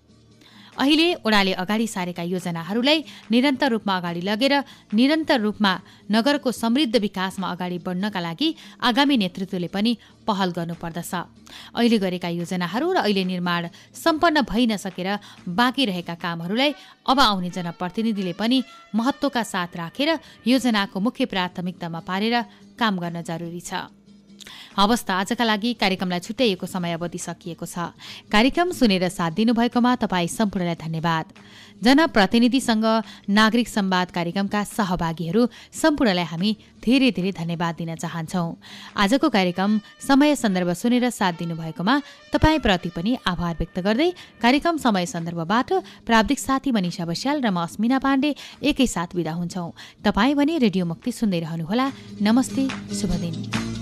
अहिले ओडाले अगाडि सारेका योजनाहरूलाई निरन्तर रूपमा अगाडि लगेर निरन्तर रूपमा नगरको समृद्ध विकासमा अगाडि बढ्नका लागि आगामी नेतृत्वले पनि पहल गर्नुपर्दछ। अहिले गरेका योजनाहरू र अहिले निर्माण सम्पन्न भइ नसकेर बाँकी रहेका कामहरूलाई अब आउने जनप्रतिनिधिले पनि महत्त्वका साथ राखेर योजनाको मुख्य प्राथमिकतामा पारेर काम गर्न जरुरी छ। हवस् त आजका लागि कार्यक्रमलाई छुट्याइएको समय अवधि सकिएको छ। कार्यक्रम सुनेर साथ दिनुभएकोमा तपाईँ सम्पूर्णलाई धन्यवाद। जनप्रतिनिधिसँग नागरिक संवाद कार्यक्रमका सहभागीहरू सम्पूर्णलाई हामी धेरै धेरै धन्यवाद दिन चाहन्छौँ। आजको कार्यक्रम समय सन्दर्भ सुनेर साथ दिनुभएकोमा तपाईँप्रति पनि आभार व्यक्त गर्दै कार्यक्रम समय सन्दर्भबाट प्राविधिक साथी मनिषा बस्याल र म अस्मिना पाण्डे एकैसाथ विदा हुन्छौँ। तपाईँ भने रेडियो मुक्ति सुन्दै रहनुहोला। नमस्ते शुभ दिन।